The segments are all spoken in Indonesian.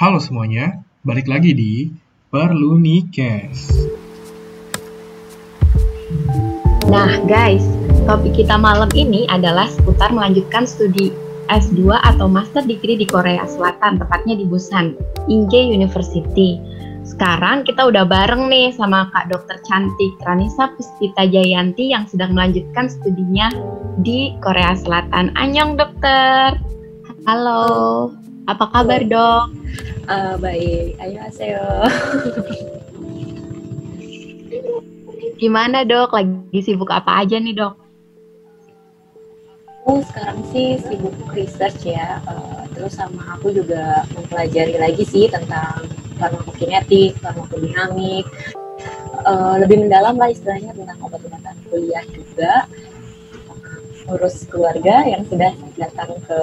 Halo semuanya, balik lagi di Perlu Nikes. Nah, guys, topik kita malam ini adalah seputar melanjutkan studi S2 atau Master Degree di Korea Selatan, tepatnya di Busan, Inge University. Sekarang kita udah bareng nih sama Kak Dokter Cantik Ranisa Puspita Jayanti yang sedang melanjutkan studinya di Korea Selatan. Anyong dokter. Halo. Apa kabar, Dok? Uh, baik, ayo aseo. Gimana, Dok? Lagi sibuk apa aja nih, Dok? Aku sekarang sih sibuk research ya. Uh, terus sama aku juga mempelajari lagi sih tentang farmakokinetik, farmakodinamik. Uh, lebih mendalam lah istilahnya tentang obat-obatan kuliah juga. Urus keluarga yang sudah datang ke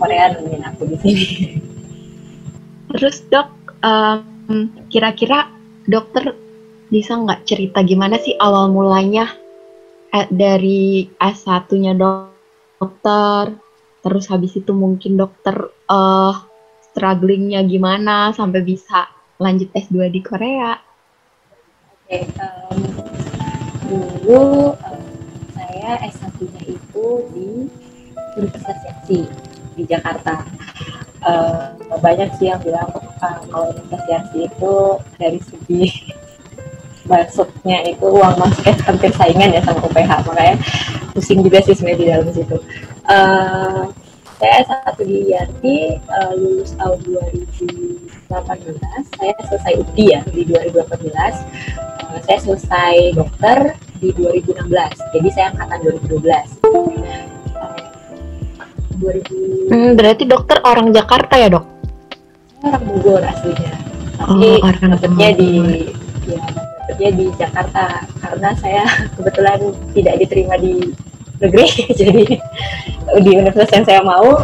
Korea nemenin aku di sini. Terus dok, um, kira-kira dokter bisa nggak cerita gimana sih awal mulanya eh, dari S1-nya dokter, terus habis itu mungkin dokter uh, strugglingnya gimana sampai bisa lanjut S2 di Korea? Oke, okay, um, dulu um, saya S1-nya itu di Universitas Yaksi di Jakarta. Uh, banyak sih yang bilang uh, kalau investasi itu dari segi masuknya itu uang masuknya hampir saingan ya sama UPH makanya pusing juga sih sebenarnya di dalam situ. Uh, saya satu di Yanti uh, lulus tahun 2018 saya selesai UDI ya di 2018 uh, saya selesai dokter di 2016 jadi saya angkatan 2012 2000. Hmm, berarti dokter orang Jakarta ya dok? Orang Bogor aslinya. Tapi oh, dapetnya di ya dapetnya di Jakarta karena saya kebetulan tidak diterima di negeri jadi di universitas yang saya mau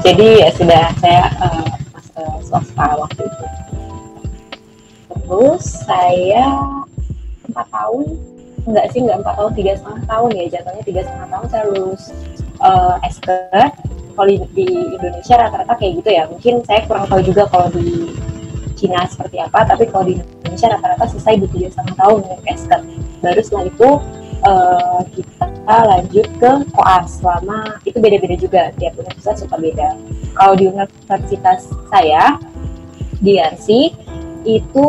jadi ya sudah saya uh, masuk swasta waktu itu terus saya empat tahun enggak sih enggak empat tahun tiga setengah tahun ya jatuhnya tiga setengah tahun saya lulus uh, S kalau di Indonesia rata-rata kayak gitu ya. Mungkin saya kurang tahu juga kalau di Cina seperti apa tapi kalau di Indonesia rata-rata selesai di tiga setengah tahun untuk esket baru setelah itu uh, kita lanjut ke koas selama itu beda-beda juga. Tiap universitas suka beda. Kalau di universitas saya di RC itu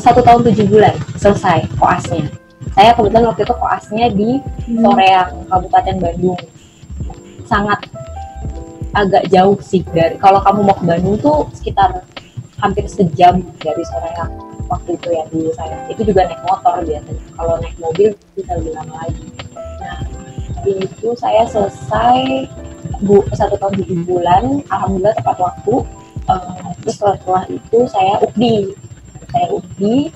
satu tahun tujuh bulan selesai koasnya. Saya kebetulan waktu itu koasnya di hmm. Soreang Kabupaten Bandung. Sangat agak jauh sih dari kalau kamu mau ke Bandung tuh sekitar hampir sejam dari yang waktu itu ya dulu saya. Itu juga naik motor biasanya. Kalau naik mobil bisa lebih lama lagi. Nah itu saya selesai bu satu tahun tujuh bulan. Alhamdulillah tepat waktu. Uh, terus setelah, itu saya UPDI saya UPDI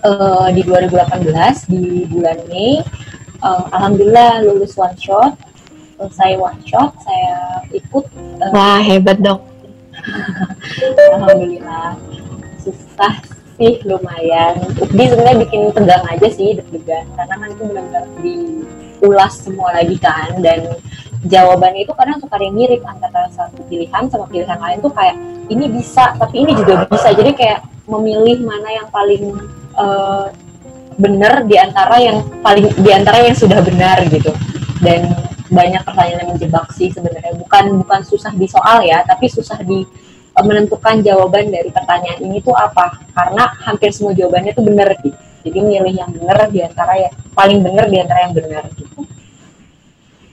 uh, di 2018 di bulan Mei. Uh, alhamdulillah lulus one shot selesai one shot saya ikut uh, wah hebat dok. Alhamdulillah. Susah sih lumayan. Ukdi sebenarnya bikin tegang aja sih deg-degan karena kan itu benar-benar diulas semua lagi kan dan jawabannya itu kadang suka yang mirip antara satu pilihan sama pilihan lain tuh kayak ini bisa tapi ini juga bisa. Jadi kayak memilih mana yang paling uh, benar di antara yang paling di antara yang sudah benar gitu. Dan banyak pertanyaan yang menjebak sih sebenarnya. Bukan bukan susah di soal ya tapi susah di e, menentukan jawaban dari pertanyaan ini tuh apa. Karena hampir semua jawabannya tuh benar gitu jadi milih yang benar di antara yang paling benar di antara yang benar gitu.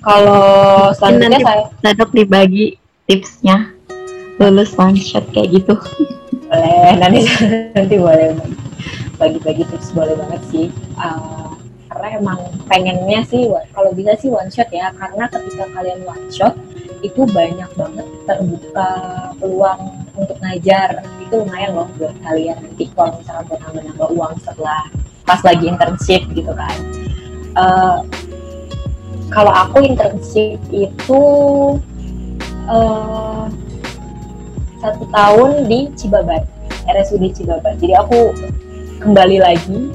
Kalau selanjutnya nanti, saya Nadok dibagi tipsnya. Lulus one shot kayak gitu. Boleh nanti nanti boleh. Bagi-bagi tips boleh banget sih. Uh, karena emang pengennya sih kalau bisa sih one shot ya. Karena ketika kalian one shot itu banyak banget terbuka peluang untuk ngajar. Itu lumayan loh buat kalian nanti kalau misalnya buat nambah-nambah uang setelah pas lagi internship gitu kan. Uh, kalau aku internship itu uh, satu tahun di Cibabat RSUD Cibabat. Jadi aku kembali lagi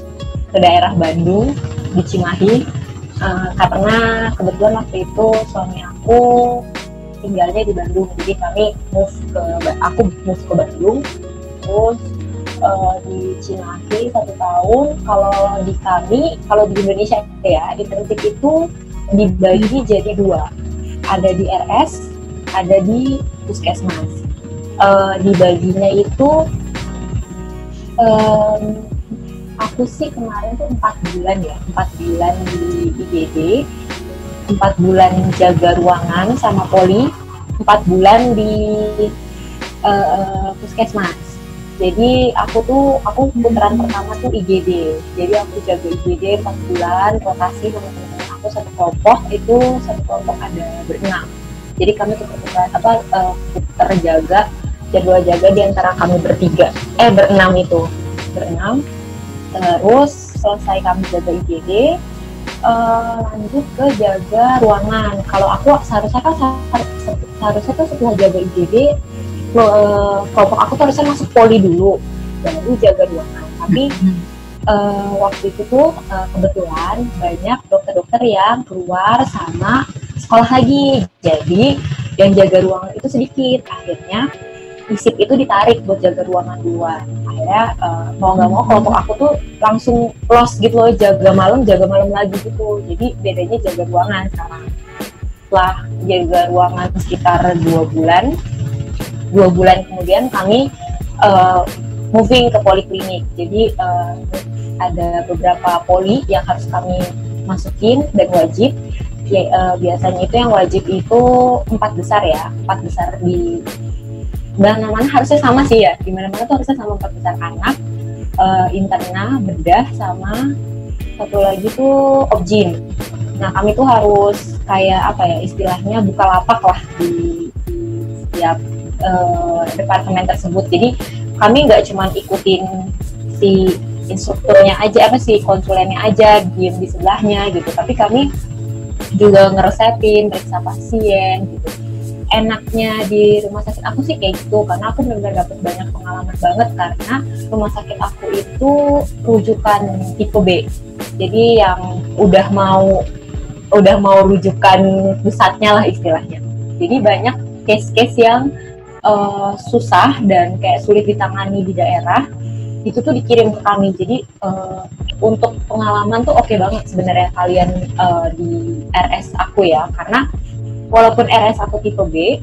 ke daerah Bandung di Cimahi. Uh, karena kebetulan waktu itu suami aku tinggalnya di Bandung. Jadi kami move ke aku move ke Bandung. Terus uh, di Cimahi satu tahun. Kalau di kami kalau di Indonesia ya internship itu dibagi jadi dua. Ada di RS ada di puskesmas. Uh, dibaginya itu um, aku sih kemarin tuh empat bulan ya empat bulan di IGD empat bulan jaga ruangan sama poli empat bulan di uh, puskesmas. Jadi aku tuh aku putaran pertama tuh IGD jadi aku jaga IGD empat bulan rotasi sama teman-teman aku satu kelompok itu satu kelompok ada berenam. Jadi kami tukar apa uh, terjaga jadwal jaga di antara kami bertiga. Eh berenam itu. Berenam terus selesai kami jaga IGD uh, eh, lanjut ke jaga ruangan. Kalau aku seharusnya kan seharusnya tuh setelah jaga IGD uh, kelompok aku tuh harusnya masuk poli dulu baru jaga ruangan. Tapi uh, waktu itu tuh uh, kebetulan banyak dokter-dokter yang keluar sama sekolah lagi. Jadi yang jaga ruangan itu sedikit. Akhirnya isip itu ditarik buat jaga ruangan duluan akhirnya uh, mau nggak mau kelompok aku tuh langsung lost gitu loh jaga malam jaga malam lagi gitu. Jadi bedanya jaga ruangan sekarang. Setelah jaga ruangan sekitar dua bulan dua bulan kemudian kami uh, moving ke poliklinik. Jadi uh, ada beberapa poli yang harus kami masukin dan wajib. Ya, uh, biasanya itu yang wajib itu empat besar ya empat besar di dan mana harusnya sama sih ya. Di mana mana tuh harusnya sama empat besar anak uh, interna bedah sama satu lagi tuh objin. Nah kami tuh harus kayak apa ya istilahnya buka lapak lah di, di setiap uh, departemen tersebut. Jadi kami nggak cuma ikutin si instrukturnya aja apa sih konsulennya aja diem di sebelahnya gitu. Tapi kami juga ngeresepin periksa pasien gitu enaknya di rumah sakit aku sih kayak gitu karena aku benar-benar dapet banyak pengalaman banget karena rumah sakit aku itu rujukan tipe B. Jadi yang udah mau udah mau rujukan pusatnya lah istilahnya. Jadi banyak case-case yang uh, susah dan kayak sulit ditangani di daerah itu tuh dikirim ke kami. Jadi uh, untuk pengalaman tuh oke okay banget sebenarnya kalian uh, di RS aku ya karena walaupun RS atau tipe B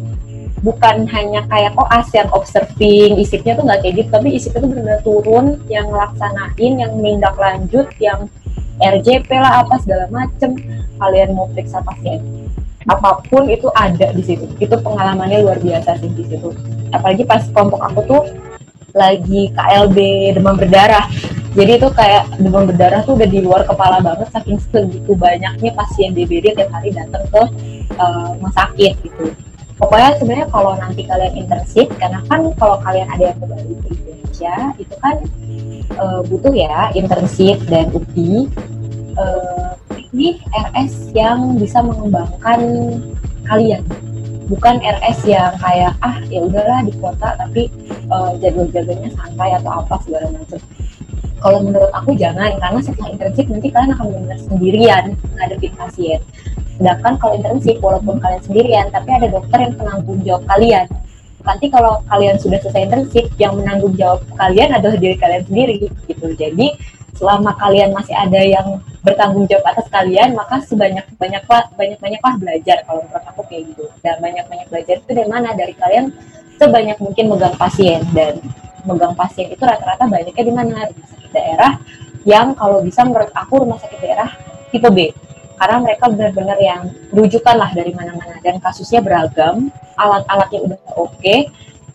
bukan hanya kayak koas yang observing isipnya tuh nggak kayak gitu tapi isipnya tuh benar-benar turun yang ngelaksanain yang mindak lanjut yang RJP lah apa segala macem kalian mau periksa pasien. Apa pun itu ada di situ. Itu pengalamannya luar biasa sih di situ. Apalagi pas kelompok aku tuh lagi KLB demam berdarah. Jadi itu kayak demam berdarah tuh udah di luar kepala banget saking segitu banyaknya pasien DBD tiap hari datang ke uh, sakit gitu. Pokoknya sebenarnya kalau nanti kalian internship karena kan kalau kalian ada yang kembali ke Indonesia itu kan uh, butuh ya internship dan UPI uh, ini RS yang bisa mengembangkan kalian. Bukan RS yang kayak ah ya udahlah di kota tapi uh, jadwal-jadwalnya santai atau apa segala macam. Kalau menurut aku jangan karena setelah internship nanti kalian akan benar sendirian ngadepin pasien sedangkan kalau internship walaupun kalian sendirian tapi ada dokter yang penanggung jawab kalian. Nanti kalau kalian sudah selesai internship yang menanggung jawab kalian adalah diri kalian sendiri gitu. Jadi selama kalian masih ada yang bertanggung jawab atas kalian maka sebanyak banyak banyak banyaklah belajar kalau menurut aku kayak gitu. Dan banyak banyak belajar itu dari mana? Dari kalian sebanyak mungkin megang pasien. Dan megang pasien itu rata-rata banyaknya di mana? Sakit daerah yang kalau bisa menurut aku rumah sakit daerah tipe B karena mereka benar-benar yang rujukan lah dari mana-mana dan kasusnya beragam alat-alatnya udah oke okay,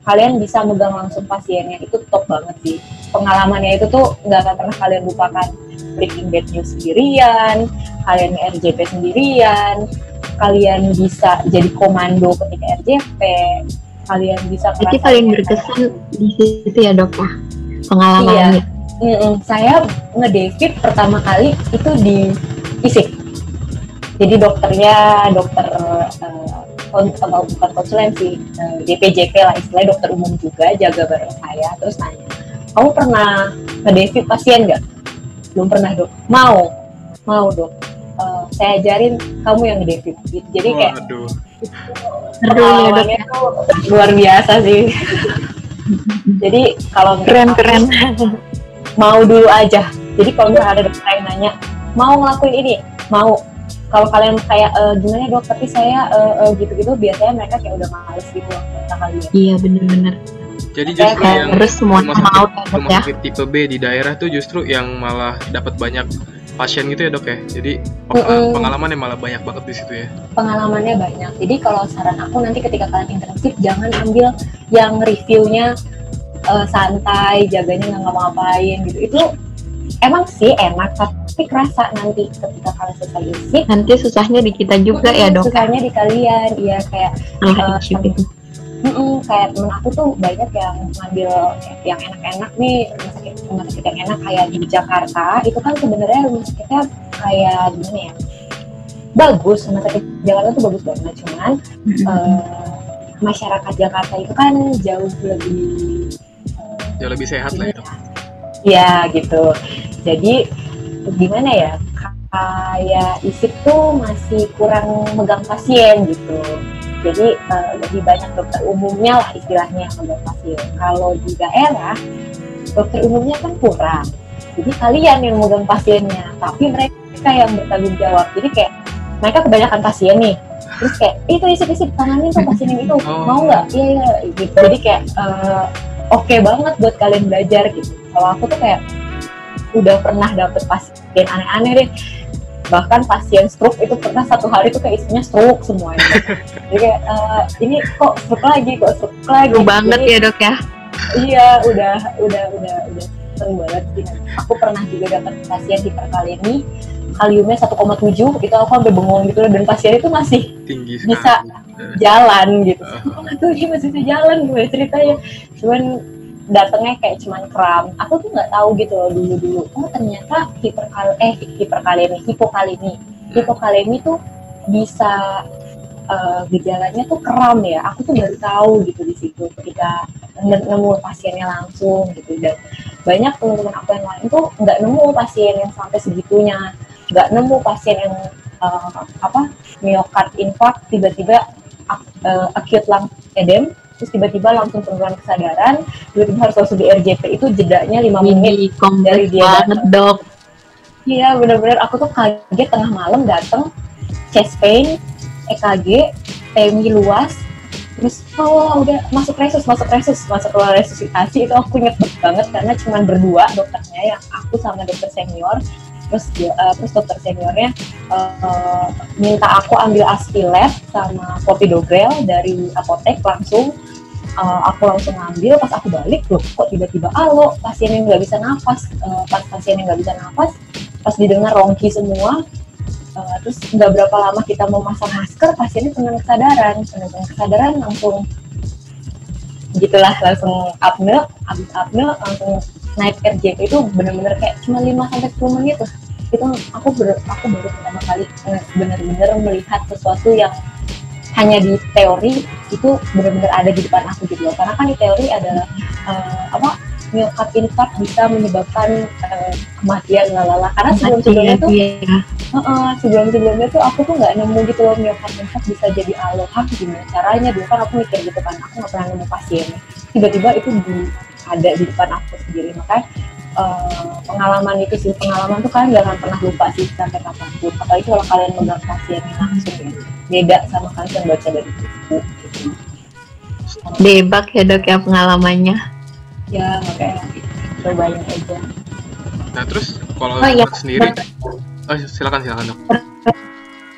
kalian bisa megang langsung pasiennya itu top banget sih pengalamannya itu tuh nggak akan pernah kalian lupakan breaking bad news sendirian kalian RJP sendirian kalian bisa jadi komando ketika RJP kalian bisa Jadi paling berkesan di situ ya dok ya pengalamannya. Iya. Mm Saya ngedevid pertama kali itu di ISIK. Jadi dokternya dokter uh, bukan konsulen sih uh, eh, DPJP lah istilahnya dokter umum juga jaga bareng saya terus nanya kamu pernah ngedevid pasien nggak? Belum pernah dok. Mau, mau dok. Uh, saya ajarin kamu yang ngedevid. Gitu. Jadi kayak ya. Pengalamannya tuh luar biasa sih. Jadi kalau Keren keren. mau dulu aja. Jadi kalau misalnya ada dokter yang nanya, mau ngelakuin ini, mau. Kalau kalian kayak "Eh, gimana dok, tapi saya eh, eh, gitu-gitu, biasanya mereka kayak udah males gitu loh kata kalian. Iya bener-bener. Jadi Kayak justru yang Terus semua rumah mau sakit, dok rumah ya. sakit tipe B di daerah tuh justru yang malah dapat banyak pasien gitu ya dok ya. Jadi peng- Mm-mm. pengalaman yang malah banyak banget di situ ya. Pengalamannya banyak. Jadi kalau saran aku nanti ketika kalian intensif, jangan ambil yang reviewnya eh, santai, jaganya nggak ngapa-ngapain gitu. Itu emang sih enak, tapi kerasa nanti ketika kalian selesai isi, Nanti susahnya di kita juga ya dok. Susahnya di kalian, iya kayak Eh, issue gitu. Mm-mm, kayak temen aku tuh banyak yang ngambil yang enak-enak nih rumah sakit rumah sakit yang enak kayak di Jakarta itu kan sebenarnya rumah sakitnya kayak gimana ya bagus rumah sakit Jakarta tuh bagus banget cuman eh, masyarakat Jakarta itu kan jauh lebih Jauh lebih sehat lah itu. ya gitu jadi gimana ya kayak isip tuh masih kurang megang pasien gitu. Jadi eh, lebih banyak dokter umumnya lah istilahnya yang megang pasien. Kalau di daerah dokter umumnya kan kurang. Jadi kalian yang megang pasiennya tapi mereka yang bertanggung jawab. Jadi kayak mereka kebanyakan pasien nih. Terus kayak itu isip isip tanganin tuh pasien itu. Oh. mau nggak? Iya iya gitu. Jadi kayak eh, oke banget buat kalian belajar gitu. Kalau aku tuh kayak udah pernah dapet pasien aneh-aneh deh. Bahkan pasien stroke itu pernah satu hari tuh kayak isinya stroke semuanya. Jadi kayak eh, ini kok stroke lagi kok stroke lagi? Seru banget Jadi, ya dok ya. iya udah udah udah udah seru banget sih. Aku pernah juga dapat pasien hiperkalemi kaliumnya 1,7 itu aku sampai bengong gitu loh. Dan pasien itu masih Tinggi Bisa. sekali. jalan gitu. Uh, tuh dia masih bisa jalan gimana ceritanya. Cuman datangnya kayak cuman kram. Aku tuh nggak tahu gitu loh dulu dulu oh ternyata hiperkal eh hiperkalemi hipokalemi. Hipokalemi tuh bisa eh, gejalanya tuh kram ya. Aku tuh baru tahu gitu di situ ketika ne- nemu pasiennya langsung gitu. Dan banyak teman-teman aku yang lain tuh nggak nemu pasien yang sampai segitunya. Nggak nemu pasien yang eh, apa miokard infarct tiba-tiba eh, acute lung edem terus tiba-tiba langsung penurunan kesadaran tiba-tiba harus langsung di RJP itu jedanya 5 menit Ini dari dia banget dok. Iya bener-bener. Aku tuh kaget tengah malam dateng chest pain, EKG, TMI luas, terus oh udah masuk resus, masuk resus, masuk ruang resusitasi. Itu aku inget banget karena cuma berdua dokternya yang aku sama dokter senior terus eh, terus dokter seniornya eh, minta aku ambil aspilet sama clopidogrel dari apotek langsung Eh, aku langsung ngambil pas aku balik loh kok tiba-tiba alo pasien yang nggak bisa nafas Eh, pas pasien yang nggak bisa nafas pas didengar rongki semua eh, terus nggak berapa lama kita mau masang masker pasiennya penuh kesadaran penuh kesadaran langsung gitulah langsung apne habis apne langsung naik RJP itu bener-bener kayak cuma 5 sampai 10 menit lah. Itu aku ber, aku baru pertama kali bener-bener melihat sesuatu yang hanya di teori itu benar-benar ada di depan aku gitu loh. Karena kan di teori adalah eh, apa myokard infarct bisa menyebabkan eh, kematian lalala karena sebelum sebelumnya tuh Iya, sebelum sebelumnya tuh aku tuh nggak nemu gitu loh myokard infarct bisa jadi aloha gimana. Caranya dulu kan aku mikir gitu kan aku nggak pernah nemu pasiennya tiba-tiba itu di, ada di depan aku sendiri. Makanya eh, pengalaman itu sih pengalaman tuh kalian jangan pernah lupa sih sampai kapan pun. Apalagi kalau kalian megang pasiennya langsung ya beda sama kalian baca dari buku gitu. Debak ya dok ya pengalamannya. Ya makanya cobain aja Nah terus kalau Oh, iya. sendiri, oh silakan silakan dok.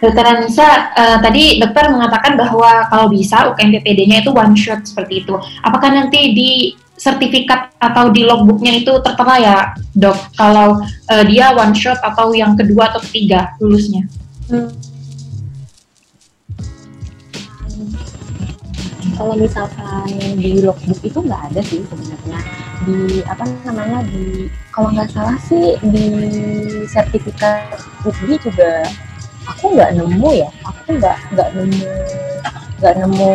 Dokter Anissa, eh, tadi dokter mengatakan bahwa kalau bisa UKM PPD-nya itu one shot seperti itu. Apakah nanti di sertifikat atau di logbooknya itu tertera ya dok? Kalau eh, dia one shot atau yang kedua atau ketiga lulusnya? Kalau misalkan di logbook itu nggak ada sih sebenarnya. Di apa namanya di kalau nggak salah sih di sertifikat UPI juga aku nggak nemu ya. Aku nggak nggak nemu nggak nemu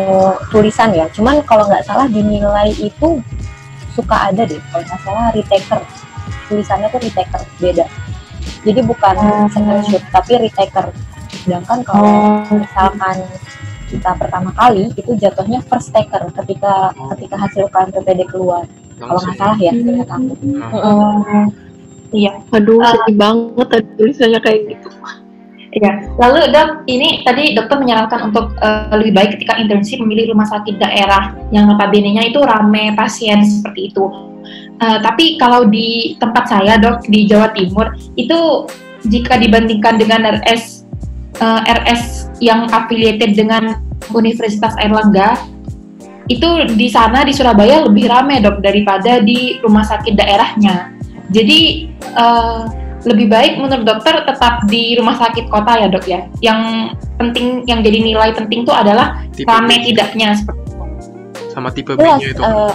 tulisan ya. Cuman kalau nggak salah dinilai itu suka ada deh. Kalau nggak salah retaker. Tulisannya tuh retaker beda. Jadi bukan Oh. second shoot tapi retaker. Sedangkan kalau misalkan kita pertama kali itu jatuhnya first taker ketika Oh. ketika hasil UKMPPD keluar kalau langsung nggak salah ya aku Nah, Oh, iya. Aduh, Ah. sedih banget tadi tulisannya kayak gitu. Iya. Lalu dok, ini tadi dokter menyarankan untuk eh, lebih baik ketika internship memilih rumah sakit daerah yang notabene-nya itu ramai pasien seperti itu. Eh, tapi kalau di tempat saya dok di Jawa Timur itu jika dibandingkan dengan RS eh, RS yang affiliated dengan Universitas Airlangga itu di sana di Surabaya lebih ramai dok daripada di rumah sakit daerahnya. Jadi eh, lebih baik menurut dokter tetap di rumah sakit kota ya dok ya. Yang penting yang jadi nilai penting itu adalah tipe ramai B tidaknya seperti itu. sama tipe jelas B-nya itu. eh,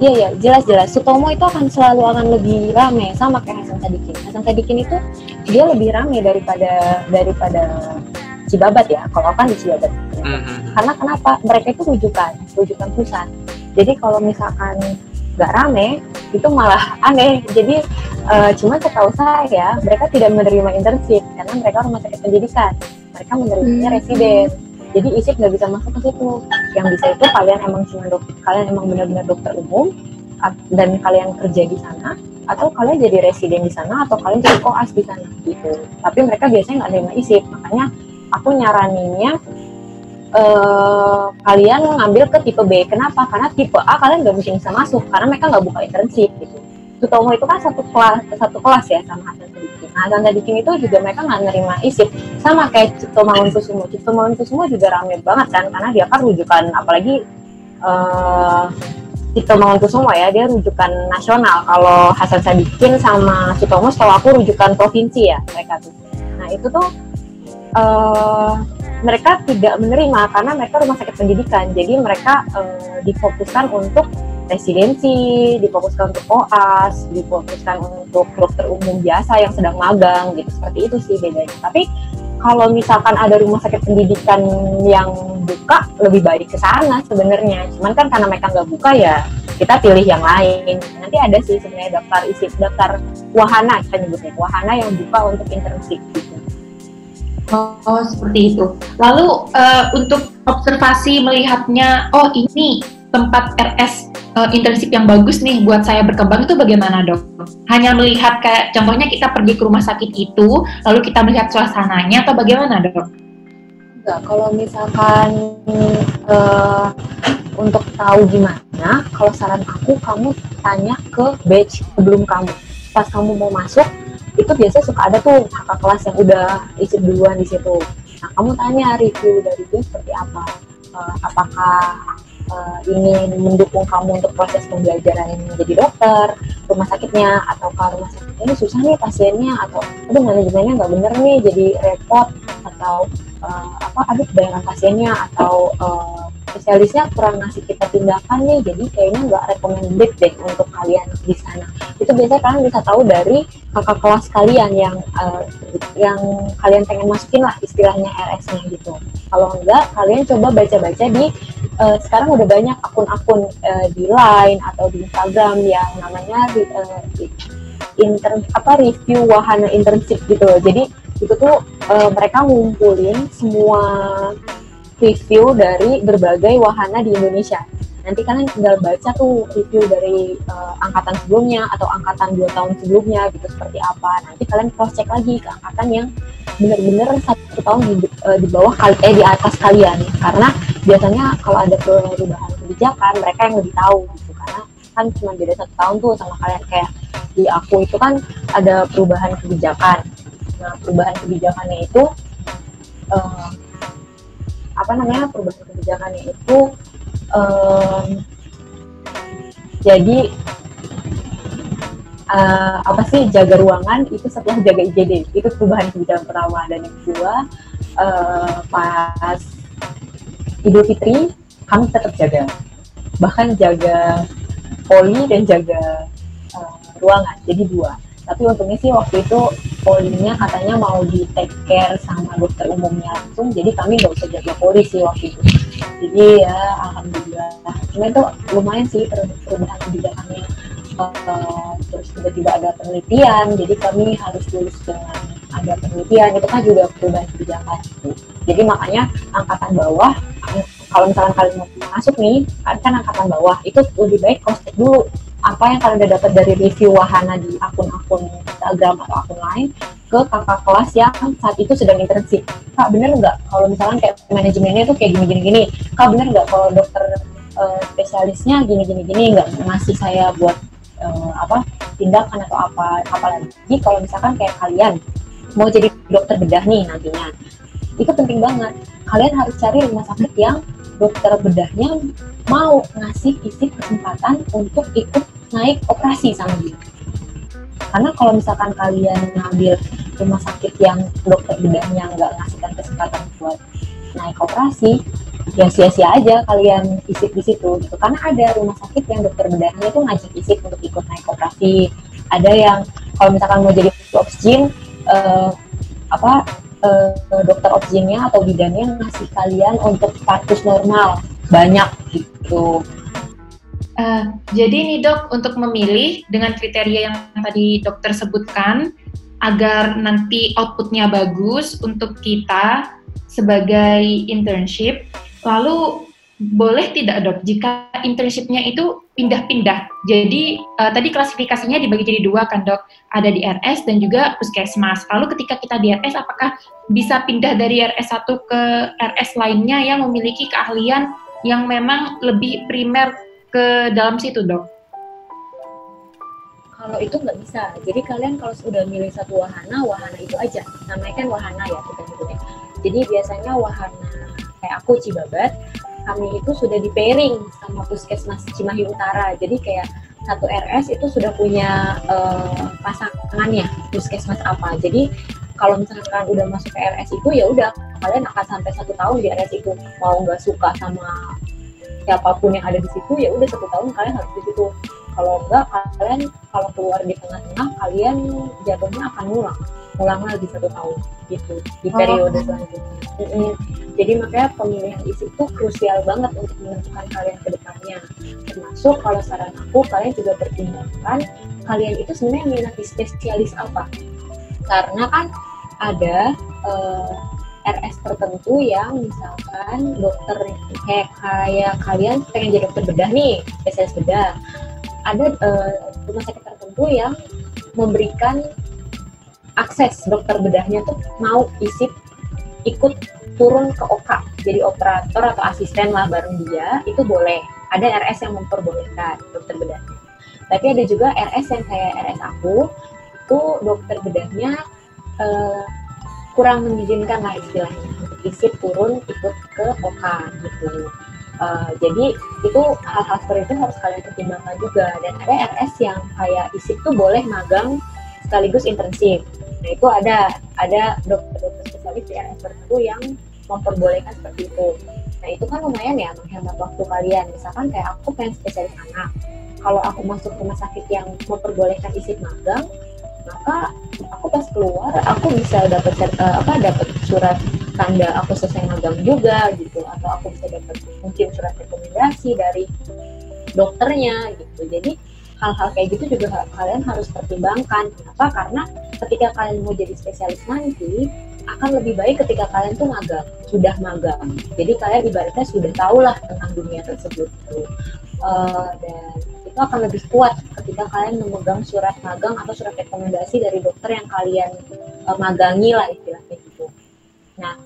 iya iya jelas jelas Sutomo itu akan selalu akan lebih rame sama kayak Hasan Sadikin Hasan Sadikin itu dia lebih rame daripada daripada Cibabat ya kalau kan di Cibabat. Mhm. karena kenapa? Mereka itu rujukan rujukan pusat. Jadi kalau misalkan nggak rame itu malah aneh. Jadi eh, cuma setahu saya mereka tidak menerima internship karena mereka rumah sakit pendidikan. Mereka menerimanya Hmm. residen. Jadi isip nggak bisa masuk ke situ. Yang bisa itu kalian emang cuma dok kalian emang benar-benar dokter umum dan kalian kerja di sana atau kalian jadi residen di sana atau kalian jadi koas di sana gitu. Tapi mereka biasanya nggak nerima isip. Makanya aku nyaraninnya eh kalian ngambil ke tipe B. Kenapa? Karena tipe A kalian nggak mungkin bisa masuk karena mereka nggak buka internship gitu. Sutomo itu kan satu kelas satu kelas ya sama Hasan Sadikin. Nah, Hasan Sadikin itu juga mereka nggak nerima isip sama kayak Cipto Mangunkusumo. Cipto Mangunkusumo juga rame banget kan karena dia kan rujukan apalagi eh Cipto Mangunkusumo ya dia rujukan nasional. Kalau Hasan Sadikin sama Sutomo setahu aku rujukan provinsi ya mereka tuh. Nah itu tuh eh mereka tidak menerima karena mereka rumah sakit pendidikan. Jadi mereka eh, difokuskan untuk residensi difokuskan untuk koas difokuskan untuk dokter umum biasa yang sedang magang gitu. Seperti itu sih bedanya. Tapi kalau misalkan ada rumah sakit pendidikan yang buka lebih baik ke sana sebenarnya. Cuman kan karena mereka nggak buka ya kita pilih yang lain. Nanti ada sih sebenarnya daftar isi daftar wahana kita nyebutnya wahana yang buka untuk internship gitu Oh, seperti itu. Lalu eh, untuk observasi melihatnya, oh ini tempat RS eh, internship yang bagus nih buat saya berkembang itu bagaimana dok? Hanya melihat kayak contohnya kita pergi ke rumah sakit itu, lalu kita melihat suasananya atau bagaimana dok? Enggak, kalau misalkan eh, untuk tahu gimana, kalau saran aku kamu tanya ke batch sebelum kamu. Pas kamu mau masuk, itu biasanya suka ada tuh kakak kelas yang udah isi duluan di situ. Nah, kamu tanya review dari dia seperti apa. Eh, apakah eh, ini mendukung kamu untuk proses pembelajaran menjadi dokter, rumah sakitnya, atau rumah sakitnya ini susah nih pasiennya, atau aduh manajemennya nggak bener nih jadi repot, atau eh, apa aduh bayangan pasiennya atau eh, spesialisnya kurang ngasih kita tindakan nih jadi kayaknya nggak recommended deh untuk kalian di sana itu biasanya kalian bisa tahu dari kakak kelas kalian yang eh, yang kalian pengen masukin lah istilahnya RS-nya gitu kalau enggak kalian coba baca-baca di eh, sekarang udah banyak akun-akun eh, di Line atau di Instagram yang namanya di, di- intern apa review wahana internship gitu loh. jadi itu tuh eh, mereka ngumpulin semua review dari berbagai wahana di Indonesia. Nanti kalian tinggal baca tuh review dari eh, angkatan sebelumnya atau angkatan dua tahun sebelumnya gitu seperti apa. Nanti kalian cross check lagi ke angkatan yang benar-benar satu tahun di, eh, di bawah kali eh di atas kalian karena biasanya kalau ada perubahan kebijakan mereka yang lebih tahu gitu karena kan cuma beda satu tahun tuh sama kalian kayak di aku itu kan ada perubahan kebijakan. Nah perubahan kebijakannya itu eh, apa namanya perubahan kebijakannya itu em, jadi eh, apa sih jaga ruangan itu setelah jaga IGD itu perubahan kebijakan pertama dan yang kedua eh, pas Idul Fitri kami tetap jaga. Bahkan jaga poli dan jaga eh, ruangan. Jadi dua. Tapi untungnya sih waktu itu polinya katanya mau di take care sama dokter umumnya langsung. Jadi kami nggak usah jaga poli sih waktu itu jadi ya alhamdulillah. Cuma itu lumayan sih per- perubahan kebijakannya Eh, terus tiba-tiba ada penelitian jadi kami harus lulus dengan ada penelitian. Itu kan juga perubahan kebijakan jadi makanya angkatan bawah kalau misalkan kalian mau masuk nih kan angkatan bawah itu lebih baik cross check dulu. Apa yang kalian udah dapat dari review wahana di akun-akun Instagram atau akun lain ke kakak kelas yang saat itu sedang internship. Kak bener nggak? Kalau misalkan kayak manajemennya tuh kayak gini gini gini kak bener nggak kalau dokter uh, spesialisnya gini gini gini nggak ngasih saya buat uh, apa tindakan atau apa apalagi kalau misalkan kayak kalian mau jadi dokter bedah nih nantinya. Itu penting banget. Kalian harus cari rumah sakit yang dokter bedahnya mau ngasih isi kesempatan untuk ikut naik operasi sama dia. Karena kalau misalkan kalian ngambil rumah sakit yang dokter bedahnya nggak ngasihkan kesempatan buat naik operasi ya sia-sia aja kalian isip di situ gitu. Karena ada rumah sakit yang dokter bedahnya itu ngajak isip untuk ikut naik operasi. Ada yang kalau misalkan mau jadi oksigen uh, apa uh, dokter oksigennya atau bidannya ngasih kalian untuk status normal. Banyak gitu. Uh, jadi nih dok, untuk memilih dengan kriteria yang tadi dokter sebutkan, agar nanti outputnya bagus untuk kita sebagai internship, lalu boleh tidak dok jika internshipnya itu pindah-pindah. Jadi uh, tadi klasifikasinya dibagi jadi dua kan dok, ada di RS dan juga puskesmas. Lalu ketika kita di RS, apakah bisa pindah dari RS 1 ke RS lainnya yang memiliki keahlian yang memang lebih primer ke dalam situ dok? Kalau itu nggak bisa. Jadi kalian kalau sudah milih satu wahana, wahana itu aja. Namanya kan wahana ya kita nyebutnya. Jadi biasanya wahana kayak aku Cibabat, kami itu sudah di pairing sama puskesmas Cimahi Utara. Jadi kayak satu RS itu sudah punya uh, pasangannya puskesmas apa. Jadi kalau misalkan udah masuk ke RS itu ya udah kalian akan sampai satu tahun di RS itu mau nggak suka sama siapa pun yang ada di situ ya udah satu tahun kalian harus di situ kalau enggak kalian kalau keluar di tengah-tengah kalian jatuhnya akan ngulang ngulang lagi satu tahun gitu di periode oh. selanjutnya mm-hmm. jadi makanya pemilihan isi itu krusial banget untuk menentukan kalian ke depannya termasuk kalau saran aku kalian juga pertimbangkan kalian itu sebenarnya minat di spesialis apa karena kan ada uh, RS tertentu yang misalkan dokter kayak kayak kalian pengen jadi dokter bedah nih spesialis bedah ada uh, rumah sakit tertentu yang memberikan akses dokter bedahnya tuh mau isi ikut turun ke OK jadi operator atau asisten lah bareng dia itu boleh. Ada RS yang memperbolehkan dokter bedahnya. Tapi ada juga RS yang kayak RS aku itu dokter bedahnya uh, kurang mengizinkan lah istilahnya. Untuk isi turun ikut ke OK gitu. Uh, jadi itu hal-hal seperti itu harus kalian pertimbangkan juga. Dan ada RS yang kayak isip tuh boleh magang sekaligus internship. Nah itu ada ada dokter-dokter spesialis RS tertentu yang memperbolehkan seperti itu. Nah itu kan lumayan ya menghemat waktu kalian. Misalkan kayak aku pengen spesialis anak, kalau aku masuk rumah sakit yang memperbolehkan isip magang, maka aku pas keluar aku bisa dapat uh, apa dapat surat tanda aku selesai magang juga gitu atau aku bisa dapat mungkin surat rekomendasi dari dokternya gitu jadi hal-hal kayak gitu juga kalian harus pertimbangkan. Kenapa? Karena ketika kalian mau jadi spesialis nanti akan lebih baik ketika kalian tuh magang sudah magang. Jadi kalian ibaratnya sudah tahu lah tentang dunia tersebut uh, dan itu akan lebih kuat ketika kalian memegang surat magang atau surat rekomendasi dari dokter yang kalian uh, magangi lah istilahnya gitu. Nah,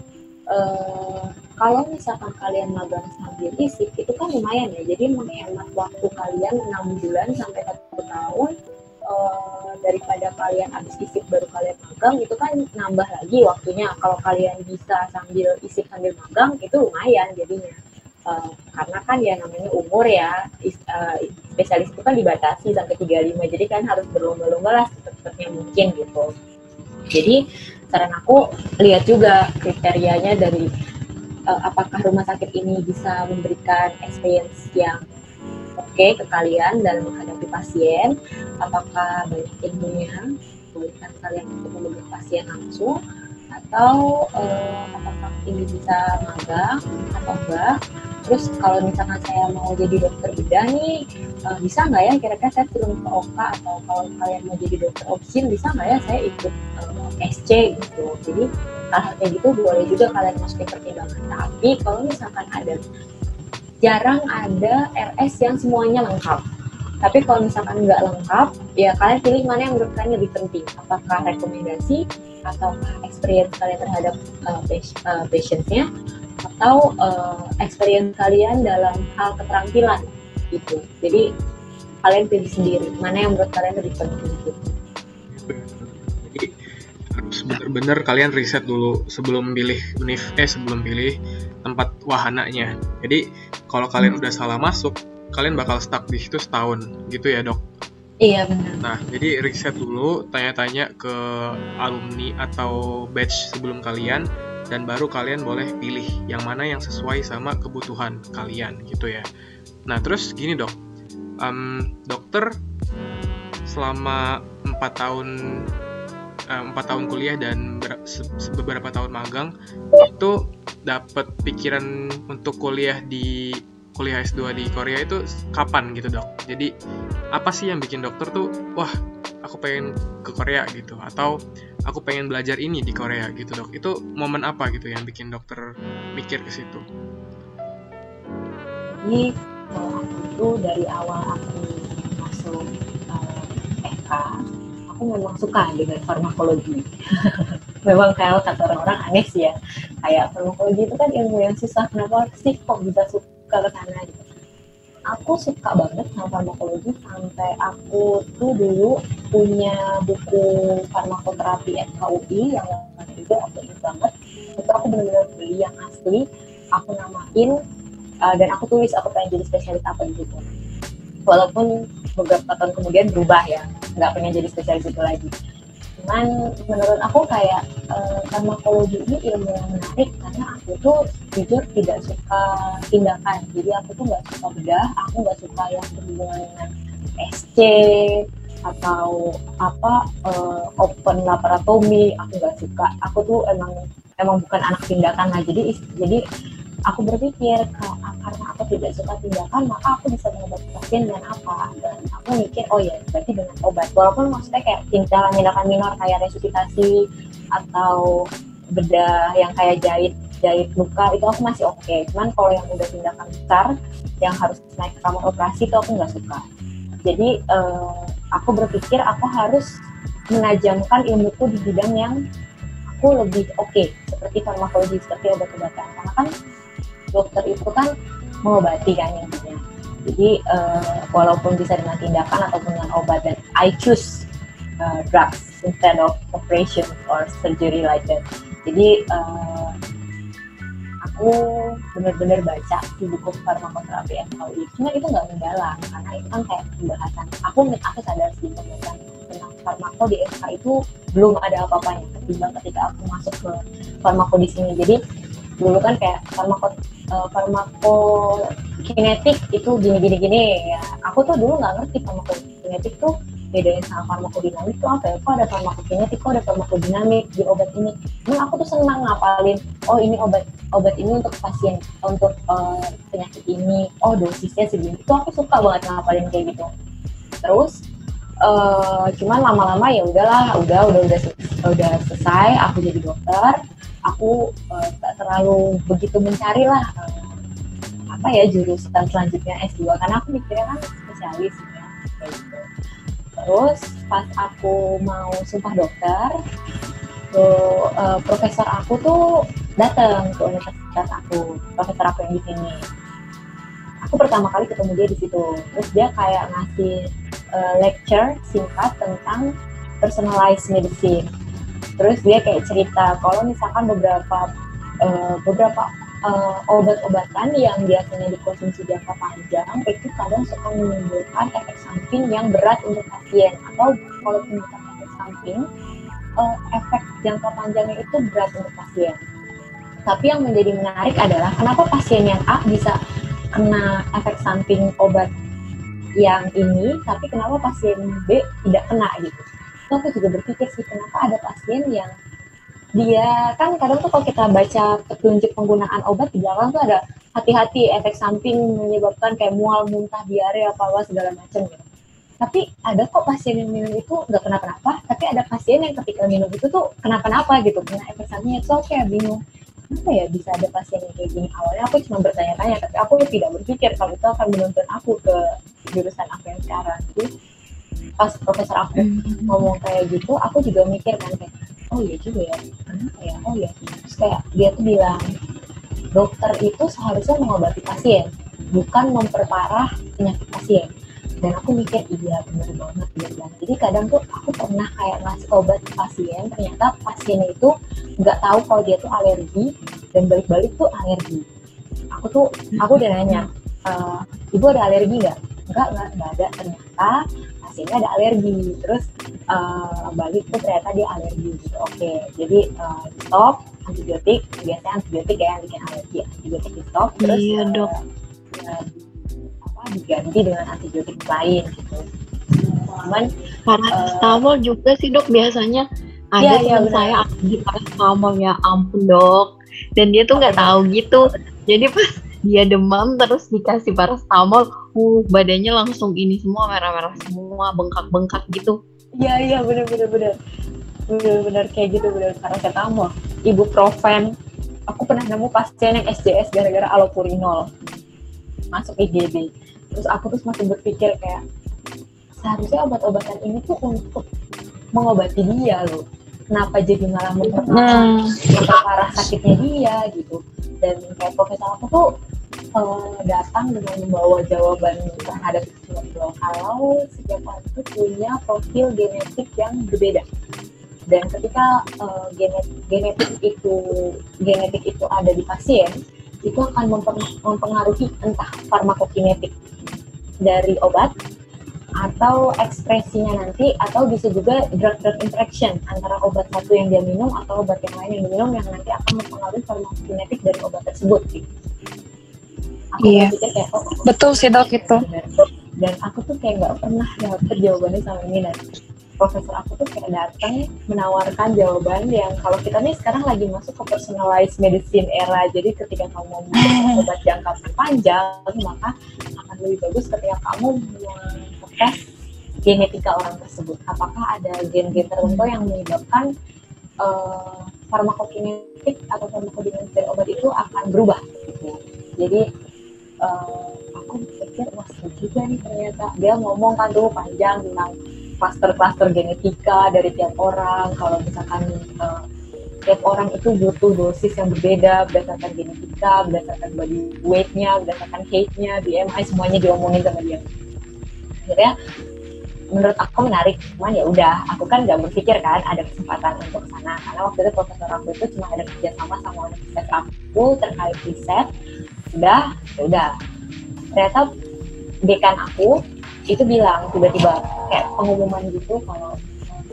uh, kalau misalkan kalian magang sambil isip itu kan lumayan ya, jadi menghemat waktu kalian 6 bulan sampai satu tahun uh, daripada kalian habis isip baru kalian magang itu kan nambah lagi waktunya. Kalau kalian bisa sambil isip sambil magang itu lumayan jadinya. Uh, karena kan ya namanya umur ya is, uh, spesialis itu kan dibatasi sampai 35 jadi kan harus berlomba-lomba lah secepatnya mungkin gitu jadi saran aku lihat juga kriterianya dari uh, apakah rumah sakit ini bisa memberikan experience yang oke okay ke kalian dalam menghadapi pasien apakah banyak ilmunya membolehkan kalian untuk memegang pasien langsung atau uh, apakah ini bisa magang atau enggak? Terus kalau misalkan saya mau jadi dokter bedah nih uh, bisa nggak ya? Kira-kira saya turun ke OK atau kalau kalian mau jadi dokter opsin bisa nggak ya saya ikut uh, SC gitu? Jadi hal-hal kayak gitu boleh juga kalian masukin pertimbangan. Tapi kalau misalkan ada jarang ada RS yang semuanya lengkap tapi kalau misalkan nggak lengkap, ya kalian pilih mana yang menurut kalian lebih penting. Apakah rekomendasi atau experience kalian terhadap uh, patientnya atau uh, experience kalian dalam hal keterampilan gitu. Jadi kalian pilih sendiri mana yang menurut kalian lebih penting gitu. Jadi harus benar-benar kalian riset dulu sebelum pilih univ eh sebelum pilih tempat wahananya. Jadi kalau kalian udah salah masuk, kalian bakal stuck di situ setahun gitu ya dok? Iya benar. Nah jadi riset dulu tanya-tanya ke alumni atau batch sebelum kalian dan baru kalian boleh pilih yang mana yang sesuai sama kebutuhan kalian gitu ya. Nah terus gini dok. Um, dokter selama empat tahun empat tahun kuliah dan beberapa tahun magang itu dapat pikiran untuk kuliah di kuliah S2 di Korea itu kapan gitu dok? Jadi apa sih yang bikin dokter tuh wah aku pengen ke Korea gitu atau aku pengen belajar ini di Korea gitu dok? Itu momen apa gitu yang bikin dokter mikir ke situ? Jadi kalau aku itu dari awal aku masuk uh, eh, FK, aku memang suka dengan farmakologi. memang kalau kata orang-orang aneh sih ya, kayak farmakologi itu kan ilmu yang susah. Kenapa sih kok bisa suka ke sana gitu. Aku suka banget sama farmakologi sampai aku tuh dulu punya buku farmakoterapi FKUI yang lama juga aku ingat banget. Itu aku benar-benar beli yang asli aku namain uh, dan aku tulis aku pengen jadi spesialis apa di situ walaupun beberapa tahun kemudian berubah ya nggak pengen jadi spesialis itu lagi cuman menurut aku kayak uh, ini ilmu yang menarik karena aku tuh jujur tidak suka tindakan. Jadi aku tuh nggak suka bedah aku nggak suka yang berhubungan dengan SC atau apa uh, open laparatomi aku nggak suka. Aku tuh emang emang bukan anak tindakan lah. Jadi jadi aku berpikir karena aku tidak suka tindakan maka aku bisa mengobati pasien dengan apa? Dan aku mikir oh ya berarti dengan obat. Walaupun maksudnya kayak tindakan-tindakan minor kayak resusitasi atau bedah yang kayak jahit jahit luka itu aku masih oke. Okay. cuman kalau yang udah tindakan besar yang harus naik ke kamar operasi itu aku nggak suka. Jadi uh, aku berpikir aku harus menajamkan ilmuku di bidang yang aku lebih oke okay, seperti farmakologi seperti obat-obatan. Karena kan dokter itu kan mengobati kan intinya. Jadi uh, walaupun bisa dengan tindakan ataupun dengan obat dan I choose uh, drugs instead of operation or surgery like that. Jadi uh, aku benar-benar baca di buku farmakoterapi FKUI. Cuma itu nggak mendalam karena itu kan kayak pembahasan. Aku aku sadar sih pembahasan tentang farmako di FK itu belum ada apa-apanya ketimbang ketika aku masuk ke farmako di sini. Jadi dulu kan kayak farmako uh, farmakokinetik itu gini gini gini ya aku tuh dulu nggak ngerti farmakokinetik tuh bedain sama farmakodinamik tuh apa ya? Kok ada farmakokinetik kok ada farmakodinamik di obat ini? Emang aku tuh senang ngapalin oh ini obat obat ini untuk pasien untuk uh, penyakit ini. Oh dosisnya segini. Itu aku suka banget ngapalin kayak gitu. Terus uh, cuman lama-lama ya udahlah udah udah udah udah selesai aku jadi dokter aku uh, tak terlalu begitu mencari lah uh, apa ya jurusan selanjutnya S2 karena aku mikirnya kan spesialis ya gitu. Terus pas aku mau sumpah dokter, tuh uh, profesor aku tuh datang ke universitas aku, profesor aku yang di sini. Aku pertama kali ketemu dia di situ. Terus dia kayak ngasih uh, lecture singkat tentang personalized medicine terus dia kayak cerita kalau misalkan beberapa uh, beberapa uh, obat-obatan yang biasanya dikonsumsi jangka panjang itu kadang suka menimbulkan efek samping yang berat untuk pasien. Atau kalau bukan efek samping uh, efek jangka panjangnya itu berat untuk pasien. Tapi yang menjadi menarik adalah kenapa pasien yang A bisa kena efek samping obat yang ini tapi kenapa pasien B tidak kena gitu aku juga berpikir sih kenapa ada pasien yang dia kan kadang tuh kalau kita baca petunjuk penggunaan obat di belakang tuh ada hati-hati efek samping menyebabkan kayak mual, muntah, diare, apa apa segala macam gitu. Tapi ada kok pasien yang minum itu nggak kenapa-napa, tapi ada pasien yang ketika minum itu tuh kenapa-napa gitu, kena efek sampingnya itu oke bingung. Kenapa ya bisa ada pasien yang kayak gini? Awalnya aku cuma bertanya-tanya, tapi aku tidak berpikir kalau itu akan menuntun aku ke jurusan aku yang sekarang. Jadi pas profesor aku ngomong kayak gitu, aku juga mikir kan kayak, oh iya juga ya, kenapa ya? Oh iya. Terus kayak dia tuh bilang, dokter itu seharusnya mengobati pasien, bukan memperparah penyakit pasien. Dan aku mikir, iya bener banget dia bilang. Jadi kadang tuh aku pernah kayak ngasih obat ke pasien, ternyata pasiennya itu nggak tahu kalau dia tuh alergi, dan balik-balik tuh alergi. Aku tuh, aku udah nanya, "Eh, ibu ada alergi nggak? Enggak, enggak, enggak ada. Ternyata pasiennya ada alergi. Terus eh, balik tuh ternyata dia alergi gitu. Oke, jadi eh, stop antibiotik. Biasanya antibiotik ya yang bikin alergi. Antibiotik di stop. Terus Iya, eh, dok. eh, apa, diganti dengan antibiotik lain gitu. Cuman Paracetamol juga sih dok biasanya ada Iya, iya, teman benar. saya di paracetamol ya ampun dok dan dia tuh nggak tahu gitu jadi pas dia demam terus dikasih paracetamol uh badannya langsung ini semua merah-merah semua bengkak-bengkak gitu. Iya iya benar benar benar benar benar kayak gitu benar paracetamol ibuprofen aku pernah nemu pasien yang SJS gara-gara allopurinol. Masuk IGD terus aku terus masih berpikir kayak seharusnya obat-obatan ini tuh untuk mengobati dia loh. Kenapa jadi malah memperparah memperparah sakitnya dia gitu? Dan kayak profesor aku tuh eh, datang dengan membawa jawaban terhadap itu kalau setiap orang itu punya profil genetik yang berbeda dan ketika eh, genet- genetik itu genetik itu ada di pasien itu akan mempengaruhi entah farmakokinetik dari obat atau ekspresinya nanti atau bisa juga drug drug interaction antara obat satu yang dia minum atau obat yang lain yang diminum yang nanti akan mempengaruhi farmakokinetik dari obat tersebut gitu. Aku Iya. kayak oh, Betul sih dok itu. benar. dan aku tuh kayak nggak pernah dapet jawabannya sama ini dan profesor aku tuh kayak datang menawarkan jawaban yang kalau kita nih sekarang lagi masuk ke personalized medicine era jadi ketika kamu mau obat jangka panjang maka akan lebih bagus ketika kamu mengetes genetika orang tersebut apakah ada gen-gen tertentu yang menyebabkan eh, farmakokinetik atau farmakodinamik dari obat itu akan berubah gitu. jadi eh, aku pikir wah seru juga nih ternyata. Dia ngomong kan tuh panjang tentang klaster-klaster genetika dari tiap orang. Kalau misalkan eh, tiap orang itu butuh dosis yang berbeda berdasarkan genetika berdasarkan body weight-nya berdasarkan height-nya BMI semuanya diomongin sama dia. Akhirnya menurut aku menarik cuman ya udah aku kan nggak berpikir kan ada kesempatan untuk sana. Karena waktu itu profesor aku itu cuma ada kerjasama sama universitas aku terkait riset udah ya udah. Ternyata dekan aku itu bilang tiba-tiba kayak pengumuman gitu kalau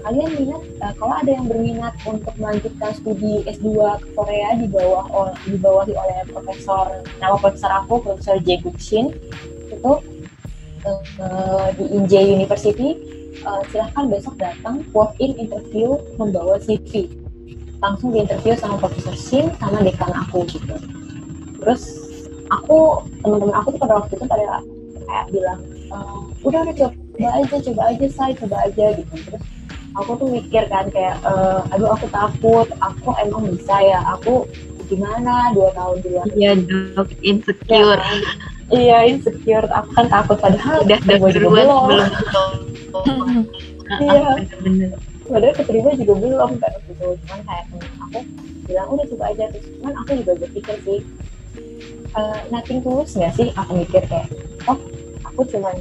kalian minat eh, kalau ada yang berminat untuk melanjutkan studi S2 ke Korea di bawah ol- dibawahi oleh profesor nama profesor aku profesor Jae Guk Shin itu eh, di Inje University eh, silahkan besok datang walk in interview membawa CV langsung diinterview sama profesor Shin sama dekan aku gitu. Terus aku teman-teman aku tuh pada waktu itu pada kayak bilang "Eh, udah udah coba aja coba aja saya coba aja gitu. Terus aku tuh mikir kan kayak eh, aduh aku takut aku emang bisa ya aku gimana dua tahun di luar iya dok insecure. Ya, iya insecure aku kan takut padahal udah duluan belum. belum Iya. bener-bener. Padahal keterima juga belum kan gitu. Cuman kayak aku bilang udah coba aja. Terus cuman aku juga berpikir sih eh, nothing tulus nggak sih aku mikir kayak oh aku cuman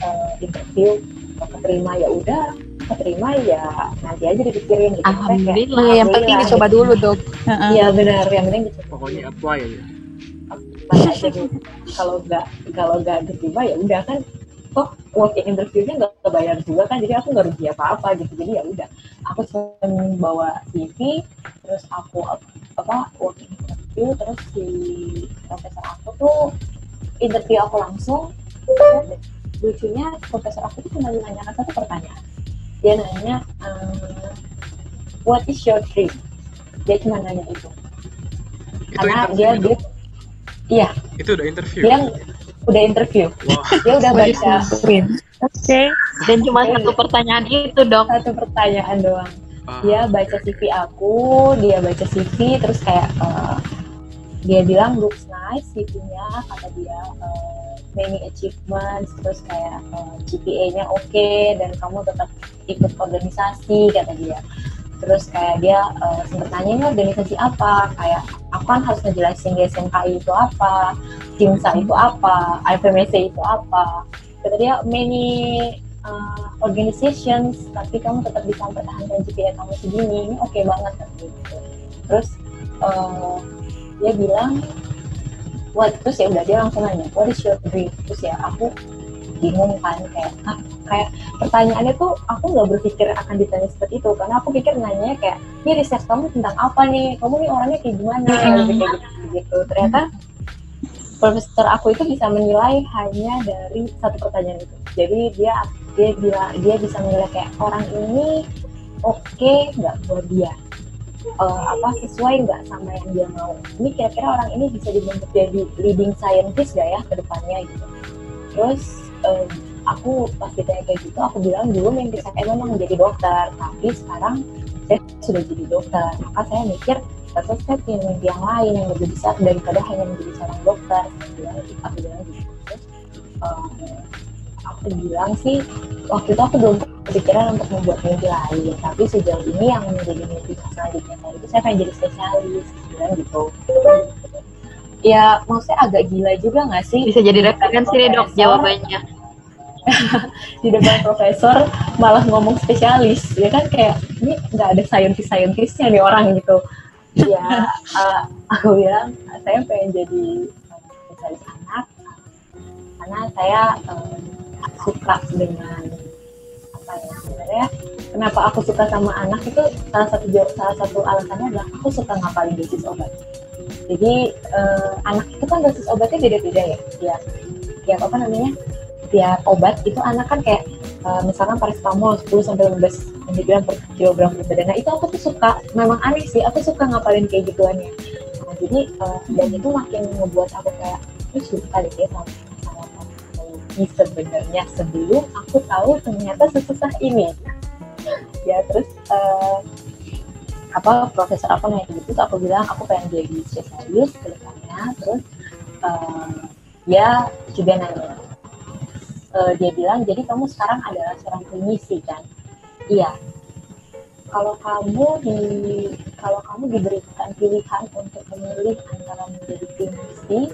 eh, interview kalau keterima ya udah keterima ya nanti aja dipikirin gitu Maksudnya kayak, Alhamdulillah. Yang penting alhamdulillah dicoba gitu. dulu dok. Heeh. iya benar yang penting dicoba Pokoknya apply gitu. kalau nggak kalau nggak diterima ya udah kan toh working interviewnya nggak kebayar juga kan jadi aku nggak rugi apa apa gitu jadi ya udah aku cuma bawa CV terus aku ap- apa working interview terus si profesor aku tuh interview aku langsung lucunya profesor aku tuh cuma menanyakan satu pertanyaan. Dia nanya ehm, what is your dream? Dia cuma nanya itu. Itu karena interview dia itu? dia iya. Itu udah interview. dia udah interview. Wah, dia udah baca. Oke. Dan cuma satu pertanyaan itu dok. satu pertanyaan doang. Ah, dia baca CV aku dia baca CV terus kayak eh, dia bilang looks nice CV-nya kata dia eh, many achievements terus kayak eh, GPA-nya oke dan kamu tetap ikut organisasi kata dia. Terus kayak dia eh, sempet nanya ini organisasi apa? Kayak aku kan harus ngejelasin di SMKI itu apa Simsa itu apa IFMSC itu apa. Kata dia many uh, organizations tapi kamu tetap bisa mempertahankan GPA kamu segini ini oke banget kan gitu. Terus uh, dia bilang what terus ya udah dia langsung nanya what is your dream? Terus ya aku bingung kan kayak ah, kayak pertanyaannya tuh aku nggak berpikir akan ditanya seperti itu karena aku pikir nanya kayak ini riset kamu tentang apa nih? Kamu nih orangnya kayak gimana? Kayak gitu, gitu, gitu. ternyata profesor aku itu bisa menilai hanya dari satu pertanyaan itu. Jadi dia dia bila dia bisa menilai kayak orang ini oke nggak buat dia Eh, apa sesuai nggak sama yang dia mau? Ini kira-kira orang ini bisa dibentuk jadi leading scientist gak ya ke depannya gitu? Terus eh, aku pas ditanya kayak gitu aku bilang dulu mimpi saya memang menjadi dokter tapi sekarang saya sudah jadi dokter. Maka saya mikir ternyata saya punya mimpi yang lain yang lebih besar daripada hanya menjadi seorang dokter. Saya bilang aku bilang gitu. Terus eh, aku bilang sih waktu itu aku belum kepikiran untuk membuat mimpi lain. Tapi sejauh ini yang menjadi mimpi selanjutnya saya itu saya pengen jadi spesialis bilang gitu. Ya maksudnya agak gila juga nggak sih? Bisa jadi referensi nih dok jawabannya. di depan profesor malah ngomong spesialis. Ya kan kayak ini nggak ada saintis saintisnya nih orang gitu. Ya eh, aku bilang saya pengen jadi eh, spesialis anak. Karena saya eh, suka dengan ya sebenarnya kenapa aku suka sama anak itu salah satu salah satu alasannya adalah aku suka ngapalin dosis obat jadi eh, anak itu kan dosis obatnya beda-beda ya ya ya apa namanya tiap obat itu anak kan kayak eh, misalkan paracetamol 10 sampai 15 mg per kilogram berat badan. Nah itu aku tuh suka, memang aneh sih, aku suka ngapalin kayak gituannya. Nah, jadi eh, dan itu makin ngebuat aku kayak, ini suka deh ya sama farmakologi sebenarnya sebelum aku tahu ternyata sesusah ini. ya terus eh, apa profesor apa gitu, terus aku bilang aku pengen jadi spesialis ke depannya, terus eh, dia juga nanya. Eh, dia bilang jadi kamu sekarang adalah seorang klinisi kan? Iya. Kalau kamu di kalau kamu diberikan pilihan untuk memilih antara menjadi klinisi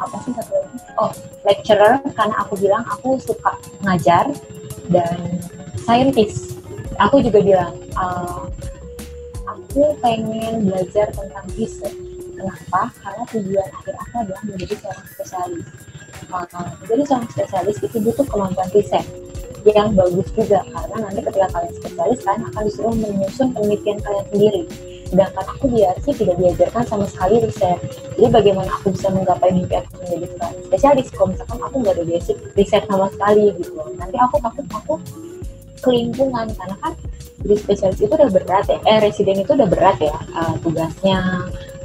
apa sih satu lagi? Oh lecturer karena aku bilang aku suka ngajar dan scientist aku juga bilang eh, aku pengen belajar tentang riset kenapa? Karena tujuan akhir aku adalah menjadi seorang spesialis. Uh, jadi seorang spesialis itu butuh kemampuan riset yang bagus juga karena nanti ketika kalian spesialis kalian akan disuruh menyusun penelitian kalian sendiri sedangkan aku di RC tidak diajarkan sama sekali riset. Jadi bagaimana aku bisa menggapai mimpi aku menjadi seorang spesialis? Kalau misalkan aku nggak ada basic riset sama sekali gitu. Nanti aku takut aku kelimpungan karena kan jadi spesialis itu udah berat ya. Eh residen itu udah berat ya uh, tugasnya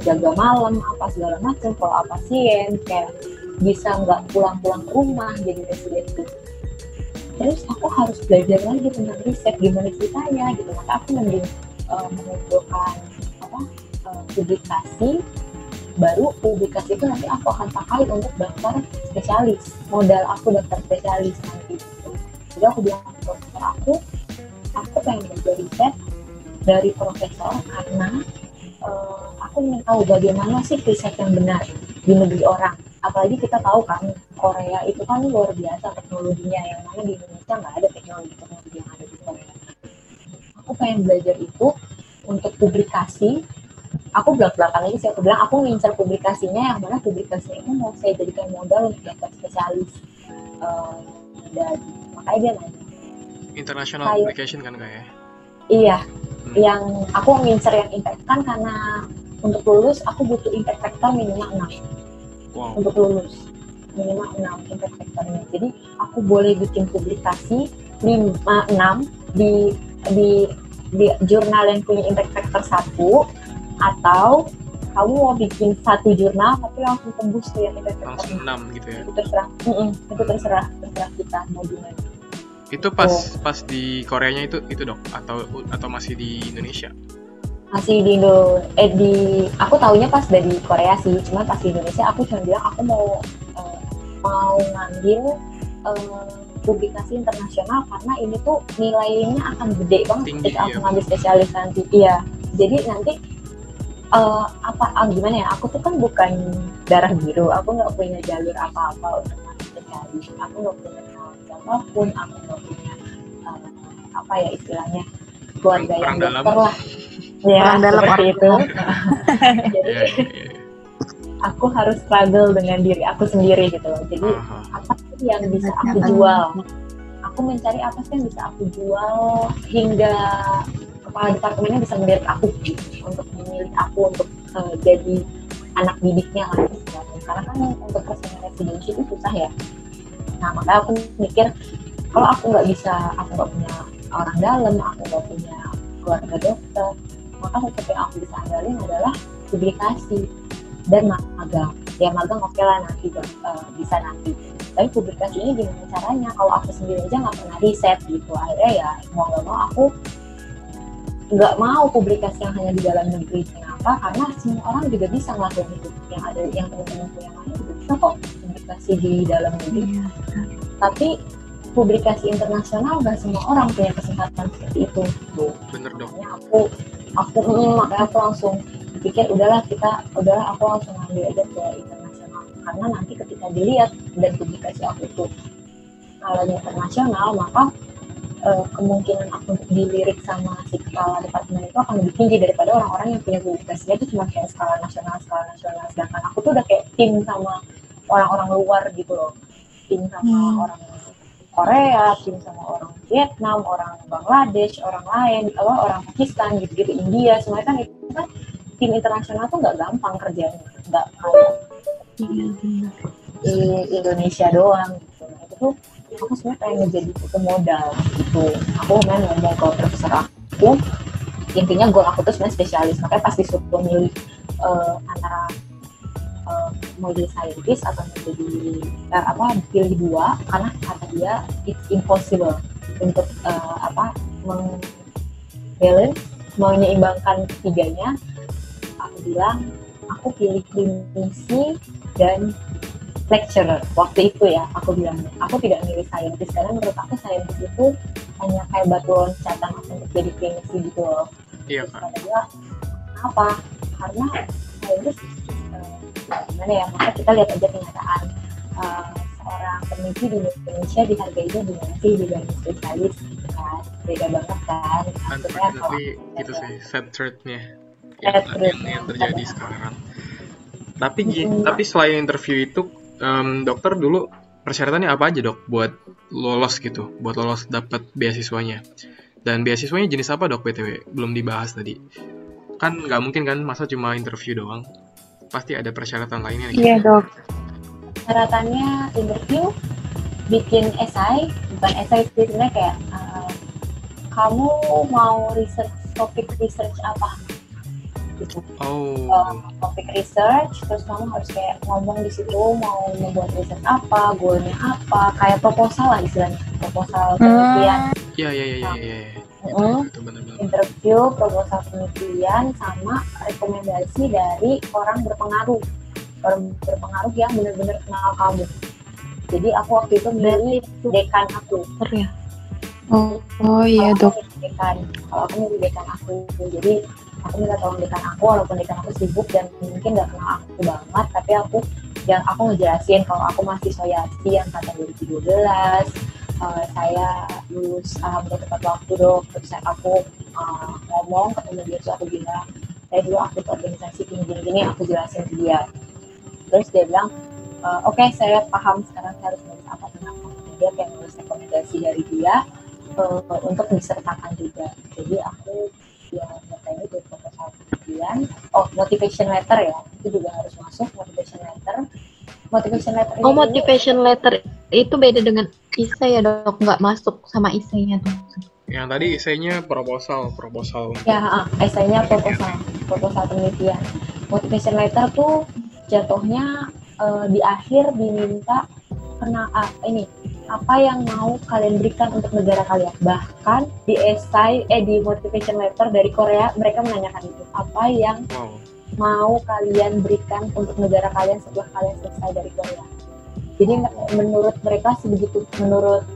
jaga malam apa segala macam kalau apa pasien kayak bisa nggak pulang-pulang ke rumah jadi residen itu. Terus aku harus belajar lagi tentang riset gimana ceritanya gitu. Maka aku mending uh, mengumpulkan apa uh, publikasi. Baru publikasi itu nanti aku akan pakai untuk daftar spesialis modal aku daftar spesialis. Nanti jadi aku bilang ke profesor aku aku pengen belajar riset dari profesor karena eh, aku ingin tahu bagaimana sih riset yang benar di negeri orang. Apalagi kita tahu kan Korea itu kan luar biasa teknologinya. Yang mana di Indonesia nggak ada teknologi teknologi yang ada di Korea. Aku pengen belajar itu untuk publikasi aku belak belakan lagi sih. Aku bilang aku ngincar publikasinya yang mana publikasinya itu mau saya jadikan modal untuk daftar spesialis Eh, dan makanya dia nanya. International Kayak- application kan kayak iya. Hmm. yang aku ngincer yang impact kan karena untuk lulus aku butuh impact factor minimal 6 wow. Untuk lulus minimal 6 impact factornya. Jadi aku boleh bikin publikasi 5 6 di di di jurnal yang punya impact factor satu atau kamu mau bikin satu jurnal tapi langsung tembus tuh yang impact factor langsung enam. 6 gitu ya? Itu terserah. Mm-mm, itu terserah terserah kita mau gimana. Itu pas pas di Koreanya itu itu dok atau atau masih di Indonesia? Masih di Indo eh di aku taunya pas dari Korea sih cuma pas di Indonesia aku cuma bilang aku mau eh, mau ngambil eh, publikasi internasional karena ini tuh nilainya akan gede banget Tinggi, ketika aku iya. ngambil spesialis nanti iya jadi nanti eh, apa ah, gimana ya aku tuh kan bukan darah biru aku nggak punya jalur apa-apa untuk masuk spesialis aku nggak punya kenal siapa pun aku nggak punya eh, apa ya istilahnya keluarga yang dokter lah. Ya dalam. seperti itu. Jadi iya, iya. Aku harus struggle dengan diri aku sendiri gitu loh. Jadi apa sih yang bisa aku jual? Aku mencari apa sih yang bisa aku jual hingga kepala departemennya bisa melihat aku gitu, untuk memilih aku untuk eh, jadi anak didiknya lah istilahnya. karena kan untuk persaingan residensi itu susah ya. Nah makanya aku mikir kalau aku nggak bisa aku nggak punya orang dalam aku nggak punya keluarga dokter maka sesuatu yang aku bisa andalin adalah publikasi dan magang. Ya magang oke lah nanti eh, bisa nanti. Tapi publikasi ini gimana caranya? Kalau aku sendiri aja nggak pernah riset gitu. Akhirnya ya mau nggak mau aku nggak mau publikasi yang hanya di dalam negeri. Kenapa? Karena semua orang juga bisa ngelakuin itu. Yang ada yang teman-temanku yang lain juga bisa kok publikasi di dalam negeri. Tapi publikasi internasional nggak semua orang punya kesempatan seperti itu. Gitu bener dok makanya aku aku mm, makanya aku langsung pikir udahlah kita udahlah aku langsung ambil aja ke internasional. Karena nanti ketika dilihat dan publikasi aku itu skalanya internasional maka eh, kemungkinan aku dilirik sama si kepala departemen itu akan lebih tinggi daripada orang-orang yang punya publikasinya itu cuma kayak skala nasional skala nasional. Sedangkan aku tuh udah kayak tim sama orang-orang luar gitu loh. Tim sama Hmm. orang Korea, tim sama orang Vietnam, orang Bangladesh, orang lain, apa, orang Pakistan, gitu-gitu, India, semuanya kan itu kan tim internasional tuh nggak gampang kerjanya, nggak kayak di Indonesia doang gitu. Nah, itu tuh aku sebenarnya pengen ngejadi itu modal gitu. Aku main ngomong ke profesor aku, intinya goal aku tuh sebenarnya spesialis, makanya pasti disuruh milih eh, antara eh, mau jadi scientist atau mau jadi eh, apa pilih dua karena kata dia it's impossible untuk eh, apa meng balance menyeimbangkan ketiganya aku bilang aku pilih klinisi dan lecturer. Waktu itu ya aku bilang aku tidak milih scientist karena menurut aku scientist itu hanya kayak batu loncatan untuk jadi klinisi gitu loh. Iya kak. dia kenapa karena scientist eh, gimana ya? Maka kita lihat aja kenyataan eh, seorang peneliti di Indonesia dihargainya gimana sih? Dibanding spesialis gitu kan? Beda banget kan? Maksudnya kalau unfortunately itu sih sad truth-nya yang, yang, yang terjadi sekarang. Tapi Mm-mm. tapi selain interview itu em, dokter dulu persyaratannya apa aja dok buat lolos gitu buat lolos dapat beasiswanya? Dan beasiswanya jenis apa dok btw belum dibahas tadi. Kan nggak mungkin kan masa cuma interview doang pasti ada persyaratan lainnya gitu. Iya dok. syaratannya interview bikin esai bukan esai sih sebenarnya kayak eh, kamu mau research topik research apa? Gitu. Oh. Um, topik research terus kamu harus kayak ngomong di situ mau membuat research apa goalnya apa kayak proposal lah istilahnya proposal penelitian. Iya iya iya iya itu benar-benar interview proposal penelitian sama rekomendasi dari orang berpengaruh. Orang berpengaruh yang benar-benar kenal kamu. Jadi aku waktu itu milih dekan aku. Ya? Oh, oh iya Kalau dok. dekan. Kalau aku milih dekan aku. Jadi aku minta tolong dekan aku walaupun dekan aku sibuk dan mungkin nggak kenal aku banget tapi aku yang aku ngejelasin kalau aku masih soyasi yang kata 2012 eh, saya lulus alhamdulillah tepat waktu dok terus saya aku eh, ngomong ketemu dia terus aku bilang saya dulu aktif organisasi gini gini gini aku jelasin ke dia. Terus dia bilang "Eh, oke saya paham sekarang saya harus nulis apa tentang kamu." dia kayak nulis rekomendasi dari dia eh, untuk disertakan juga. Jadi aku ya ngertain itu proposal penelitian oh motivation letter ya itu juga harus masuk motivation letter motivation letter Oh, ini- motivation letter itu beda dengan isai ya dok, nggak masuk sama isainya tuh. Yang tadi esainya proposal, proposal. Ya, ah, esainya proposal, proposal penelitian. Motivation letter tuh jatuhnya eh, di akhir diminta kena ah, ini apa yang mau kalian berikan untuk negara kalian. Bahkan di esai eh di motivation letter dari Korea mereka menanyakan itu apa yang Wow. Mau kalian berikan untuk negara kalian setelah kalian selesai dari Korea. Jadi menurut mereka sebegitu menurut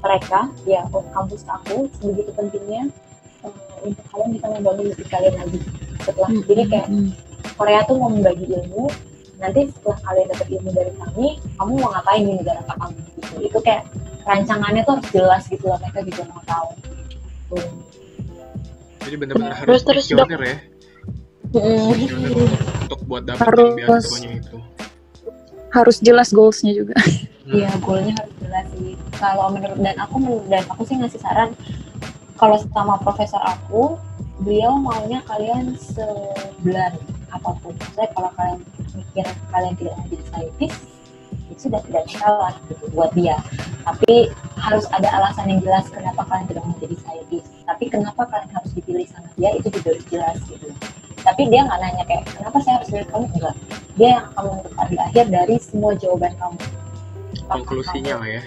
mereka ya kampus aku sebegitu pentingnya eh, untuk kalian bisa membangun negeri kalian lagi setelah Hmm, jadi kayak hmm. Korea tuh mau membagi ilmu nanti setelah kalian dapat ilmu dari kami kamu mau ngapain di negara kamu gitu itu kayak rancangannya tuh harus jelas gitu loh mereka juga mau tahu Tuh. Jadi benar-benar harus Terus- terus, Dok. ya. Untuk buat dapat Harus. beasiswanya itu. Harus jelas goalsnya juga. Hmm. Iya, goalnya harus jelas sih. Kalau menurut dan aku menurut dan aku sih ngasih saran kalau sama profesor aku, beliau maunya kalian sebulan apa pun. Saya kalau kalian mikir kalian tidak mau jadi scientist, itu sudah tidak salah gitu buat dia. Tapi harus ada alasan yang jelas kenapa kalian tidak mau jadi scientist. Tapi kenapa kalian harus dipilih sama dia itu juga harus jelas gitu. Tapi dia nggak nanya kayak kenapa saya harus pilih kamu enggak. Dia yang akan menentukan di akhir dari semua jawaban kamu. Apakah Konklusinya lah ya.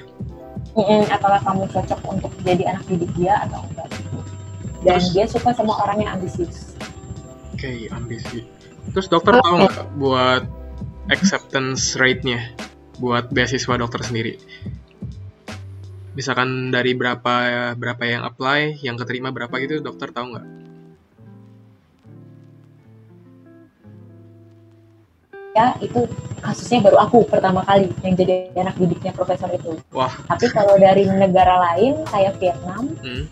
Mm-mm, apakah kamu cocok untuk jadi anak didik dia atau enggak. Dan Terus- dia suka sama orang yang ambisius. Oke, ambisi. Terus dokter tahu nggak buat acceptance rate-nya buat beasiswa dokter sendiri? Misalkan dari berapa berapa yang apply, yang keterima berapa gitu, dokter tahu nggak? Ya, itu kasusnya baru aku pertama kali yang jadi anak didiknya profesor itu. Wah, Tapi kalau dari negara lain kayak Vietnam hmm,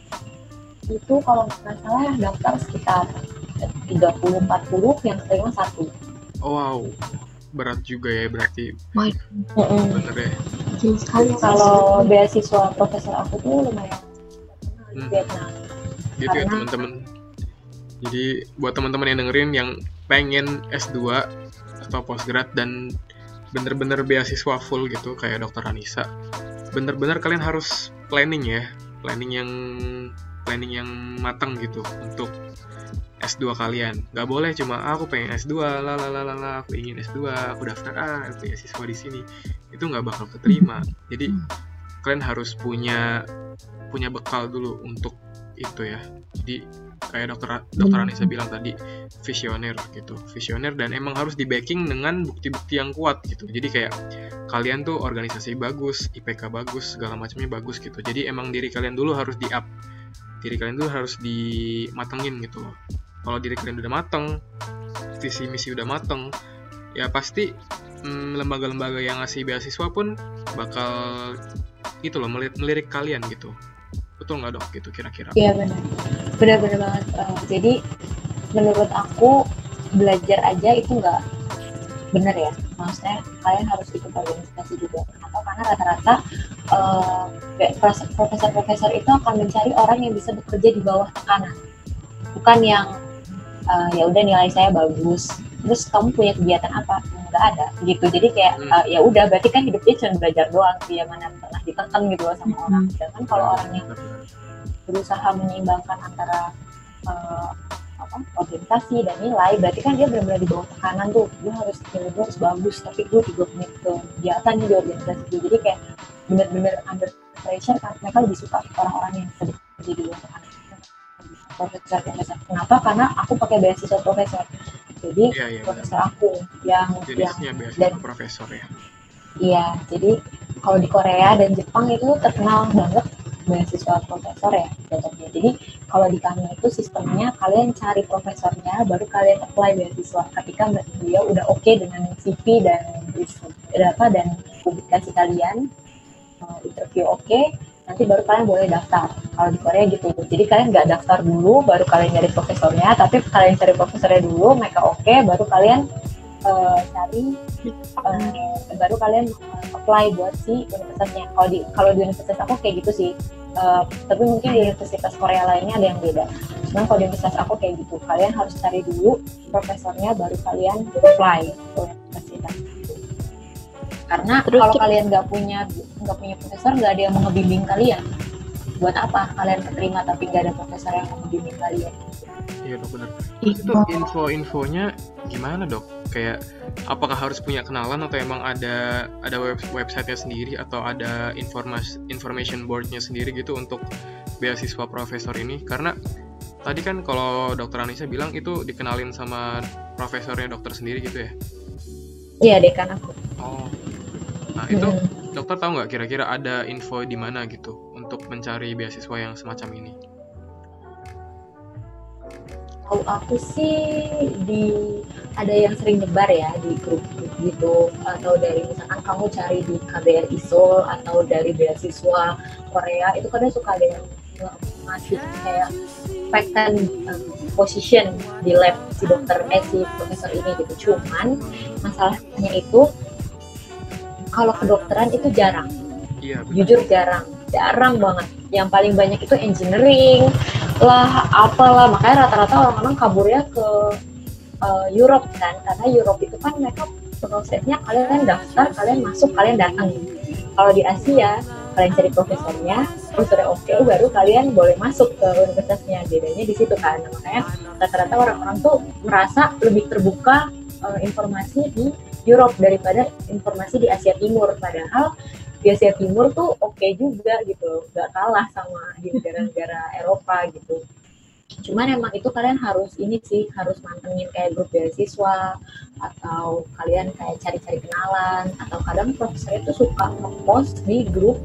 itu kalau nggak salah daftar sekitar 30-40 yang keterima satu. oh, wow, berat juga ya berarti Mm-mm. bener ya. Sekali Kalau beasiswa profesor aku tuh lumayan di Hmm. Vietnam. Gitu ya teman-teman. Jadi buat teman-teman yang dengerin yang pengen S2 atau postgrad dan bener-bener beasiswa full gitu kayak dokter Anissa, bener-bener kalian harus planning ya, planning yang planning yang matang gitu untuk S2 kalian. Gak boleh cuma "Ah, aku pengen S2, lah lah lah lah, lah, aku ingin S2, aku daftar ah beasiswa di sini. Itu nggak bakal keterima. Jadi kalian harus punya punya bekal dulu untuk itu ya. Jadi kayak dokter dokter Anissa bilang tadi visioner gitu, visioner dan emang harus di backing dengan bukti-bukti yang kuat gitu. Jadi kayak kalian tuh organisasi bagus, IPK bagus, segala macamnya bagus gitu. Jadi emang diri kalian dulu harus di up, diri kalian dulu harus dimatengin gitu loh. Kalau diri kalian udah mateng, visi misi udah mateng, ya pasti mm, lembaga-lembaga yang ngasih beasiswa pun bakal itu loh melirik, melirik kalian gitu. Betul nggak dok gitu kira-kira? Iya benar, benar-benar banget. Eh, jadi menurut aku belajar aja itu nggak benar ya. Maksudnya kalian harus ikut organisasi juga. Kenapa? Karena rata-rata pros- profesor-profesor itu akan mencari orang yang bisa bekerja di bawah tekanan, bukan yang eh, ya udah nilai saya bagus. Terus kamu punya kegiatan apa? Nggak ada gitu. Jadi kayak Hmm. eh, ya udah berarti kan hidupnya cuma belajar doang. Dia mana pernah ditekan gitu loh sama orang. Sedangkan kalau orangnya berusaha menyeimbangkan antara eh, apa organisasi dan nilai berarti kan dia benar-benar di bawah tekanan tuh gue harus nilai gue harus bagus tapi gue juga punya kegiatan di organisasi gue jadi kayak benar-benar under pressure kan mereka lebih suka orang-orang yang sedih di bawah tekanan profesor profesor kenapa karena aku pakai beasiswa profesor jadi iya. benar. profesor aku yang yang Jenisnya beasiswa dan- profesor ya. Iya, jadi kalau di Korea dan Jepang itu terkenal banget beasiswa profesor ya jatuhnya. Jadi kalau di kami itu sistemnya kalian cari profesornya, baru kalian apply beasiswa. Ketika beliau udah oke dengan CV dan apa dan publikasi kalian, eh, interview oke, nanti baru kalian boleh daftar. Kalau di Korea gitu. Jadi kalian nggak daftar dulu, baru kalian cari profesornya, tapi kalian cari profesornya dulu, mereka oke, baru kalian eh, cari eh, baru kalian eh, apply buat si universitasnya. Kalau di kalau di universitas aku kayak gitu sih. Eh, tapi mungkin di universitas Korea lainnya ada yang beda. Cuman kalau di universitas aku kayak gitu, kalian harus cari dulu profesornya, baru kalian apply ke universitas. Karena Terus- kalau kalian nggak punya nggak punya profesor, nggak ada yang mau ngebimbing kalian. buat apa kalian keterima tapi gak ada profesor yang membimbing kalian Iya dok benar. Iya. Itu info-infonya gimana dok? Kayak apakah harus punya kenalan atau emang ada ada web websitenya sendiri atau ada informasi information boardnya sendiri gitu untuk beasiswa profesor ini? Karena tadi kan kalau dokter Anissa bilang itu dikenalin sama profesornya dokter sendiri gitu ya? iya dekan aku Oh, nah itu Mm. dokter tahu nggak kira-kira ada info di mana gitu untuk mencari beasiswa yang semacam ini? tahu aku sih di ada yang sering nyebar ya di grup-grup gitu atau dari misalkan kamu cari di KBRI Seoul atau dari beasiswa Korea itu kadang suka ada yang ngasih kayak vacant um, position di lab si dokter eh si profesor ini gitu cuman masalahnya itu kalau kedokteran itu jarang. Iya benar. jujur jarang. Jarang banget. Yang paling banyak itu engineering lah apalah. Makanya rata-rata orang-orang kaburnya ke uh, Europe kan. Karena Europe itu kan mereka prosesnya kalian daftar kalian masuk kalian datang. Kalau di Asia kalian cari profesornya profesornya oke baru kalian boleh masuk ke universitasnya. Bedanya di situ kan. Makanya rata-rata orang-orang tuh merasa lebih terbuka uh, informasi di Europe daripada informasi di Asia Timur. Padahal di Asia Timur tuh oke juga gitu nggak kalah sama di negara-negara Eropa gitu. Cuman emang itu kalian harus ini sih harus mantengin kayak grup beasiswa atau kalian kayak cari-cari kenalan atau kadang profesornya tuh suka ngepost di grup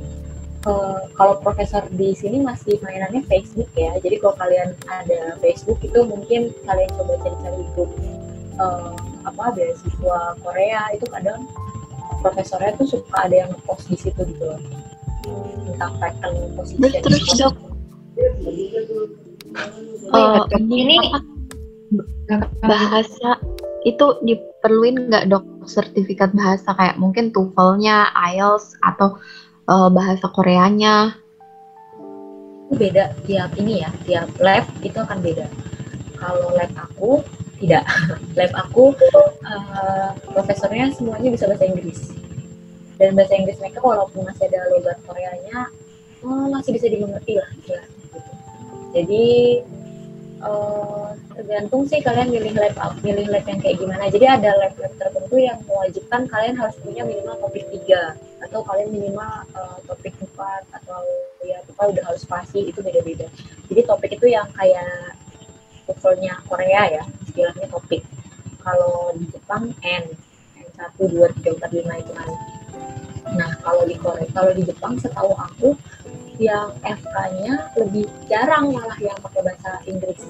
eh, kalau profesor di sini masih mainannya Facebook ya. Jadi kalau kalian ada Facebook itu mungkin kalian coba cari-cari grup eh, apa beasiswa Korea itu kadang profesornya tuh suka ada yang ngepost di situ gitu loh. Tentang vacant position. Terus dok, eh, ini bahasa itu diperluin nggak dok? Sertifikat bahasa kayak mungkin TOEFL-nya, IELTS atau eh, bahasa Koreanya? itu beda tiap ini ya tiap lab itu akan beda. Kalau lab aku tidak. Lab aku eh, profesornya semuanya bisa bahasa Inggris. Dan bahasa Inggris mereka walaupun masih ada logat Koreanya eh, masih bisa dimengerti lah ya jadi eh, tergantung sih kalian milih lab milih lab yang kayak gimana. Jadi ada lab lab tertentu yang mewajibkan kalian harus punya minimal topik 3 atau kalian minimal eh, topik 4 atau ya pokoknya udah harus pasti itu beda-beda. Jadi topik itu yang kayak TOEFL-nya Korea ya istilahnya topik kalau di Jepang N. N 1, 2, 3, 4, 5 itu kan. Nah kalau di Korea kalau di Jepang setahu aku yang FK-nya lebih jarang malah yang pakai bahasa Inggris.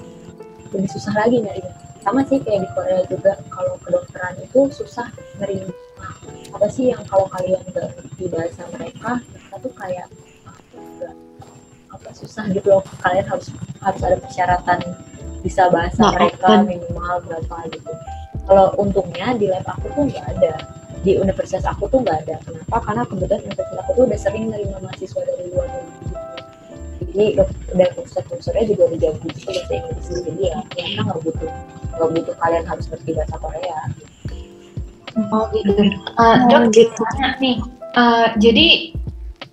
Lebih susah lagi nyarinya. Sama sih kayak di Korea juga kalau kedokteran itu susah nerima. Apa sih yang kalau kalian nggak ngerti bahasa mereka tuh kayak ah, apa susah gitu loh. Kalian harus harus ada persyaratan bisa bahasa Nah, mereka open. minimal berapa gitu. Kalau untungnya di lab aku tuh nggak ada. Di universitas aku tuh nggak ada. Kenapa? Karena kebetulan universitas aku tuh udah sering nerima mahasiswa dari luar negeri gitu. Jadi dok dan profesor-profesornya juga udah jago juga bahasa Inggris jadi ya mereka nggak butuh nggak butuh kalian harus ngerti bahasa Korea. Oh gitu. Uh, dok, tanya nih. Uh, jadi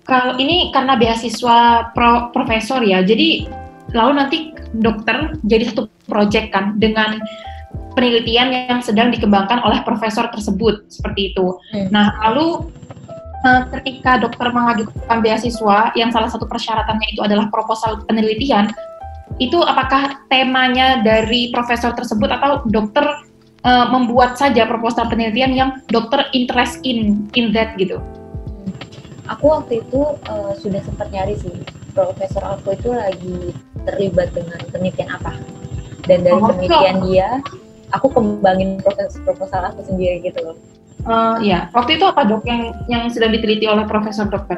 kalau ini karena beasiswa pro, profesor ya, jadi lalu nanti dokter jadi satu proyek kan dengan penelitian yang sedang dikembangkan oleh profesor tersebut seperti itu. Hmm. Nah lalu uh, ketika dokter mengajukan beasiswa yang salah satu persyaratannya itu adalah proposal penelitian, itu apakah temanya dari profesor tersebut atau dokter uh, membuat saja proposal penelitian yang dokter interest in in that gitu. Aku waktu itu eh, sudah sempat nyari sih. Profesor aku itu lagi terlibat dengan penelitian apa. Dan dari Oh, penelitian dia aku kembangin proses proposal aku sendiri gitu loh. Uh, ya, waktu itu apa dok yang yang sedang diteliti oleh profesor dokter?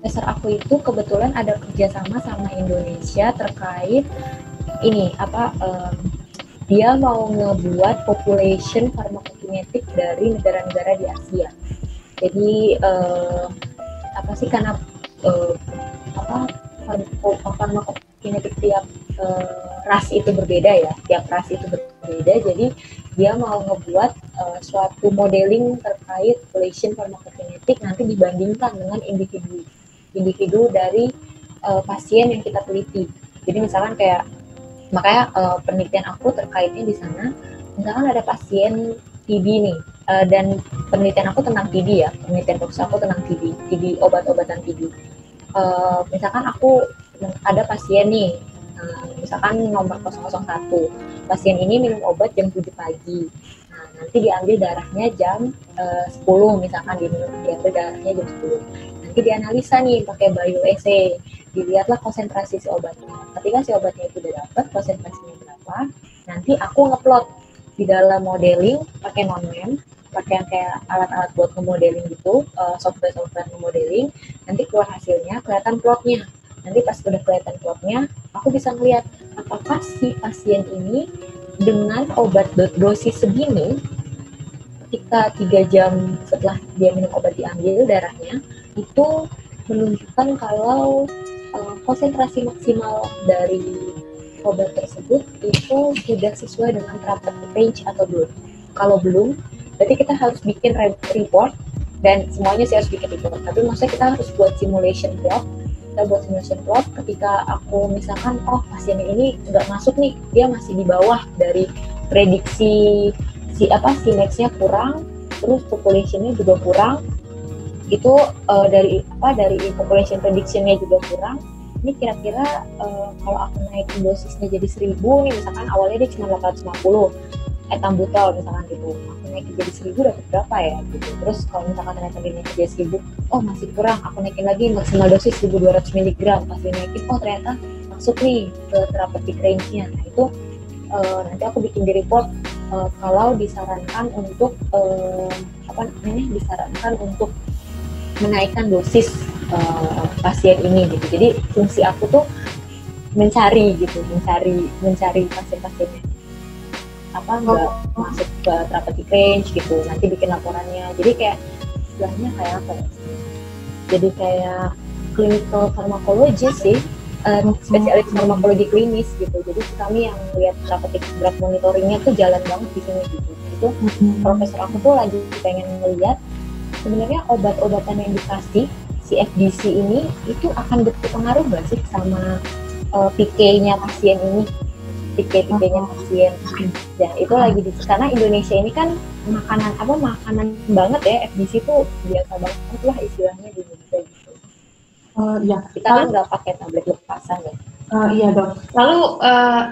profesor aku itu kebetulan ada kerjasama sama Indonesia terkait ini apa em, dia mau ngebuat population farmakokinetik dari negara-negara di Asia. Jadi eh, apa sih karena eh, apa farmako- farmakokinetik tiap eh, ras itu berbeda ya, tiap ras itu berbeda. Jadi dia mau ngebuat eh, suatu modeling terkait population farmakokinetik nanti dibandingkan dengan individu individu dari uh, pasien yang kita teliti. Jadi misalkan kayak makanya uh, penelitian aku terkaitnya di sana, misalkan ada pasien TB nih, uh, dan penelitian aku tentang TB ya, penelitian fokus aku tentang TB, TB obat-obatan TB. Uh, misalkan aku ada pasien nih, uh, misalkan nomor 001, pasien ini minum obat jam 7 pagi, nah nanti diambil darahnya jam uh, 10 misalkan diminum diambil darahnya jam 10 nanti dianalisa nih pakai bioassay dilihatlah konsentrasi si obatnya. Ketika si obatnya itu udah dapat konsentrasinya berapa nanti aku ngeplot di dalam modeling pakai non-mem pakai yang kayak alat-alat buat nge-modeling gitu uh, software-software nge-modeling nanti keluar hasilnya kelihatan plotnya nanti pas udah kelihatan plotnya aku bisa ngeliat apakah si pasien ini dengan obat dosis segini ketika tiga jam setelah dia minum obat diambil darahnya itu menunjukkan kalau uh, konsentrasi maksimal dari obat tersebut itu sudah sesuai dengan therapeutic range atau belum. Kalau belum, berarti kita harus bikin report dan semuanya sih harus bikin report. Tapi maksudnya kita harus buat simulation plot. Kita buat simulation plot ketika aku misalkan, oh pasien ini nggak masuk nih, dia masih di bawah dari prediksi si apa si nya kurang, terus populationnya juga kurang, itu uh, dari apa dari population predictionnya juga kurang ini kira-kira uh, kalau aku naikin dosisnya jadi 1000 nih misalkan awalnya dia cuma 850 etambutol misalkan gitu. Aku naikin jadi 1000 dapat berapa ya gitu. Terus kalau misalkan ternyata naikin jadi 1000 oh masih kurang. Aku naikin lagi maksimal dosis 1200 mg pas dinaikin oh ternyata masuk nih ke therapeutic range-nya. Nah itu uh, nanti aku bikin di report uh, kalau disarankan untuk uh, apa namanya disarankan untuk menaikkan dosis uh, pasien ini gitu. Jadi fungsi aku tuh mencari gitu, mencari mencari pasien-pasiennya apa enggak oh. masuk ke therapeutic range gitu. Nanti bikin laporannya. Jadi kayak istilahnya kayak apa ya? Jadi kayak clinical pharmacology sih. Um, spesialis farmakologi klinis gitu jadi kami yang lihat therapeutic drug monitoringnya tuh jalan banget di sini gitu itu hmm. profesor aku tuh lagi pengen melihat sebenarnya obat-obatan yang dikasih si FDC ini itu akan berpengaruh nggak sih sama uh, eh, PK-nya pasien ini PK-PK-nya pasien ya itu lagi di karena Indonesia ini kan makanan apa makanan banget ya. FDC itu biasa banget lah istilahnya di Indonesia gitu. Uh, ya kita kan nggak pakai tablet lepasan ya. Uh, iya dok. Lalu uh,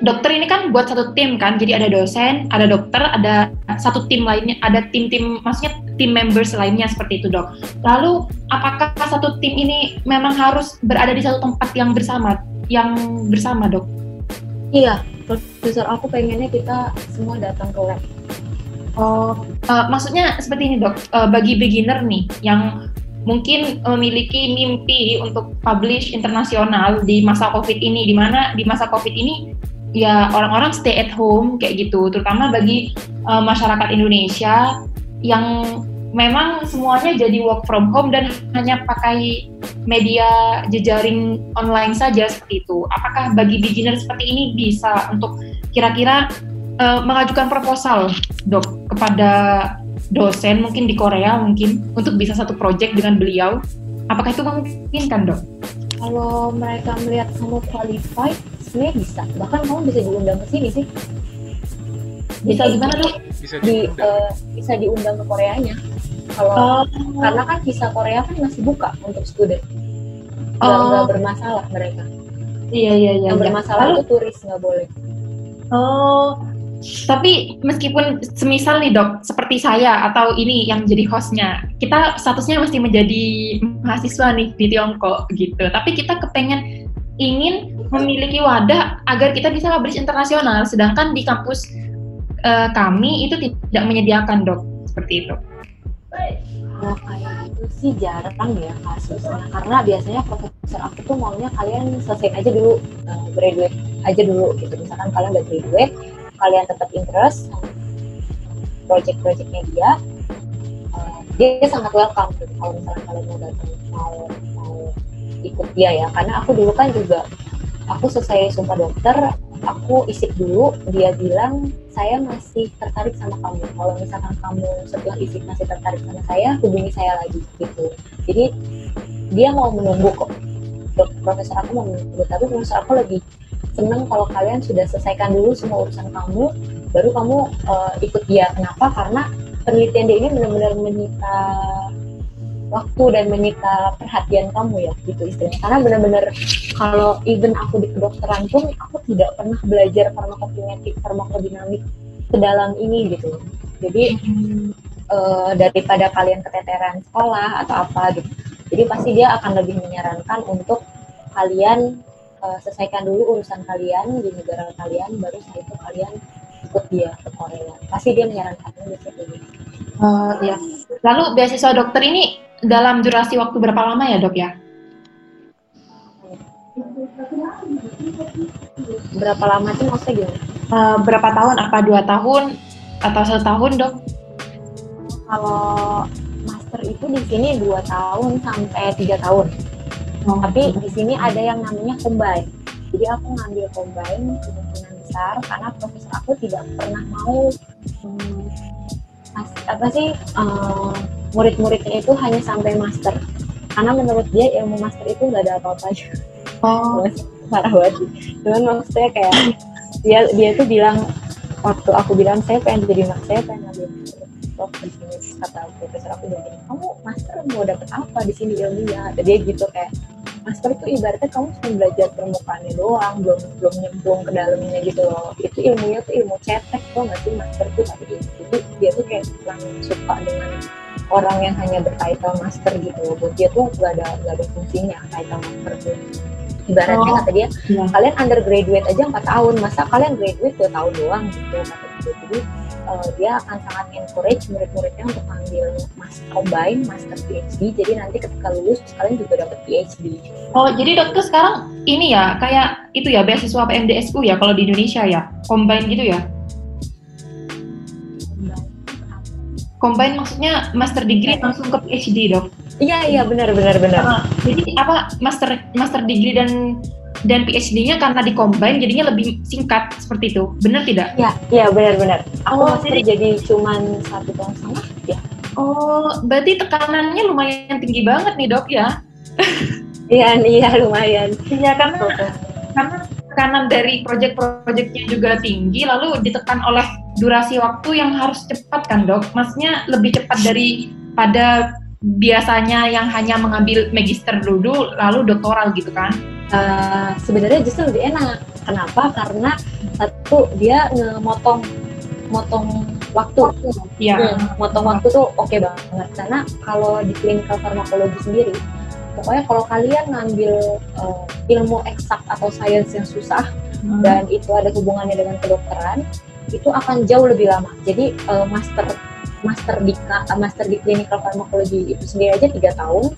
dokter ini kan buat satu tim kan, jadi ada dosen, ada dokter, ada satu tim lainnya, ada tim-tim, maksudnya tim members lainnya seperti itu dok. Lalu apakah satu tim ini memang harus berada di satu tempat yang bersama, yang bersama dok? Iya, profesor aku pengennya kita semua datang ke lab. Oh, uh, maksudnya seperti ini dok, uh, bagi beginner nih yang mungkin memiliki mimpi untuk publish internasional di masa COVID ini, di mana di masa COVID ini ya orang-orang stay at home kayak gitu, terutama bagi uh, masyarakat Indonesia yang memang semuanya jadi work from home dan hanya pakai media jejaring online saja seperti itu. Apakah bagi beginner seperti ini bisa untuk kira-kira uh, mengajukan proposal, dok, kepada dosen mungkin di Korea mungkin untuk bisa satu project dengan beliau? Apakah itu memungkinkan, dok? Kalau mereka melihat kamu qualified, sebenarnya bisa bahkan kamu bisa diundang ke sini sih bisa gimana tuh bisa di uh, bisa diundang ke Koreanya kalau oh. karena kan visa Korea kan masih buka untuk student nggak oh. nggak bermasalah mereka iya iya iya yang iya. bermasalah Lalu, itu turis nggak boleh oh tapi meskipun semisal nih dok, seperti saya atau ini yang jadi hostnya, kita statusnya masih menjadi mahasiswa nih di Tiongkok gitu. Tapi kita kepengen ingin memiliki wadah agar kita bisa publish internasional, sedangkan di kampus uh, kami itu tidak menyediakan dok seperti itu. Kalau kayak itu sih jarang ya kasusnya, karena biasanya profesor aku tuh maunya kalian selesai aja dulu, uh, graduate aja dulu gitu. Misalkan kalian udah graduate, kalian tetap interest project-projectnya dia, uh, dia sangat welcome gitu. Kalau misalnya kalian mau datang mau mau ikut dia ya karena aku dulu kan juga aku selesai sumpah dokter aku isip dulu dia bilang saya masih tertarik sama kamu. Kalau misalkan kamu setelah isip masih tertarik sama saya hubungi saya lagi gitu. Jadi dia mau menunggu kok. Profesor aku mau menyebut tapi profesor aku lebih seneng kalau kalian sudah selesaikan dulu semua urusan kamu baru kamu uh, ikut dia. Kenapa? Karena penelitian dia ini benar-benar menyita waktu dan menyita perhatian kamu ya gitu istilahnya. Karena benar-benar kalau even aku di kedokteran pun aku tidak pernah belajar farmakokinetik farmakodinamik sedalam ini gitu. Jadi eh, daripada kalian keteteran sekolah atau apa gitu. Jadi pasti dia akan lebih menyarankan untuk kalian eh, selesaikan dulu urusan kalian di negara kalian baru setelah itu kalian ikut dia ke Korea pasti dia menyarankan biasanya kayak gitu Eh, ya. Lalu beasiswa dokter ini dalam durasi waktu berapa lama ya dok ya? berapa lama sih maksudnya gimana? Eh, berapa tahun? Apa dua tahun atau satu tahun dok? Kalau master itu di sini dua tahun sampai tiga tahun. Tapi di sini ada yang namanya combine. Jadi aku ngambil combine besar karena profesor aku tidak pernah mau hmm, apa sih eh, murid-muridnya itu hanya sampai master. Karena menurut dia ilmu master itu nggak ada apa-apanya. Oh, parah banget cuman maksudnya kayak dia dia tuh bilang waktu aku bilang saya pengen jadi mas saya pengen ngambil master of di sini kata profesor aku bilang kamu master mau dapet apa di sini ilmunya ada dia gitu kayak master tuh ibaratnya kamu cuma belajar permukaannya doang belum belum nyemplung ke dalamnya gitu loh. Itu ilmunya tuh ilmu cetek tuh nggak sih? Master tuh tapi jadi dia tuh kayak kurang suka dengan orang yang hanya bertitle master gitu buat dia tuh gak ada gak ada fungsinya title master tuh. Ibaratnya Oh, kata dia iya. kalian undergraduate aja 4 tahun masa kalian graduate 2 tahun doang? Gitu kata dia. Jadi eh, dia akan sangat encourage murid-muridnya untuk ambil mas combine master PhD jadi nanti ketika lulus kalian juga dapat PhD Oh, jadi dokter sekarang ini ya kayak itu ya beasiswa PMDSU ya kalau di Indonesia ya, combine gitu ya. Combine maksudnya master degree langsung ke PhD dok. iya iya benar benar benar Nah, jadi apa master master degree dan dan PhD-nya karena di combine jadinya lebih singkat seperti itu. Benar tidak? iya iya benar benar aku Oh, master jadi- jadi cuman satu tahun setengah ya Oh, berarti tekanannya lumayan tinggi banget nih dok ya? iya iya lumayan Iya karena karena tekanan dari proyek-proyeknya juga tinggi, lalu ditekan oleh durasi waktu yang harus cepat kan dok? Maksudnya lebih cepat dari pada biasanya yang hanya mengambil magister dulu, lalu doktoral gitu kan? Eh, sebenarnya justru lebih enak. Kenapa? Karena satu dia ngemotong motong waktu. Iya. Hmm, motong waktu tuh oke banget. Karena kalau di clinical farmakologi sendiri pokoknya kalau kalian ngambil eh, ilmu eksak atau sains yang susah Hmm. dan itu ada hubungannya dengan kedokteran itu akan jauh lebih lama. Jadi eh, master master di master di clinical farmakologi itu sendiri aja tiga tahun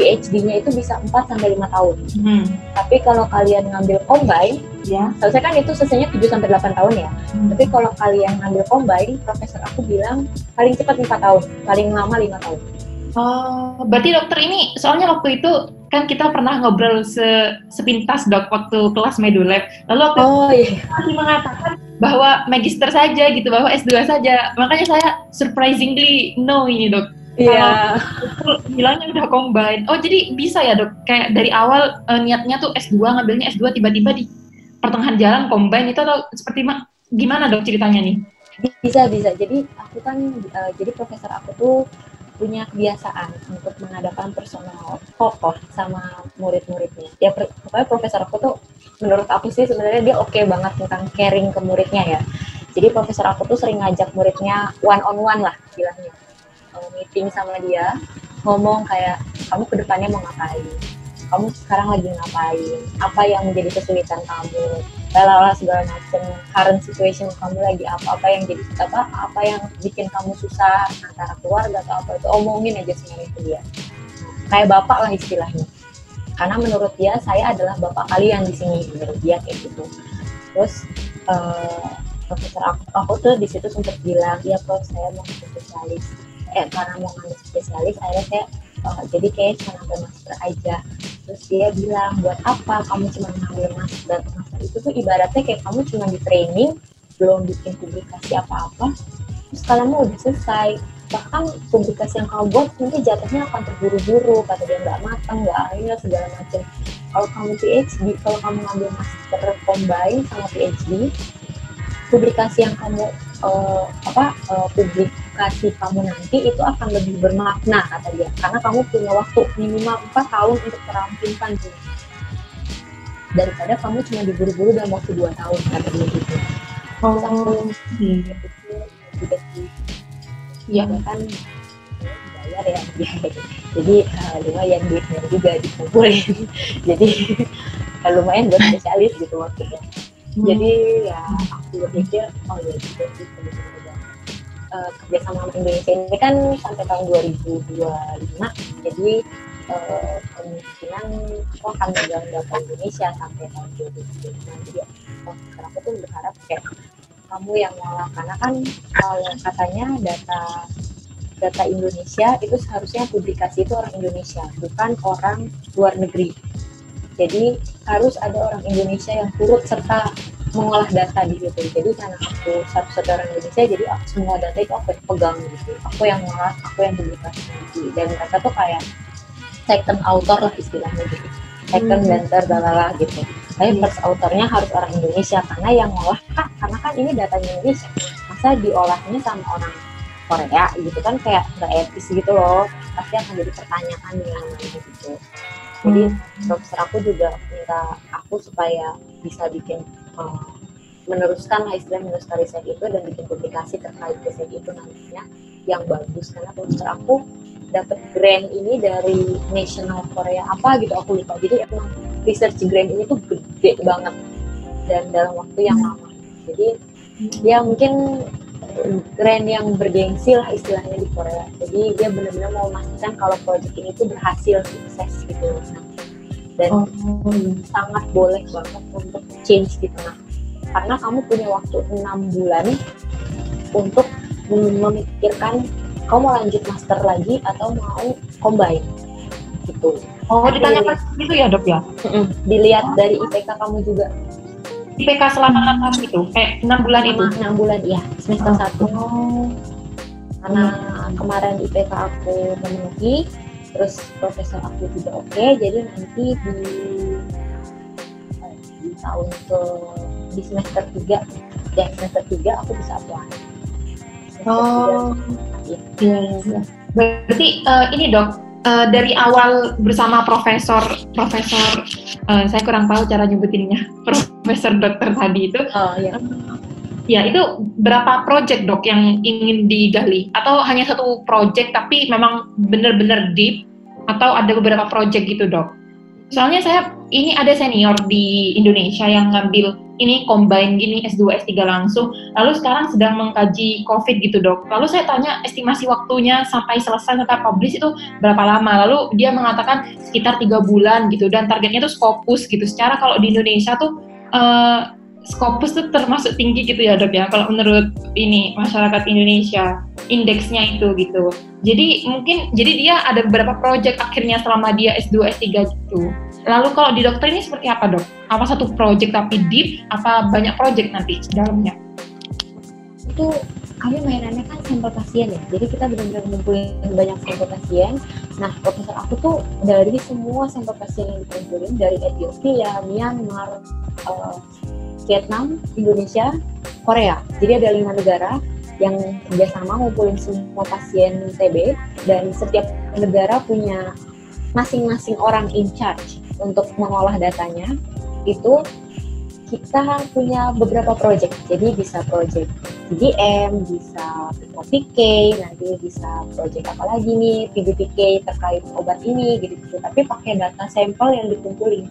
PhD-nya itu bisa 4 sampai lima tahun Hmm. tapi kalau kalian ngambil combine Ya. selesai kan itu selesainya 7 sampai 8 tahun ya tapi kalau kalian ngambil combine profesor aku bilang paling cepat 4 tahun paling lama lima tahun Oh, berarti dokter ini soalnya waktu itu kan kita pernah ngobrol se sepintas dok waktu kelas medulab. Lalu itu oh iya masih mengatakan bahwa magister saja gitu, bahwa S2 saja. Makanya saya surprisingly no ini dok. Iya Dokter bilangnya udah combine. Oh jadi bisa ya dok? Kayak dari awal eh, niatnya tuh S2 ngambilnya S2 tiba-tiba di pertengahan jalan combine itu atau seperti ma- gimana dok ceritanya nih? bisa bisa jadi aku kan eh, jadi profesor aku tuh punya kebiasaan untuk mengadakan personal tokoh sama murid-muridnya ya per- pokoknya profesor aku tuh menurut aku sih sebenarnya dia oke banget tentang caring ke muridnya ya jadi profesor aku tuh sering ngajak muridnya one on one lah bilangnya Eh, meeting sama dia ngomong kayak kamu ke depannya mau ngapain? Kamu sekarang lagi ngapain? Apa yang menjadi kesulitan kamu? Lalala segala macam current situation kamu lagi apa? Apa yang jadi apa apa yang bikin kamu susah antara keluarga atau apa? Itu omongin aja semuanya ke dia. Kayak bapak lah istilahnya. Karena menurut dia saya adalah bapak kalian di sini menurut dia kayak gitu. Terus eh, profesor aku, aku tuh di situ sempat bilang ya prof saya mau spesialis eh karena mau ngambil spesialis akhirnya saya eh, jadi kayak cuma ngambil master aja. Terus dia bilang buat apa? Kamu cuma ngambil master. Master itu tuh ibaratnya kayak kamu cuma di training belum bikin publikasi apa-apa terus kalian udah selesai. Bahkan publikasi yang kamu buat nanti jatuhnya akan terburu-buru kata dia nggak matang nggak akhirnya segala macam kalau kamu PhD kalau kamu ngambil master combine sama PhD publikasi yang kamu uh, apa uh, publikasi kamu nanti itu akan lebih bermakna kata dia. Karena kamu punya waktu minimal 4 tahun untuk merampungkan daripada kamu cuma diburu-buru dalam waktu dua tahun kata dia gitu. Oh, iya. juga sih Iya. ya kan bayar ya jadi uh, lumayan duitnya juga dikumpulin. Jadi lumayan buat spesialis gitu maksudnya Hmm. jadi ya aku berpikir oh ya juga sih uh, kerjasama sama Indonesia ini kan sampai tahun 2025 jadi uh, kemungkinan aku akan megang data Indonesia sampai tahun 2025 jadi oh, sekarang aku tuh berharap kayak kamu yang ngolah karena kan kalau katanya data data Indonesia itu seharusnya publikasi itu orang Indonesia bukan orang luar negeri jadi harus ada orang Indonesia yang turut serta mengolah data di situ. Jadi karena aku satu-satu orang Indonesia jadi aku, semua data itu aku yang pegang gitu aku yang ngolah aku yang publikasi dan mereka tuh kayak second author lah istilahnya gitu. Second Hmm. lalala gitu. Tapi first authornya harus orang Indonesia karena yang ngolah kan karena kan ini datanya Indonesia masa diolahnya sama orang Korea? Gitu kan kayak nggak etis gitu loh. Pasti akan jadi pertanyaan yang gitu jadi profesor aku juga minta aku supaya bisa bikin uh, meneruskan lah istilah meneruskan riset itu dan bikin publikasi terkait riset itu nantinya yang bagus. Karena profesor aku dapat grant ini dari National Korea apa gitu aku lupa. Jadi emang research grant ini tuh gede banget dan dalam waktu yang lama. Jadi ya mungkin grant yang bergengsi lah istilahnya di Korea. Jadi dia benar-benar mau memastikan kalau proyek ini tuh berhasil sukses gitu. Dan Oh, sangat boleh banget untuk change gitu nah karena kamu punya waktu enam bulan untuk mem- memikirkan kamu mau lanjut master lagi atau mau combine gitu. Oh, ditanyakan gitu ya dok ya? Dilihat dari IPK kamu juga IPK selama 6 tahun itu, eh 6 bulan itu. Enam bulan ya semester satu Oh, karena kemarin IPK aku memenuhi terus profesor aku juga oke jadi nanti di di tahun ke di semester 3 ya semester 3 aku bisa apply Semester Oh. tiga, iya. iya. Berarti eh, ini dok, eh, dari awal bersama profesor, profesor, eh, saya kurang tahu cara nyebutinnya, profesor dokter tadi itu, oh ya ya itu berapa project dok yang ingin digali? Atau hanya satu project tapi memang benar-benar deep? Atau ada beberapa project gitu dok? Soalnya saya ini ada senior di Indonesia yang ngambil ini combine gini S2 S3 langsung lalu sekarang sedang mengkaji COVID gitu dok. Lalu saya tanya estimasi waktunya sampai selesai sampai publish itu berapa lama? Lalu dia mengatakan sekitar tiga bulan gitu dan targetnya tuh Scopus gitu. Secara kalau di Indonesia tuh eh, Scopus tuh termasuk tinggi gitu ya dok ya kalau menurut ini masyarakat Indonesia indeksnya itu gitu. Jadi mungkin jadi dia ada beberapa project akhirnya selama dia S2 S3 gitu. Lalu kalau di dokter ini seperti apa dok? Apa satu project tapi deep? Apa banyak project nanti dalamnya? itu kami mainannya kan sampel pasien ya jadi kita benar-benar ngumpulin banyak sampel pasien nah profesor aku tuh dari semua sampel pasien yang dikumpulin dari Ethiopia, Myanmar, eh, Vietnam, Indonesia, Korea jadi ada lima negara yang kerjasama ngumpulin semua pasien TB dan setiap negara punya masing-masing orang in charge untuk mengolah datanya itu kita punya beberapa project jadi bisa project PDM, bisa PK, nanti bisa project apa lagi nih, PBPK terkait obat ini gitu-gitu. Tapi pakai data sampel yang dikumpulin.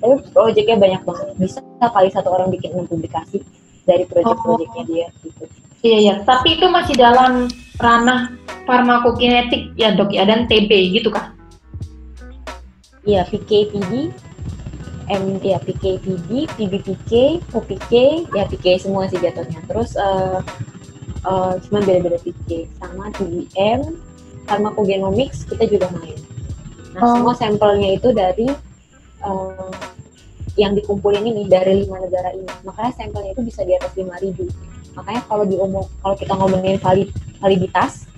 Tapi projectnya banyak banget. Bisa kali satu orang bikin enam publikasi dari project-projectnya dia gitu. Iya ya, tapi itu masih dalam ranah farmakokinetik ya dok ya dan TB gitu kan? Iya, PK-PD, M ya PK-PD, PBPK, OPK, ya PK semua sih jatuhnya. Terus eh eh, cuma beda-beda PK sama TBM, pharmacogenomics kita juga main. Nah, Oh. semua sampelnya itu dari eh, yang dikumpulin ini dari lima negara ini. Makanya sampelnya itu bisa di atas 5000. Makanya kalau diomong kalau kita ngomongin valid validitas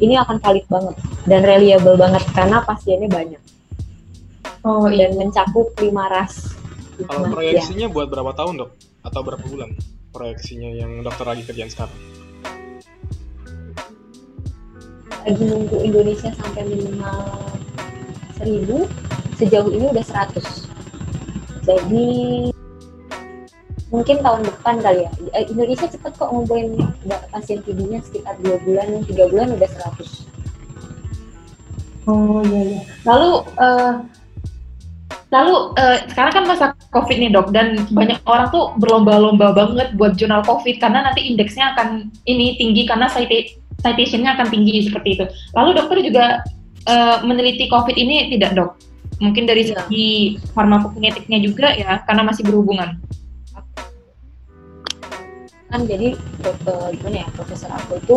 ini akan valid banget dan reliable banget karena pasiennya banyak. Oh dan mencakup lima ras. Kalau Nah, proyeksinya buat berapa tahun dok? Atau berapa bulan? Proyeksinya yang dokter lagi kerjaan sekarang? lagi nunggu Indonesia sampai minimal 1000 sejauh ini udah 100 jadi mungkin tahun depan kali ya Eh, Indonesia cepet kok ngumpulin pasien TB-nya sekitar dua bulan tiga bulan udah 100 Oh iya iya. Lalu eh, lalu eh, sekarang kan masa COVID nih dok dan banyak orang tuh berlomba-lomba banget buat jurnal COVID karena nanti indeksnya akan ini tinggi karena cita- citationnya akan tinggi seperti itu. Lalu dokter juga eh, meneliti COVID ini tidak dok? Mungkin dari Iya. segi farmakokinetiknya juga ya karena masih berhubungan. kan jadi gimana ya profesor aku itu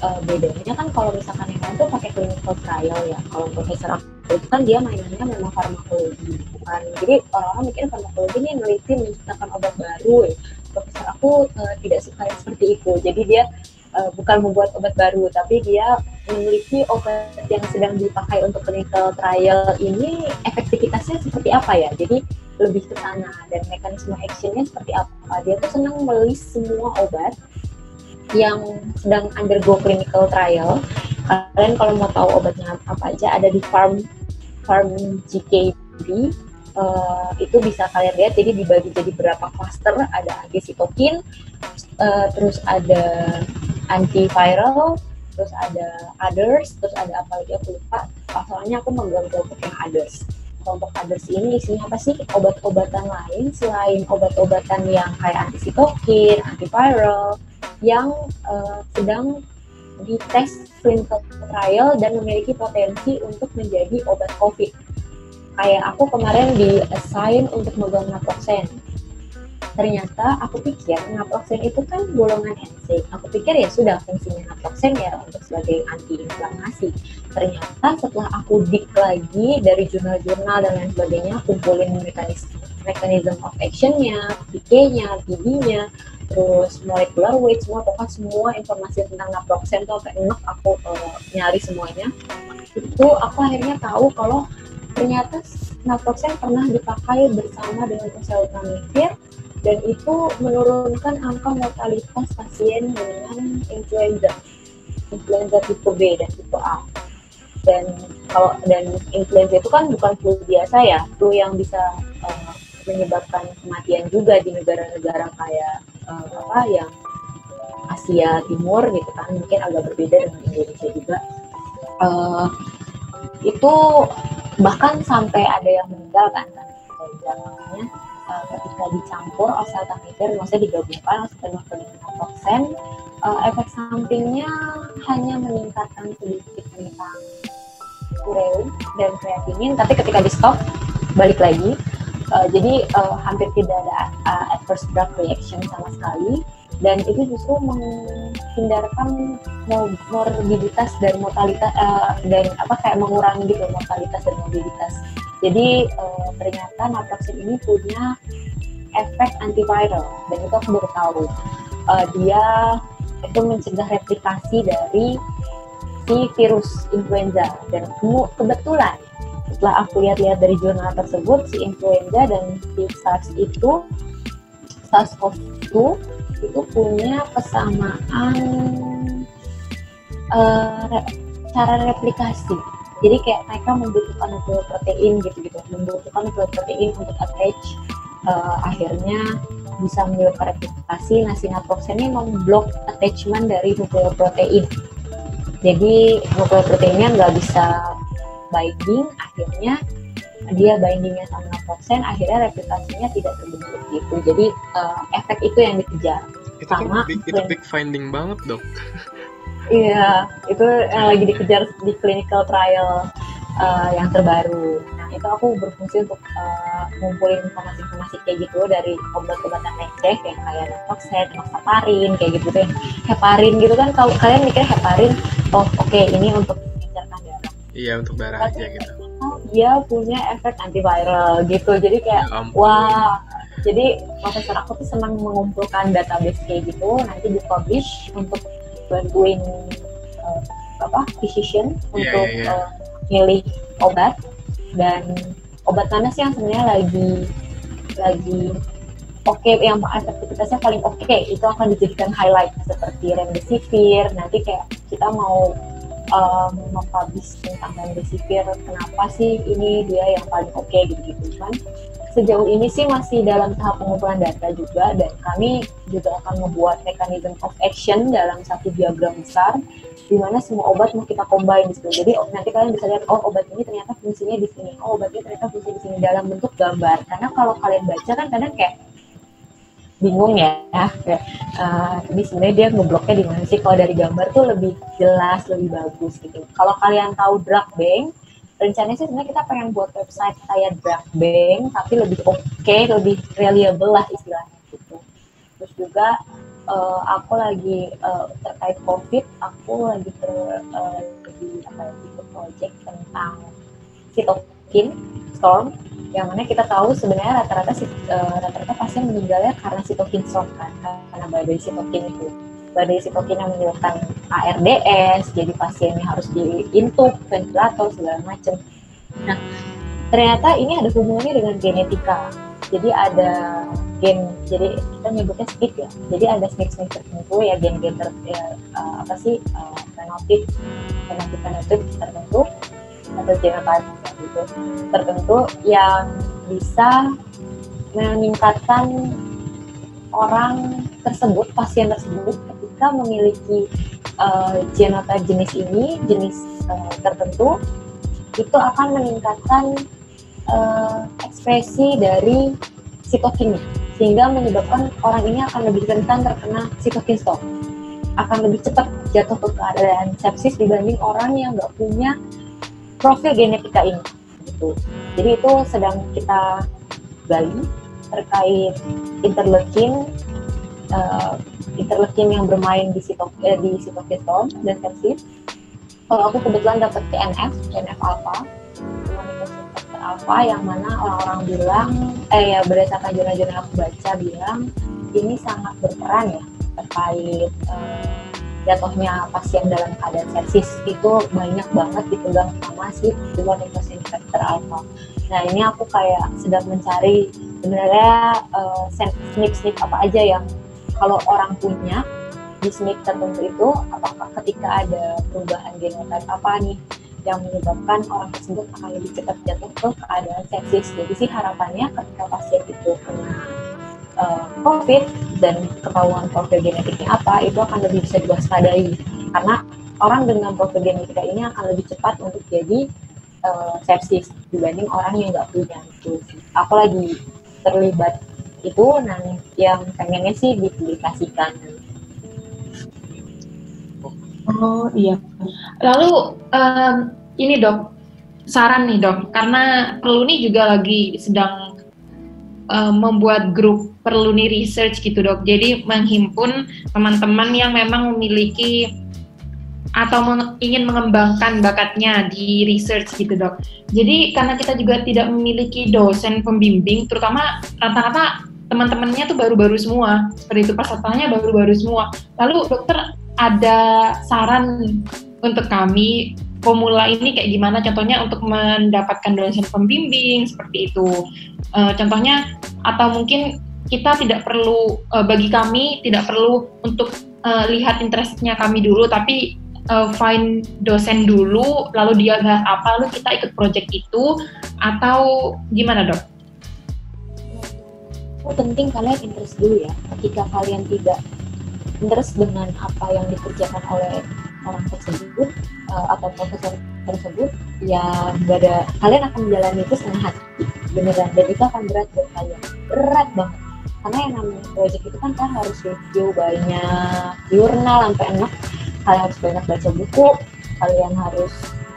eh, bedanya kan kalau misalkan yang lain tuh pakai clinical trial ya kalau profesor aku itu kan dia mainannya memang farmakologi bukan jadi orang-orang mikir farmakologi ini neliti menciptakan obat baru ya. profesor aku eh, tidak suka yang seperti itu jadi dia eh, bukan membuat obat baru tapi dia meneliti obat yang sedang dipakai untuk clinical trial ini efektivitasnya seperti apa ya? Jadi lebih ke sana. Dan mekanisme actionnya seperti apa? Dia tuh senang melis semua obat yang sedang undergo clinical trial. Kalian kalau mau tahu obatnya apa aja ada di farm farm GKB eh, itu bisa kalian lihat. Jadi dibagi jadi berapa cluster. Ada antisitokin eh, terus ada antiviral terus ada others terus ada apa lagi aku lupa soalnya aku megang kelompok yang others kelompok others ini isinya apa sih obat-obatan lain selain obat-obatan yang kayak antisitokin, antiviral yang eh, sedang dites clinical trial dan memiliki potensi untuk menjadi obat COVID. Kayak aku kemarin di assign untuk megang naproxen. Ternyata aku pikir naproxen itu kan golongan NSAID. Aku pikir ya sudah fungsinya naproxen ya untuk sebagai antiinflamasi ternyata setelah aku dik lagi dari jurnal-jurnal dan lain sebagainya kumpulin mekanisme mechanism of actionnya, PK-nya, PD-nya, terus molecular weight semua pokoknya semua informasi tentang naproxen tuh sampai enak aku eh, nyari semuanya itu aku akhirnya tahu kalau ternyata naproxen pernah dipakai bersama dengan oseltamivir dan itu menurunkan angka mortalitas pasien dengan influenza. Influenza tipe B dan tipe A. Dan kalau dan influenza itu kan bukan flu biasa ya. Flu yang bisa eh, menyebabkan kematian juga di negara-negara kayak eh, apa yang Asia Timur gitu kan. Mungkin agak berbeda dengan Indonesia juga. Eh, itu bahkan sampai ada yang meninggal kan kan eh, ketika dicampur oseltamivir maksudnya digabungkan oseltamivir dengan naproxen eh, efek sampingnya hanya meningkatkan sedikit tentang ureum dan kreatinin tapi ketika di stop balik lagi. Uh, jadi uh, hampir tidak ada uh, adverse drug reaction sama sekali dan itu justru menghindarkan mor- morbiditas dan mortalitas uh, dan apa kayak mengurangi gitu mortalitas dan morbiditas. Jadi uh, ternyata naproxen ini punya efek antiviral dan itu aku baru tahu. Uh, dia itu mencegah replikasi dari si virus influenza dan kebetulan setelah aku lihat-lihat dari jurnal tersebut si influenza dan si SARS itu SARS-CoV-2 itu punya kesamaan eh, re- cara replikasi. Jadi kayak mereka membutuhkan nukleoprotein gitu-gitu membutuhkan nukleoprotein untuk attach eh, akhirnya bisa menyebabkan replikasi nah si naproxen ini memblok attachment dari nukleoprotein jadi nukleoproteinnya nggak bisa binding akhirnya dia bindingnya sama naproxen akhirnya replikasinya tidak terbentuk gitu. Jadi eh, efek itu yang dikejar. Itu kan Sama, big, itu big finding banget dok. iya itu yang lagi dikejar di clinical trial eh, yang terbaru. Nah itu aku berfungsi untuk eh, ngumpulin informasi-informasi kayak gitu dari obat-obatan receh yang kayak naproxen, enoxaparin kayak gitu yang heparin gitu kan kalau kalian mikir heparin oh oke ini untuk mengejarkan darah. Iya untuk darah aja gitu. Oh, dia punya efek antiviral gitu. Jadi kayak Ya ampun. wah. Jadi profesor aku tuh senang mengumpulkan database kayak gitu. Nanti dipublish untuk bantuin eh, apa physician Iya, untuk iya, iya. eh, milih obat. Dan obat mana sih yang sebenarnya lagi lagi oke okay, yang efektivitasnya paling oke. Okay, itu akan dijadikan highlight seperti remdesivir. Nanti kayak kita mau um, mempublish tentang remdesivir kenapa sih ini dia yang paling oke okay, gitu gitu kan sejauh ini sih masih dalam tahap pengumpulan data juga dan kami juga akan membuat mechanism of action dalam satu diagram besar di mana semua obat mau kita combine di situ. Jadi oh, nanti kalian bisa lihat oh obat ini ternyata fungsinya di sini, oh obat ini ternyata fungsi di sini dalam bentuk gambar. Karena kalau kalian baca kan kadang kayak bingung ya, kayak uh, ini sebenarnya dia ngebloknya di mana sih? Kalau dari gambar tuh lebih jelas, lebih bagus gitu. Kalau kalian tahu drug bank, rencananya sih sebenarnya kita pengen buat website kayak drug bank tapi lebih oke okay, lebih reliable lah istilahnya gitu terus juga uh, aku lagi uh, terkait covid aku lagi ter uh, di apa ya, di project tentang sitokin storm yang mana kita tahu sebenarnya rata-rata uh, rata-rata pasien meninggalnya karena sitokin storm kan karena badai sitokin itu badai sitokin yang menyebabkan ARDS, jadi pasiennya harus diintub, ventilator, segala macam. Nah, ternyata ini ada hubungannya dengan genetika. Jadi ada gen, jadi kita nyebutnya SNP ya. Jadi ada SNP-SNP tertentu ya gen-gen ter, ya, uh, apa sih uh, fenotip, fenotip fenotip tertentu atau genotype gitu. Tertentu yang bisa meningkatkan orang tersebut, pasien tersebut ketika memiliki uh, jenis ini, jenis uh, tertentu, itu akan meningkatkan uh, ekspresi dari sitokinnya, sehingga menyebabkan orang ini akan lebih rentan terkena sitokin storm, akan lebih cepat jatuh ke keadaan sepsis dibanding orang yang nggak punya profil genetika ini. Gitu. Jadi itu sedang kita gali terkait interleukin uh, interleukin yang bermain di sitok eh, di sitokistom dan sepsis. Kalau aku kebetulan dapat TNF, TNF alpha, alpha yang mana orang-orang bilang, eh ya berdasarkan jurnal-jurnal aku baca bilang ini sangat berperan ya terkait eh, jatuhnya pasien dalam keadaan sepsis itu banyak banget dipegang sama si guanidinosin reseptor alpha. Nah ini aku kayak sedang mencari sebenarnya uh, snip-snip apa aja yang kalau orang punya di SNP tertentu itu apakah ketika ada perubahan genotype apa nih yang menyebabkan orang tersebut akan lebih cepat jatuh ke keadaan sepsis. Jadi sih harapannya ketika pasien itu kena uh, COVID dan ketahuan profil genetiknya apa, itu akan lebih bisa diwaspadai. Karena orang dengan profil genetika ini akan lebih cepat untuk jadi uh, sepsis dibanding orang yang nggak punya. Itu. Aku lagi terlibat itu nah yang pengennya sih dipublikasikan oh iya lalu um, ini dok saran nih dok karena Perluni juga lagi sedang um, membuat grup Perluni Research gitu dok. Jadi menghimpun teman-teman yang memang memiliki atau ingin mengembangkan bakatnya di research gitu dok. Jadi karena kita juga tidak memiliki dosen pembimbing, terutama rata-rata teman-temannya tuh baru-baru semua. Seperti itu pesertanya baru-baru semua. Lalu dokter ada saran untuk kami pemula ini kayak gimana contohnya untuk mendapatkan dosen pembimbing seperti itu uh, contohnya atau mungkin kita tidak perlu uh, bagi kami tidak perlu untuk uh, lihat interestnya kami dulu tapi uh, find dosen dulu lalu dia bahas apa lalu kita ikut project itu atau gimana dok? penting kalian interest dulu ya ketika kalian tidak interest dengan apa yang dikerjakan oleh orang tersebut uh, atau profesor tersebut ya ada kalian akan menjalani itu setengah hati. Beneran dan itu akan berat buat kalian. Berat banget. Karena yang namanya project itu kan kalian harus review banyak jurnal sampai enak. Kalian harus banyak baca buku kalian harus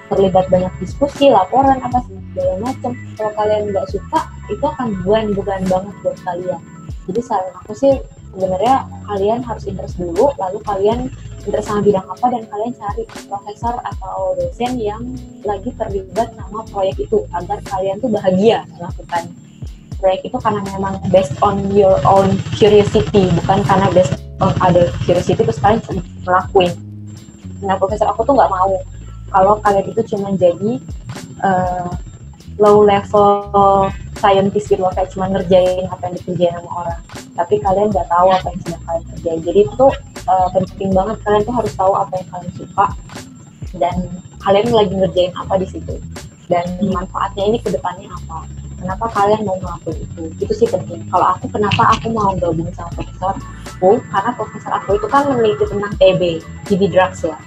terlibat banyak diskusi laporan apa segala macam. Kalau kalian nggak suka itu akan buan bukan banget buat kalian. Jadi saran aku sih sebenarnya kalian harus interest dulu lalu kalian interest sama bidang apa dan kalian cari profesor atau dosen yang lagi terlibat sama proyek itu agar kalian tuh bahagia melakukan proyek itu karena memang based on your own curiosity bukan karena based on other curiosity terus kalian ngelakuin. Nah profesor aku tuh nggak mau kalau kalian itu cuma jadi uh, low level scientist gitu kayak cuma ngerjain apa yang dikerjain sama orang. Tapi kalian nggak tahu apa yang sedang kalian kerjain. Jadi itu uh, penting banget. Kalian tuh harus tahu apa yang kalian suka. Dan kalian lagi ngerjain apa di situ. Dan manfaatnya ini ke depannya apa? Kenapa kalian mau ngelakuin itu? Itu sih penting. Kalau aku kenapa aku mau gabung sama profesor aku? Karena profesor aku itu kan meneliti tentang TB TB drugs ya.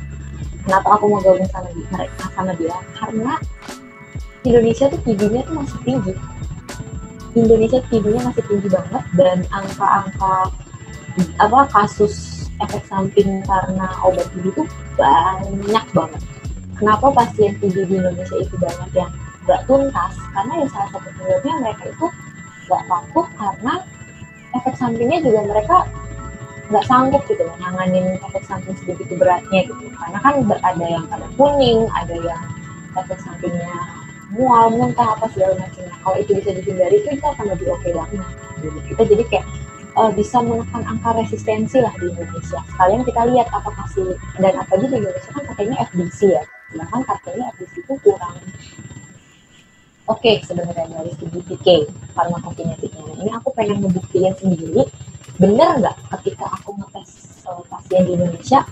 Kenapa aku mau gabung sama dia sama dia? Karena Indonesia tuh TB-nya tuh masih tinggi. Indonesia TB-nya masih tinggi banget. Dan angka-angka apa kasus efek samping karena obat TB itu banyak banget. Kenapa pasien TB di Indonesia itu banyak yang nggak tuntas? Karena ya salah satu penyebabnya mereka itu nggak takut karena efek sampingnya juga mereka nggak sanggup gitu loh nanganin efek samping sebegitu beratnya gitu. Karena kan ada yang pada kuning ada yang efek sampingnya mual muntah apa segala macamnya kalau itu bisa dihindari itu itu akan lebih oke okay banget. Gitu. kita jadi kayak uh, bisa menekan angka resistensi lah di Indonesia. Sekalian kita lihat apakah sih dan apalagi di Indonesia kan katanya FDC ya. Sedangkan katanya FDC itu kurang. Oke okay, sebenarnya dari segi PK farmakokinetiknya. Nah, ini aku pengen membuktikan sendiri. Benar nggak ketika aku ngetes uh, pasien di Indonesia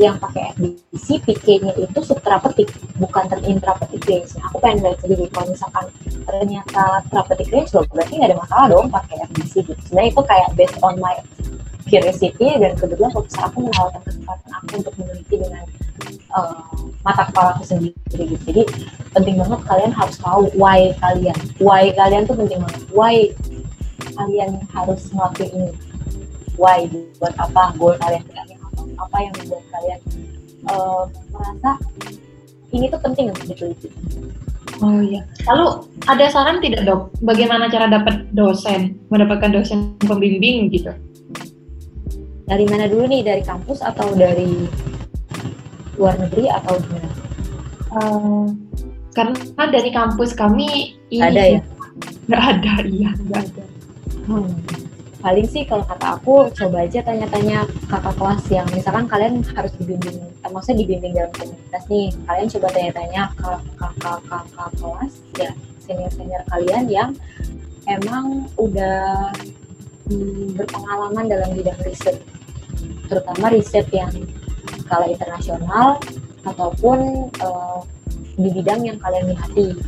yang pakai FDC PK-nya itu subtherapeutic bukan intrapetic range. Aku pengen lihat sendiri kalau misalkan ternyata therapeutic range loh berarti nggak ada masalah dong pakai FDC gitu. Sebenarnya itu kayak based on my curiosity dan kebetulan profesor aku menawarkan kesempatan aku untuk meneliti dengan uh, mata kepala aku sendiri gitu. Jadi penting banget kalian harus tahu why kalian. Why kalian tuh penting banget. Why kalian harus ngelakuin ini. Why buat apa goal kalian apa yang membuat kalian uh, merasa ini tuh penting untuk diteliti. Oh iya. Lalu ada saran tidak dok? Bagaimana cara dapat dosen, mendapatkan dosen pembimbing gitu? Dari mana dulu nih? Dari kampus atau dari luar negeri atau gimana? Uh, karena dari kampus kami ini ada ya? Nggak ada, iya nggak ada. Hmm. Paling sih kalau kata aku coba aja tanya-tanya kakak kelas yang misalkan kalian harus dibimbing, eh, maksudnya dibimbing dalam komunitas nih. Kalian coba tanya-tanya ke kakak-kakak kelas ya senior-senior kalian yang emang udah hmm, berpengalaman dalam bidang riset, terutama riset yang skala internasional ataupun uh, di bidang yang kalian minati.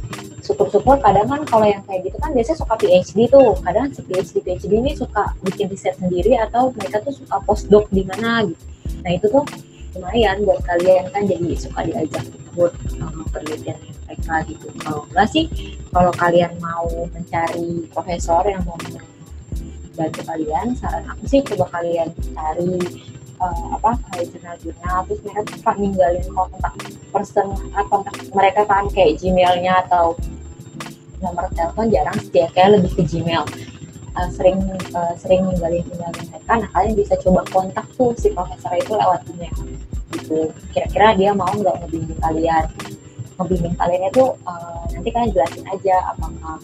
Syukur-syukur kadang kan kalau yang kayak gitu kan biasanya suka PhD tuh. Kadang si PhD PhD ini suka bikin riset sendiri atau mereka tuh suka postdoc di mana gitu. Nah itu tuh lumayan buat kalian kan jadi suka diajak buat um, penelitian mereka gitu. Kalau enggak sih, kalau kalian mau mencari profesor yang mau bantu kalian, saran aku sih coba kalian cari uh, apa kayak jurnal-jurnal terus mereka suka ninggalin kontak person kontak mereka kan kayak Gmailnya atau nomor telepon jarang sih ya kayak lebih ke Gmail. Uh, sering uh, sering ninggalin email mereka nah kalian bisa coba kontak tuh si profesor itu lewat email gitu. Kira-kira dia mau nggak ngebimbing kalian? Ngebimbing kalian itu uh, nanti kalian jelasin aja apakah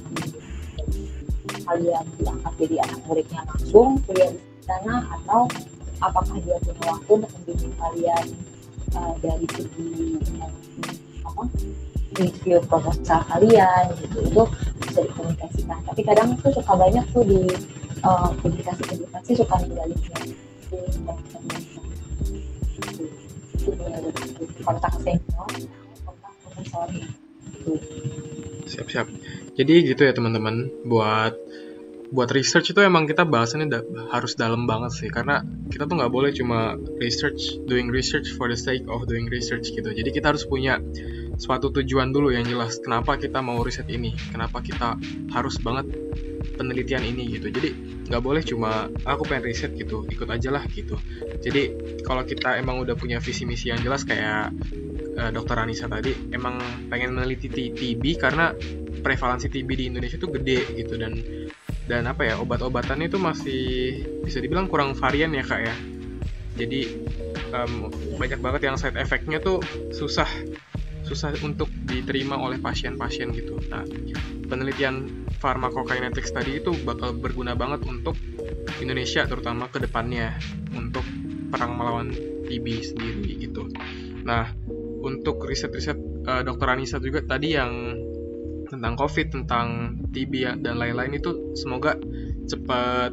kalian diangkat jadi anak muridnya langsung kuliah di sana atau apakah dia punya waktu untuk membimbing kalian uh, dari segi uh, apa review proposal kalian gitu. Itu bisa dikomunikasikan. Tapi kadang tuh suka banyak tuh di uh, publikasi-publikasi suka ninggalin kontak senior kontak profesor gitu. siap-siap. Jadi gitu ya teman-teman buat buat research itu emang kita bahasannya da harus dalam banget sih. Karena kita tuh nggak boleh cuma research doing research for the sake of doing research gitu. Jadi kita harus punya suatu tujuan dulu yang jelas kenapa kita mau riset ini kenapa kita harus banget penelitian ini gitu. Jadi nggak boleh cuma aku pengen riset gitu. Ikut aja lah gitu. Jadi kalau kita emang udah punya visi misi yang jelas kayak uh, dokter Anissa tadi emang pengen meneliti TB karena prevalensi TB di Indonesia tuh gede gitu. Dan dan apa ya obat-obatannya itu masih bisa dibilang kurang varian ya kak ya. Jadi um, banyak banget yang side effectnya tuh susah susah untuk diterima oleh pasien-pasien gitu. Nah penelitian pharmacokinetics tadi itu bakal berguna banget untuk Indonesia terutama ke depannya untuk perang melawan TB sendiri gitu. Nah untuk riset-riset uh, dokter Anissa juga tadi yang tentang COVID, tentang TB dan lain-lain itu semoga cepat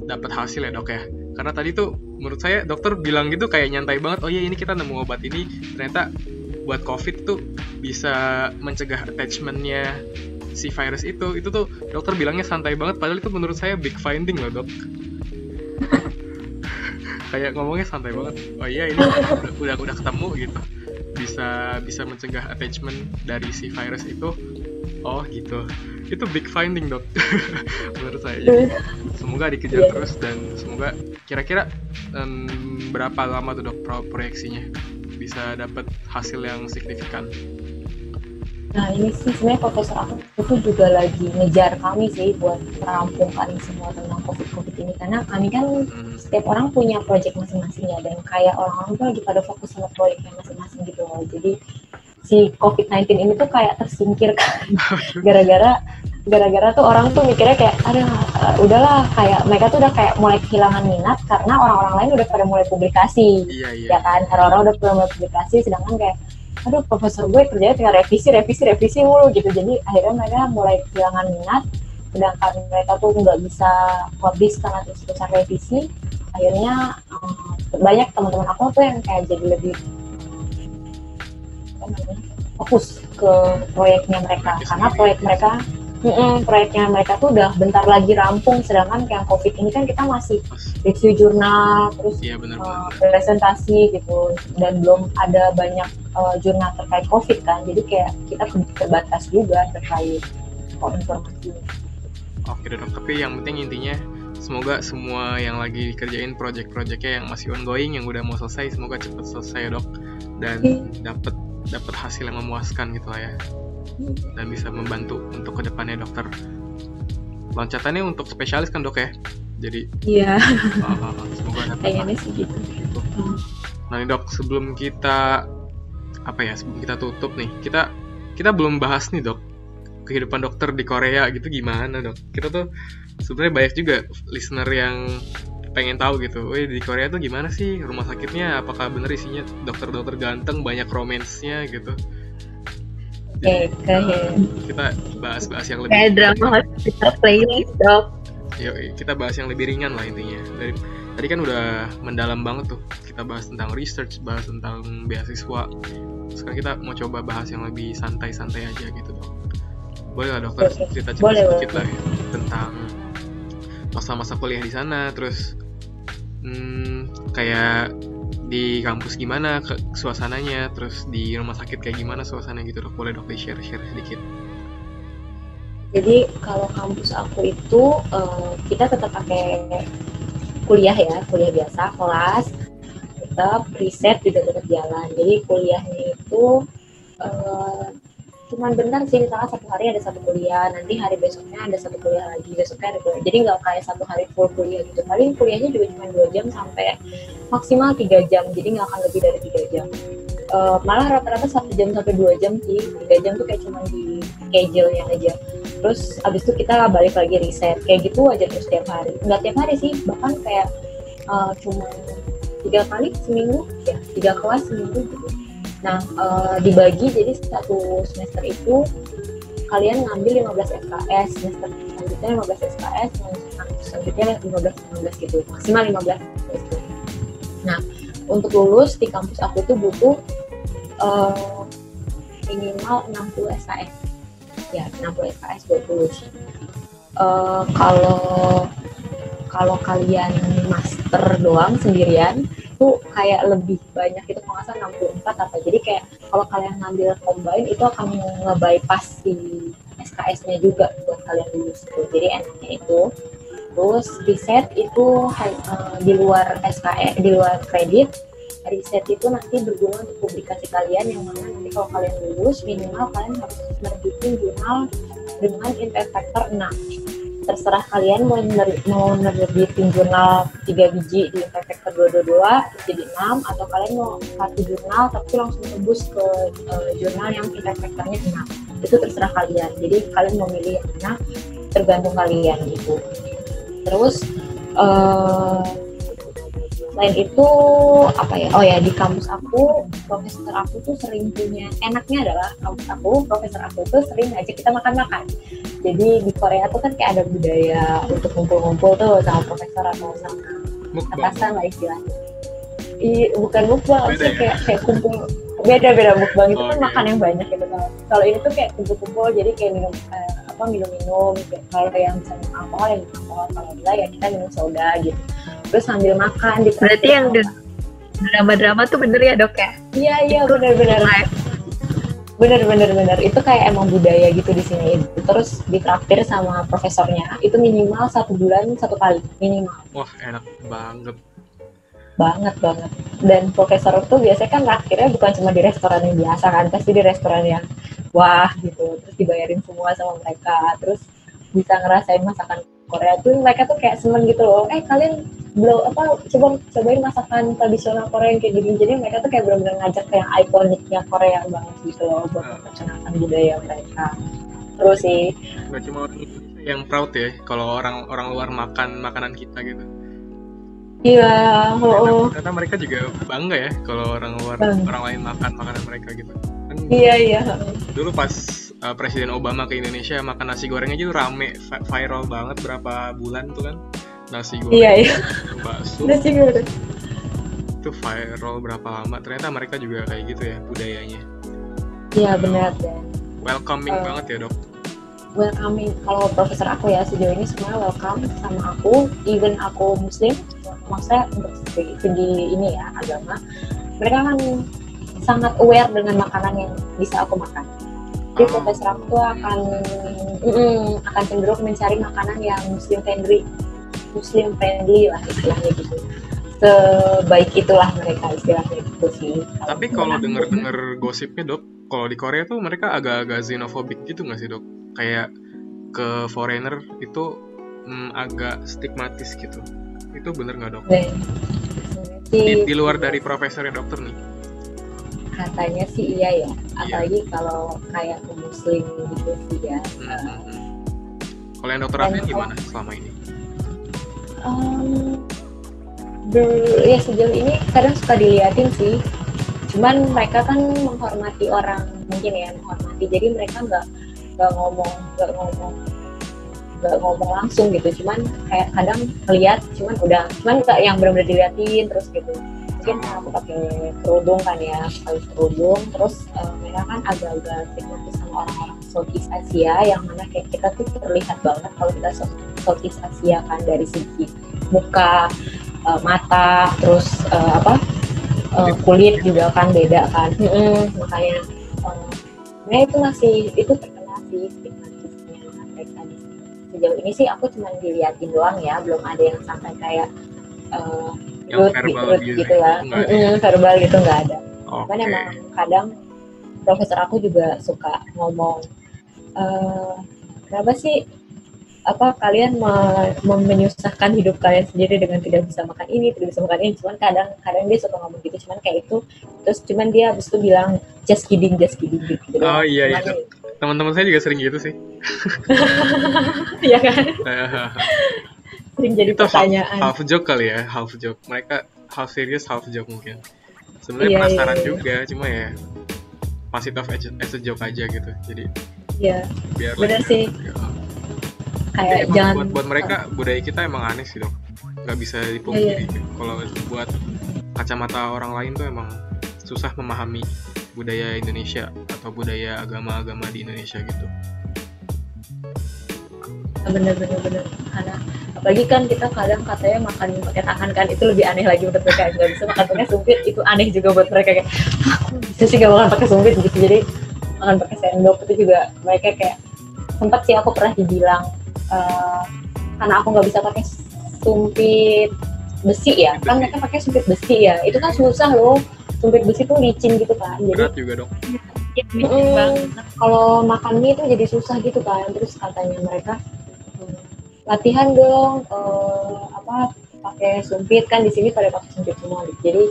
dapat hasil ya dok ya. Karena tadi tuh menurut saya dokter bilang gitu kayak nyantai banget. Oh iya ini kita nemu obat ini ternyata buat COVID tuh bisa mencegah attachmentnya si virus itu. Itu tuh dokter bilangnya santai banget. Padahal itu menurut saya big finding loh dok. kayak ngomongnya santai banget. Oh iya ini udah udah, udah ketemu gitu bisa bisa mencegah attachment dari si virus itu oh gitu. Itu big finding dok. Menurut saya. Jadi, semoga dikejar Iya. terus dan semoga kira-kira em, berapa lama tuh dok pro- proyeksinya bisa dapat hasil yang signifikan? Nah ini sih sebenarnya profesor aku itu juga lagi ngejar kami sih buat merampungkan semua tentang COVID-COVID ini. Karena kami kan Hmm, setiap orang punya project masing-masing ya dan kayak orang-orang tuh lagi pada fokus sama proyeknya masing-masing gitu loh. Jadi si COVID-19 ini tuh kayak tersingkirkan gara-gara gara-gara tuh orang tuh mikirnya kayak ada udahlah kayak mereka tuh udah kayak mulai kehilangan minat karena orang-orang lain udah pada mulai publikasi iya iya. ya kan? Karena orang udah pada mulai publikasi sedangkan kayak aduh profesor gue kerjanya tinggal revisi revisi revisi mulu gitu. Jadi akhirnya mereka mulai kehilangan minat sedangkan mereka tuh nggak bisa publish karena terus-terusan revisi. Akhirnya eh, banyak teman-teman aku tuh yang kayak jadi lebih namanya, fokus ke proyeknya mereka. Karena proyek mereka mm-mm, proyeknya mereka tuh udah bentar lagi rampung sedangkan kayak covid ini kan kita masih review jurnal terus iya benar uh, benar. presentasi gitu. Dan belum ada banyak uh, jurnal terkait covid kan. Jadi kayak kita terbatas juga terkait informasi. Oke dok tapi yang penting intinya semoga semua yang lagi dikerjain project-projectnya yang masih ongoing yang udah mau selesai semoga cepat selesai ya dok. Dan dapat dapat hasil yang memuaskan gitu lah ya dan bisa membantu untuk ke depannya dokter loncatannya untuk spesialis kan dok ya jadi Iya, uh, semoga dapat kayaknya sih gitu. gitu. Nah nih dok, sebelum kita apa ya, sebelum kita tutup nih, kita kita belum bahas nih dok kehidupan dokter di Korea gitu gimana dok? Kita tuh sebenarnya banyak juga listener yang pengen tahu gitu, wih di Korea tuh gimana sih rumah sakitnya? Apakah bener isinya dokter-dokter ganteng, banyak romansnya gitu? Oke, Jadi, oke. uh, kita bahas-bahas yang lebih Kayak drama hospital playlist dok. Yuk, kita bahas yang lebih ringan lah intinya. Dari, tadi kan udah mendalam banget tuh. Kita bahas tentang research, bahas tentang beasiswa. Sekarang kita mau coba bahas yang lebih santai-santai aja gitu dok. Boleh lah dokter Oke, cerita boleh, sedikit lah ya, tentang masa-masa kuliah di sana. Terus hmm, kayak di kampus gimana ke suasananya, terus di rumah sakit kayak gimana suasana gitu dok. Boleh dok di share-share sedikit. Jadi kalau kampus aku itu eh, kita tetap pakai kuliah ya, kuliah biasa, kelas, tetap riset juga tetap jalan. Jadi kuliahnya itu eh, cuman bentar sih, misalnya satu hari ada satu kuliah, nanti hari besoknya ada satu kuliah lagi, besoknya ada kuliah. Jadi nggak kayak satu hari full kuliah gitu. Paling kuliahnya juga cuma dua jam sampai maksimal tiga jam, jadi nggak akan lebih dari tiga jam. Eh, malah rata-rata satu jam sampai dua jam sih, tiga jam tuh kayak cuma di schedule-nya aja terus abis itu kita balik lagi riset kayak gitu aja terus tiap hari nggak tiap hari sih bahkan kayak uh, cuma tiga kali seminggu ya tiga kelas seminggu gitu nah uh, dibagi jadi satu semester itu kalian ngambil 15 SKS semester selanjutnya 15 SKS selanjutnya 15 15 gitu maksimal 15 gitu. nah untuk lulus di kampus aku tuh butuh uh, minimal 60 SKS ya 60 SKS buat lulus. Eh, kalau kalau kalian master doang sendirian tuh kayak lebih banyak itu kalau nggak salah 64 apa. Jadi kayak kalau kalian ngambil combine itu akan nge-bypass si SKS-nya juga buat kalian lulus tuh. jadi enaknya itu. Terus riset itu eh, di luar SKS di luar kredit riset itu nanti berguna untuk publikasi kalian yang mana nanti kalau kalian lulus minimal kalian harus nerbitin jurnal dengan impact factor 6 terserah kalian mau ner- mau nerbitin jurnal 3 biji di impact factor 222 terus jadi 6 atau kalian mau satu jurnal tapi langsung tembus ke eh, jurnal yang impact factornya 6 itu terserah kalian. Jadi kalian mau milih yang mana tergantung kalian gitu. Terus eh selain itu apa ya? Oh ya di kampus aku profesor aku tuh sering punya enaknya adalah kampus aku profesor aku tuh sering ngajak kita makan-makan. Jadi di Korea tuh kan kayak ada budaya untuk ngumpul-ngumpul tuh sama profesor atau sama atasan lah istilahnya. Iya, bukan mukbang sih ya? kayak kayak kumpul beda beda mukbang. Itu kan Oke. makan yang banyak gitu kalau kalau ini tuh kayak kumpul-kumpul jadi kayak minum eh, apa minum-minum kalau yang minum alkohol yang minum alkohol kalau enggak ya kita minum soda gitu terus sambil makan di Berarti yang drama-drama tuh bener ya dok ya? iya iya benar-benar bener bener bener. Itu kayak emang budaya gitu di sini. Terus ditraktir sama profesornya. Itu minimal satu bulan satu kali minimal. Wah, enak banget. banget banget. Dan profesor tuh biasanya kan traktirnya bukan cuma di restoran yang biasa kan pasti di restoran yang wah gitu. Terus dibayarin semua sama mereka. Terus bisa ngerasain masakan Korea tuh mereka tuh kayak seneng gitu loh. Eh kalian belum apa coba cobain masakan tradisional Korea yang kayak gini jadi mereka tuh kayak benar-benar ngajak ke yang ikoniknya Korea banget gitu loh buat Ah. memperkenalkan budaya mereka terus sih Gak cuma orang Indonesia yang proud ya kalau orang orang luar makan makanan kita gitu. iya oh, oh. Ternyata mereka juga bangga ya kalau orang luar Bangga. orang lain makan makanan mereka gitu. Kan iya iya dulu pas uh, Presiden Obama ke Indonesia makan nasi goreng aja tuh rame vi- viral banget berapa bulan tuh kan nasi goreng iya iya. bakso. Sih udah itu viral berapa lama? Ternyata mereka juga kayak gitu ya budayanya. Iya benar. Dan welcoming Eh. banget ya dok? welcoming. Kalau profesor aku ya sejauh ini semuanya welcome sama aku. Even aku muslim maksudnya untuk segi, segi ini ya agama. Mereka kan sangat aware dengan makanan yang bisa aku makan. Jadi Oh. profesor aku akan mm, akan cenderung mencari makanan yang muslim friendly muslim friendly lah istilahnya gitu. Sebaik itulah mereka istilahnya gitu sih. Tapi kalau mereka- denger-denger gosipnya dok kalau di Korea tuh mereka agak-agak xenophobic gitu nggak sih dok? Kayak ke foreigner itu mm, agak stigmatis gitu. Itu bener nggak dok? Dan di, sih di luar dari profesornya dokter nih. Katanya sih iya ya. Apalagi kalau kayak ke muslim gitu sih ya. Hmm, hmm, hmm. kalau yang dokter kalau- gimana selama ini ber- ya sejauh ini kadang suka diliatin sih. Cuman mereka kan menghormati orang mungkin ya menghormati. Jadi mereka nggak nggak ngomong nggak ngomong nggak ngomong langsung gitu. Cuman kayak kadang ngeliat cuman udah cuman nggak yang benar-benar diliatin terus gitu. Mungkin aku pakai kerudung kan ya pakai kerudung. Terus eh, mereka kan agak-agak stigmatis sama orang-orang Southeast Asia yang mana kayak kita tuh terlihat banget kalau kita South- Southeast Asia kan dari segi muka eh, mata terus eh, apa eh, kulit juga kan beda kan. Mm-mm, makanya eh, nah itu masih itu terkenal sih stigmatisnya mereka sejauh ini sih aku cuma diliatin doang ya belum ada yang sampai kayak verbal rude abuse gitu ya. Ada. Mm-mm, verbal gitu nggak ada. Oke. cuman emang kadang profesor aku juga suka ngomong eh kenapa sih apa kalian me- me- menyusahkan hidup kalian sendiri dengan tidak bisa makan ini tidak bisa makan ini? Cuman kadang kadang dia suka ngomong gitu cuman kayak itu. Terus cuman dia habis itu bilang just kidding just kidding gitu. Oh, iya, iya. Cuman, teman-teman saya juga sering gitu sih. Iya kan? Sering jadi itu half, pertanyaan. half joke kali ya half joke. Mereka half serious half joke mungkin. Sebenarnya Iya, penasaran iya, iya. juga cuma ya pas it off as as a joke aja gitu. Jadi ya biar Bener sih. ya. kayak jangan buat, buat mereka budaya kita emang aneh sih dok. Nggak bisa Iya, dipungkiri kalau buat kacamata orang lain tuh emang susah memahami budaya Indonesia atau budaya agama-agama di Indonesia gitu bener-bener bener karena apalagi kan kita kadang katanya makan pakai tangan kan itu lebih aneh lagi menurut mereka nggak bisa makan pakai sumpit itu aneh juga buat mereka kayak "Ah, kok bisa sih gak makan pakai sumpit gitu jadi makan pakai sendok itu juga mereka kayak sempat sih aku pernah dibilang eh, karena aku nggak bisa pakai sumpit besi ya kan mereka pakai sumpit besi ya itu kan susah loh sumpit besi tuh licin gitu kan jadi berat juga Ya, Mm, kalau makan mie itu jadi susah gitu kan terus katanya mereka "Hmm, latihan dong eh, apa pakai sumpit. Kan di sini pada pakai sumpit semua jadi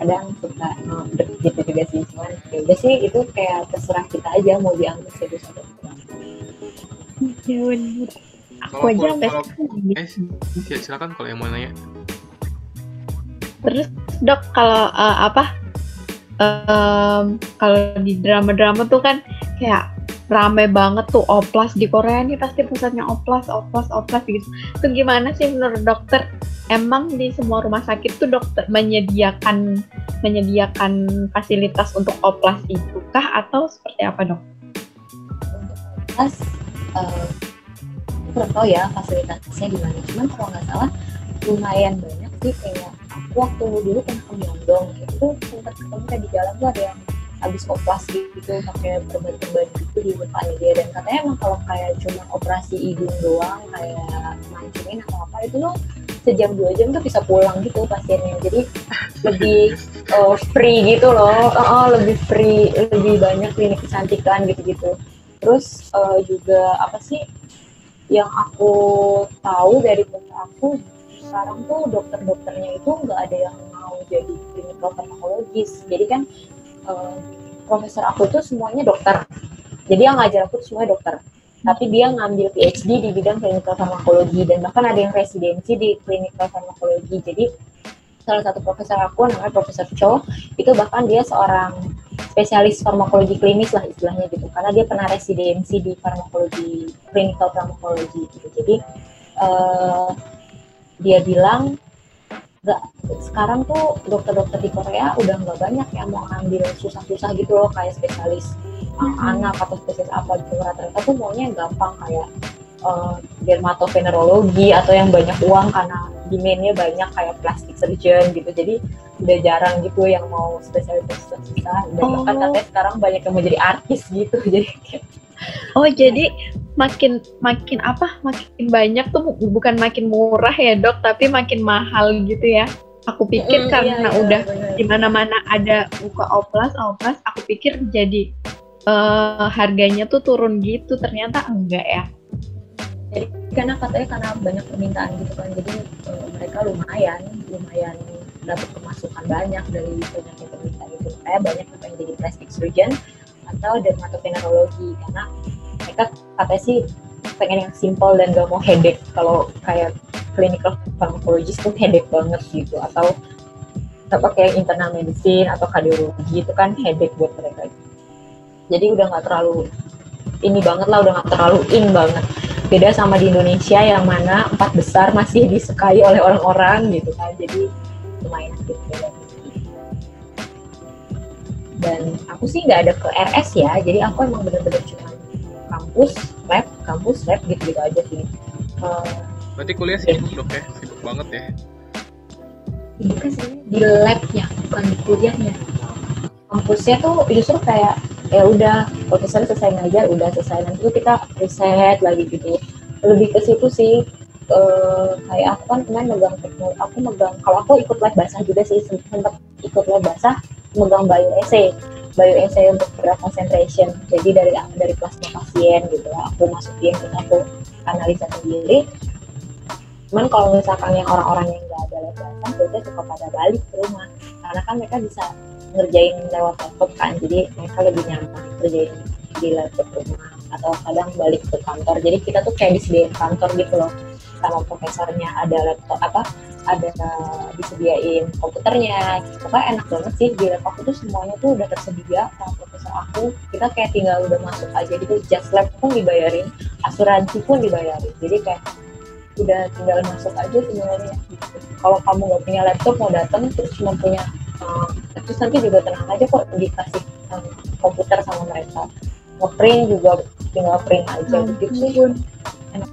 kadang suka ngedek gitu juga sih. Cuman ya udah sih itu kayak terserah kita aja mau dianggap serius atau enggak. Aku Kalau- aja kalau- sampai eh sil- silakan kalau yang mau nanya. Terus dok kalau uh, apa? Um, kalau di drama-drama tuh kan kayak rame banget tuh oplas di Korea ini pasti pusatnya oplas, oplas, oplas gitu. Itu gimana sih menurut dokter? Emang di semua rumah sakit tuh dokter menyediakan menyediakan fasilitas untuk oplas itu kah atau seperti apa dok? Pas uh, tahu ya fasilitasnya gimana. Cuman kalau nggak salah lumayan banyak sih kayak aku waktu dulu pernah ke Myeongdong itu sempat ketemu kayak di jalan tuh ada yang habis oplas gitu pakai perban-perban gitu di depannya dia. Dan katanya emang kalau kayak cuma operasi hidung doang kayak mancungin atau apa itu loh sejam dua jam tuh bisa pulang gitu pasiennya. Jadi lebih uh, free gitu loh. Uh, uh, lebih free lebih banyak klinik kecantikan gitu-gitu. Terus uh, juga apa sih yang aku tahu dari temen aku sekarang tuh dokter-dokternya itu nggak ada yang mau jadi clinical farmakologis jadi kan uh, profesor aku tuh semuanya dokter. Jadi yang ngajar aku tuh semuanya dokter. Tapi dia ngambil PhD di bidang clinical farmakologi dan bahkan ada yang residensi di clinical farmakologi. Jadi salah satu profesor aku namanya Profesor Cho itu bahkan dia seorang spesialis farmakologi klinis lah istilahnya gitu. Karena dia pernah residensi di farmakologi clinical farmakologi gitu. Jadi uh, dia bilang nggak sekarang tuh dokter-dokter di Korea udah nggak banyak yang mau ambil susah-susah gitu loh kayak spesialis uh, anak atau spesialis apa gitu. Rata-rata tuh maunya yang gampang kayak uh, dermatovenerologi atau yang banyak uang karena demandnya banyak kayak plastic surgeon gitu jadi udah jarang gitu yang mau spesialis susah-susah dan oh. bahkan katanya sekarang banyak yang mau jadi artis gitu jadi Oh jadi makin makin apa makin banyak tuh bukan makin murah ya dok tapi makin mahal gitu ya. Aku pikir mm, karena iya, udah di mana-mana ada buka oplas oplas, aku pikir jadi uh, harganya tuh turun gitu. Ternyata enggak ya. Karena katanya karena banyak permintaan gitu kan, jadi uh, mereka lumayan lumayan dapat pemasukan banyak dari banyaknya permintaan itu. Kayak banyak yang pengen jadi plastic surgeon, atau dermatovenerologi. Karena mereka katanya sih pengen yang simple dan gak mau headache. Kalau kayak clinical pharmacologist tuh headache banget gitu. Atau apa kayak internal medicine atau kardiologi itu kan headache buat mereka. Jadi udah nggak terlalu ini banget lah udah nggak terlalu in banget. Beda sama di Indonesia yang mana empat besar masih disukai oleh orang-orang gitu kan jadi lumayan gitu. Dan aku sih nggak ada ke RS ya jadi aku emang bener-bener cuma kampus lab kampus lab gitu-gitu aja sih. Uh, berarti kuliah sibuk dok ya? Sibuk banget ya? Kan sih di labnya bukan di kuliahnya. Kampusnya tuh justru kayak ya udah profesor selesai ngajar udah selesai. Nanti kita riset lagi gitu. Lebih ke situ sih uh, kayak aku kan kemarin megang aku megang kalau aku ikut lab basah juga sih sempat ikut lab basah megang bio essay. Bio essay untuk berat concentration. Jadi dari dari plasma pasien gitu aku masukin terus aku analisa sendiri. Cuman kalau misalkan yang orang-orang yang nggak ada lebasan biasanya suka pada balik ke rumah. Karena kan mereka bisa ngerjain lewat laptop kan jadi mereka lebih nyaman kerjain di laptop rumah atau kadang balik ke kantor. Jadi kita tuh kayak disediain kantor gitu loh sama profesornya ada laptop apa ada disediain komputernya pokoknya enak banget sih di laptop itu semuanya tuh udah tersedia sama profesor aku. Kita kayak tinggal udah masuk aja gitu just lab pun dibayarin asuransi pun dibayarin. Jadi kayak udah tinggal masuk aja sebenarnya. Kalau kamu nggak punya laptop mau datang terus cuma punya uh, terus nanti juga tenang aja kok dikasih um, komputer sama mereka. Ngeprint juga tinggal print aja hmm, gitu sih. Enak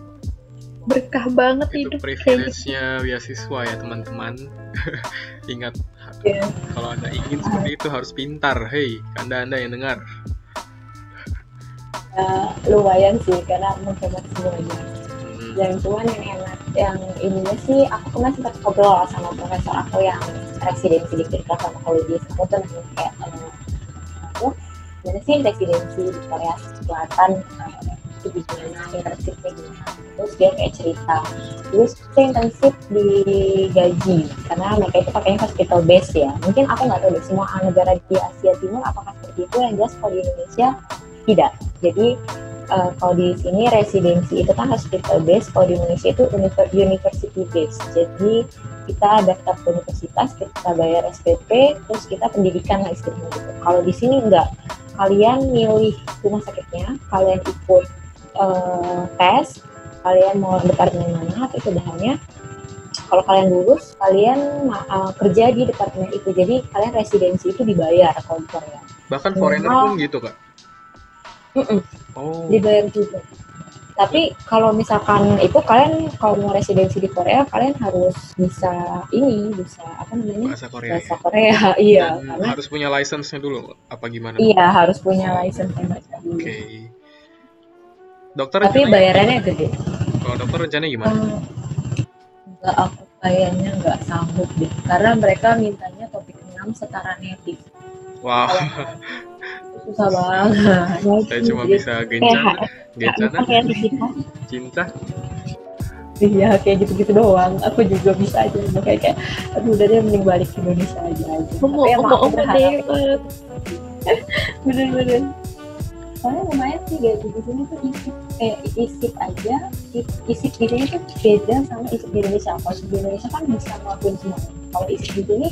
berkah banget itu hidup privilege-nya beasiswa ya teman-teman. Ingat yeah. kalau anda ingin seperti itu harus pintar. Hei anda anda yang dengar. Uh, lumayan sih karena menghemat semuanya. Dan cuman yang enak. Yang ininya sih aku kemarin sempat ngobrol sama profesor aku yang residensi di klinik farmakologi aku tuh nanya kayak aku gimana sih residensi di Korea Selatan? Uh, itu gimana? Internshipnya gimana? Terus dia kayak cerita terus saya internship di gaji. Karena mereka itu pakainya hospital base ya. Mungkin aku nggak tahu deh semua negara di Asia Timur apakah seperti itu? Yang jelas kalau di Indonesia tidak. Jadi uh, kalau di sini residensi itu kan hospital base kalau di Indonesia itu university base. Jadi kita daftar ke universitas kita bayar SPP terus kita pendidikan lah istilahnya gitu. Kalau di sini enggak. Kalian milih rumah sakitnya kalian ikut eh, tes kalian mau departemen mana tapi kemudiannya kalau kalian lulus kalian eh, kerja di departemen itu. Jadi kalian residensi itu dibayar kalau di Korea. Bahkan foreigner pun gitu kak. Mm-mm, Oh. dibayar juga tapi kalau misalkan itu kalian kalau mau residensi di Korea kalian harus bisa ini bisa apa namanya Bahasa Korea. bahasa ya. Korea iya Dan karena harus punya license-nya dulu apa gimana? iya harus punya license yang baca dulu Oke. Dokter tapi bayarannya gede Kalau dokter rencananya gimana? Hmm, nggak aku kayaknya nggak sanggup deh karena mereka mintanya topik 6 setara native Itu susah banget. Saya cuma bisa gencana, Nggak gencana, ya cinta. iya kayak gitu-gitu doang. Aku juga bisa aja. Kayak kayak aduh udah deh mending balik ke Indonesia aja. Aja Omo, tapi omo berharap deh. bener-bener. Soalnya lumayan sih gaji di sini tuh isip eh isip aja. Isip di sini tuh beda sama isip di Indonesia. Kalau di Indonesia kan bisa ngelakuin semuanya kalau isip di sini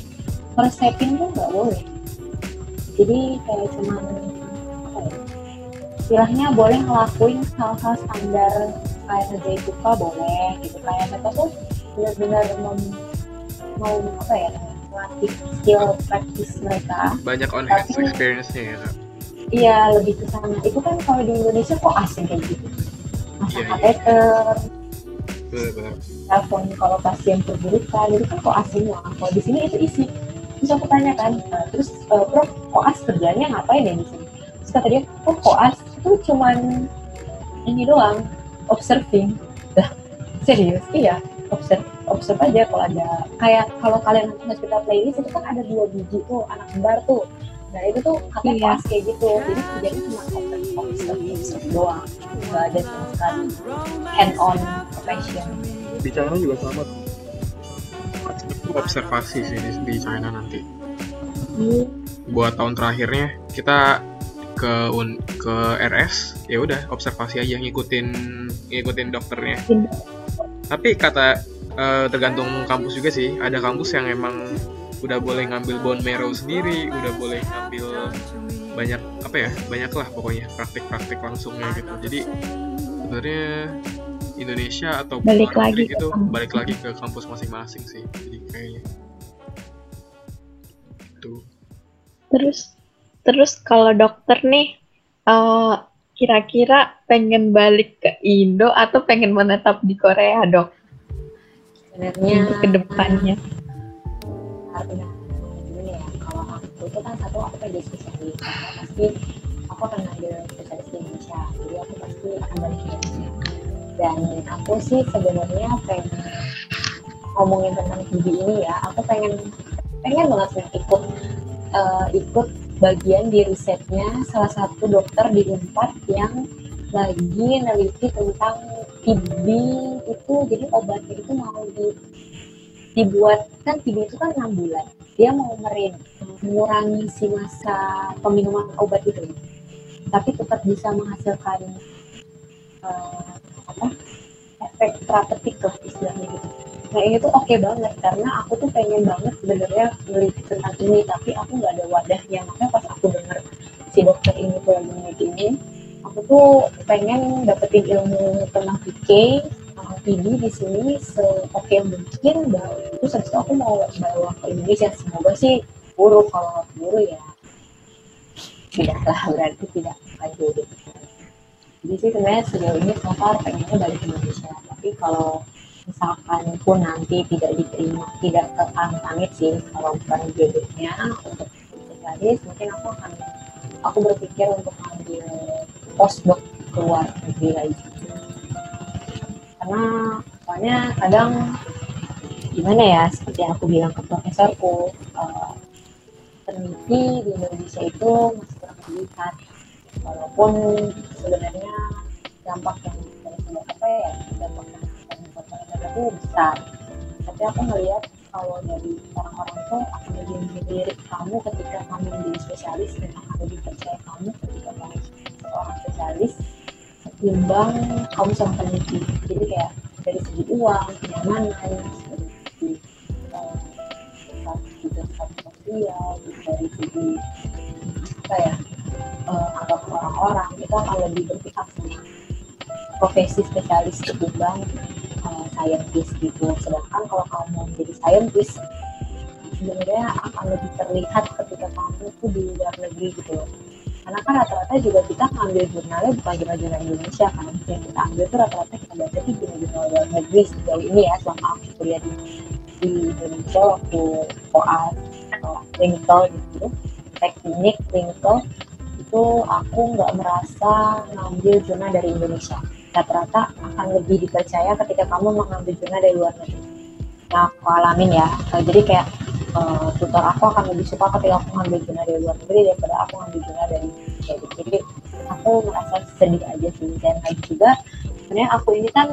resepin tuh nggak boleh jadi kayak cuman apa ya istilahnya boleh ngelakuin hal-hal standar kayak ngerjain buka boleh gitu kayak mereka tuh benar-benar mau mau apa ya melatih skill practice mereka Banyak on hands experience-nya ya. Iya lebih ke sana. Itu kan kalau di Indonesia kok asing kayak gitu. Masa iya. kateter, Benar-benar. telepon kalau pasien perburukan, itu kan kok asing lah. Kalau di sini itu isi. Terus aku tanya kan, "Eh, terus eh, Prof, koas kerjanya ngapain ya di sini? Terus kata dia, oh koas itu cuman ini doang, observing. Lah, serius? Iya, observe observe aja kalau ada kayak kalau kalian nonton hospital playlist itu kan ada dua biji tuh anak kembar tuh nah itu tuh katanya Iya. koas kayak gitu jadi kerjanya cuma observe observe observe doang nggak ada sama sekali hand on profession China juga sama. Observasi sih di, di China nanti. Buat tahun terakhirnya kita ke un, ke RS ya udah observasi aja ngikutin ngikutin dokternya. Tapi kata eh, tergantung kampus juga sih. Ada kampus yang emang udah boleh ngambil bone marrow sendiri, udah boleh ngambil banyak apa ya banyak lah pokoknya praktik-praktik langsungnya gitu. Jadi sebenarnya Indonesia atau Balik luar lagi negeri ke gitu kampus. balik lagi ke kampus masing-masing sih. Jadi kayaknya tuh Terus terus kalau dokter nih eh, kira-kira pengen balik ke Indo atau pengen menetap di Korea dok sebenarnya untuk ke depannya? karena ya kalau aku itu kan satu aku pengen spesialis pasti aku akan ngambil spesialis di Indonesia jadi aku pasti akan balik ke Indonesia dan aku sih sebenarnya pengen ngomongin tentang gizi ini ya. Aku pengen pengen banget sih ikut eh, ikut bagian di risetnya salah satu dokter di Unpad yang lagi neliti tentang TB itu. Jadi obatnya itu mau di dibuat kan TB itu kan enam bulan. Dia mau merin mengurangi si masa peminuman obat itu. Tapi tetap bisa menghasilkan eh, apa efek terapeutik lah istilahnya gitu. Nah ini tuh oke banget karena aku tuh pengen banget sebenarnya meneliti tentang ini tapi aku nggak ada wadahnya. Makanya pas aku dengar si dokter ini meneliti ini aku tuh pengen dapetin ilmu tentang PK PD di sini seoke mungkin dan terus habis itu aku mau bawa ke Indonesia. Semoga sih buruk kalau buruk ya tidaklah berarti tidak lanjut jadi sih sebenarnya sejauh ini so far pengennya balik ke Indonesia. Tapi kalau misalkan pun nanti tidak diterima tidak ke sih kalau bukan jodohnya untuk spesialis mungkin aku akan aku berpikir untuk ambil postdoc keluar negeri lagi. Karena soalnya kadang gimana ya seperti yang aku bilang ke profesorku eh, peneliti di Indonesia itu masih kurang terlihat walaupun sebenarnya dampak yang dari apa ya dampak yang itu besar. Tapi aku melihat kalau dari orang-orang tuh akan lebih melirik kamu ketika kamu menjadi spesialis dan akan lebih percaya kamu ketika kamu seorang spesialis ketimbang kamu sama peneliti. Jadi kayak dari segi uang kenyamanan dari segi sosial gitu, dari segi apa ya uh, orang-orang itu akan lebih berpihak sama profesi spesialis ketimbang uh, scientist gitu. Sedangkan kalau kamu menjadi scientist sebenarnya akan lebih terlihat ketika kamu tuh di luar negeri gitu. Loh karena kan rata-rata juga kita ngambil jurnalnya bukan jurnal-jurnal Indonesia kan yang kita ambil tuh rata-rata kita baca di jurnal-jurnal luar negeri sejauh ini ya selama aku kuliah di, di Indonesia waktu koas atau clinical gitu teknik clinical itu aku nggak merasa ngambil jurnal dari Indonesia. Rata-rata akan lebih dipercaya ketika kamu mengambil jurnal dari luar negeri. Yang aku alamin ya jadi kayak uh, tutor aku akan lebih suka ketika aku ngambil jurnal dari luar negeri daripada aku ngambil jurnal dari Indonesia gitu. jadi aku merasa sedih aja sih. Dan lagi juga sebenarnya aku ini kan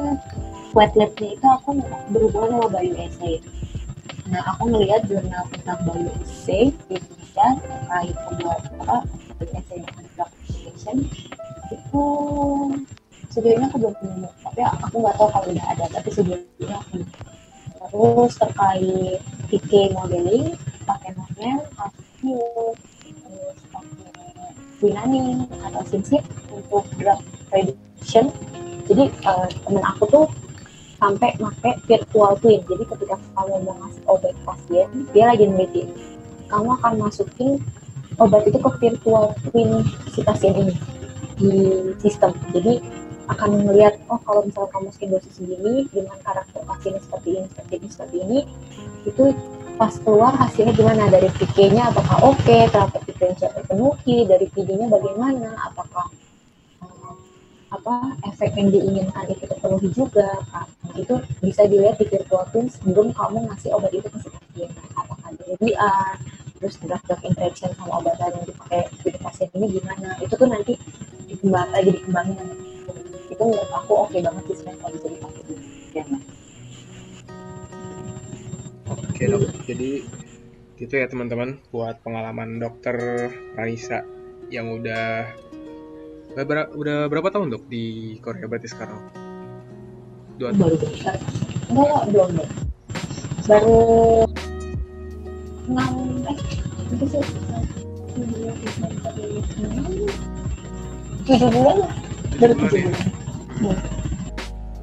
wet labnya itu aku berhubungan sama bio essay nah aku melihat jurnal tentang bio essay di Indonesia terkait apa essay dengan drug application itu sejauh aku belum nemu tapi aku nggak tahu kalau udah ada. Tapi ini aku terus terkait PK modeling pakai model ASIO terus pakai Winani atau SimSip untuk drug prediction. Jadi uh, temen aku tuh sampai pakai virtual twin. Jadi ketika kamu mau ngasih obat pasien dia lagi neliti kamu akan masukin obat itu ke virtual twin si pasien ini di sistem. Jadi akan melihat oh kalau misalnya kamu skin dosis segini dengan karakter pasiennya seperti ini seperti ini seperti ini itu pas keluar hasilnya gimana? Dari PK-nya apakah oke? Okay, terhadap PK-nya terpenuhi? Dari PD-nya bagaimana? Apakah um, apa efek yang diinginkan itu terpenuhi juga? Kan itu bisa dilihat di virtual twin sebelum kamu ngasih obat itu ke si pasien. Apakah LDR terus drug-drug interaction sama obat yang dipakai di pasien ini gimana itu tuh nanti dikembang lagi dikembangin itu menurut aku oke okay banget sih sebenarnya bisa dipakai di Jerman. Oke dok, jadi gitu ya teman-teman buat pengalaman dokter Raisa yang udah udah, udah berapa tahun dok di Korea berarti sekarang? Dua tahun. Baru. Enggak, belum. Baru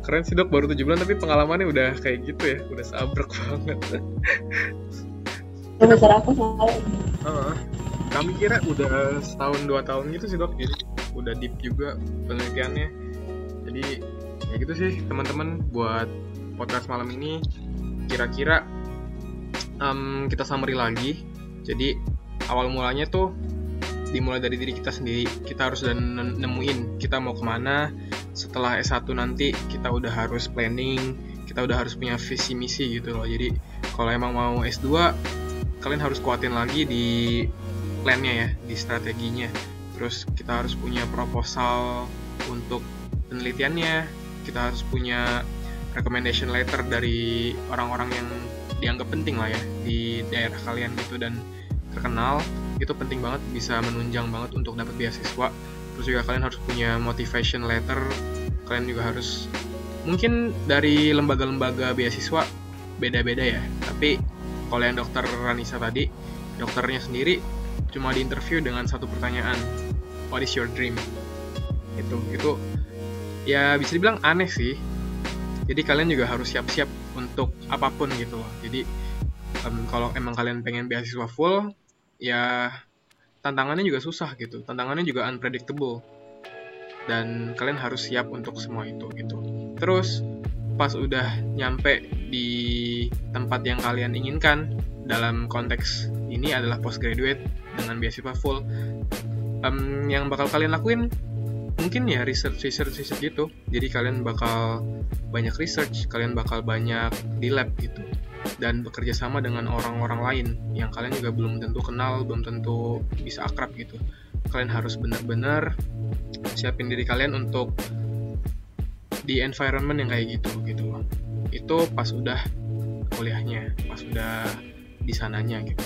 keren sih dok. Baru tujuh bulan tapi pengalamannya udah kayak gitu ya. Udah sabrek banget. Besar aku uh, kami kira udah setahun dua tahun gitu sih dok. Jadi udah deep juga penelitiannya. Jadi ya gitu sih teman-teman buat podcast malam ini kira-kira um, kita summary lagi. Jadi awal mulanya tuh dimulai dari diri kita sendiri. Kita harus udah nemuin kita mau ke mana. Setelah S1 nanti kita udah harus planning. Kita udah harus punya visi misi gitu loh. Jadi kalau emang mau S2 kalian harus kuatin lagi di plannya ya di strateginya. Terus kita harus punya proposal untuk penelitiannya. Kita harus punya recommendation letter dari orang-orang yang dianggap penting lah ya di daerah kalian gitu. Dan terkenal itu penting banget bisa menunjang banget untuk dapat beasiswa. Terus juga kalian harus punya motivation letter. Kalian juga harus mungkin dari lembaga-lembaga beasiswa beda-beda ya. Tapi kalau yang dokter Ranisa tadi dokternya sendiri cuma di interview dengan satu pertanyaan what is your dream? Itu itu ya bisa dibilang aneh sih jadi kalian juga harus siap-siap untuk apa pun gitu. Loh jadi um, kalau emang kalian pengen beasiswa full ya tantangannya juga susah gitu. Tantangannya juga unpredictable. Dan kalian harus siap untuk semua itu gitu. Terus pas udah nyampe di tempat yang kalian inginkan dalam konteks ini adalah postgraduate dengan beasiswa full um, yang bakal kalian lakuin mungkin ya research research research gitu jadi kalian bakal banyak research kalian bakal banyak di lab gitu dan bekerja sama dengan orang-orang lain yang kalian juga belum tentu kenal, belum tentu bisa akrab gitu. Kalian harus benar-benar siapin diri kalian untuk di environment yang kayak gitu gitu loh. Itu pas udah kuliahnya, pas udah di sananya gitu.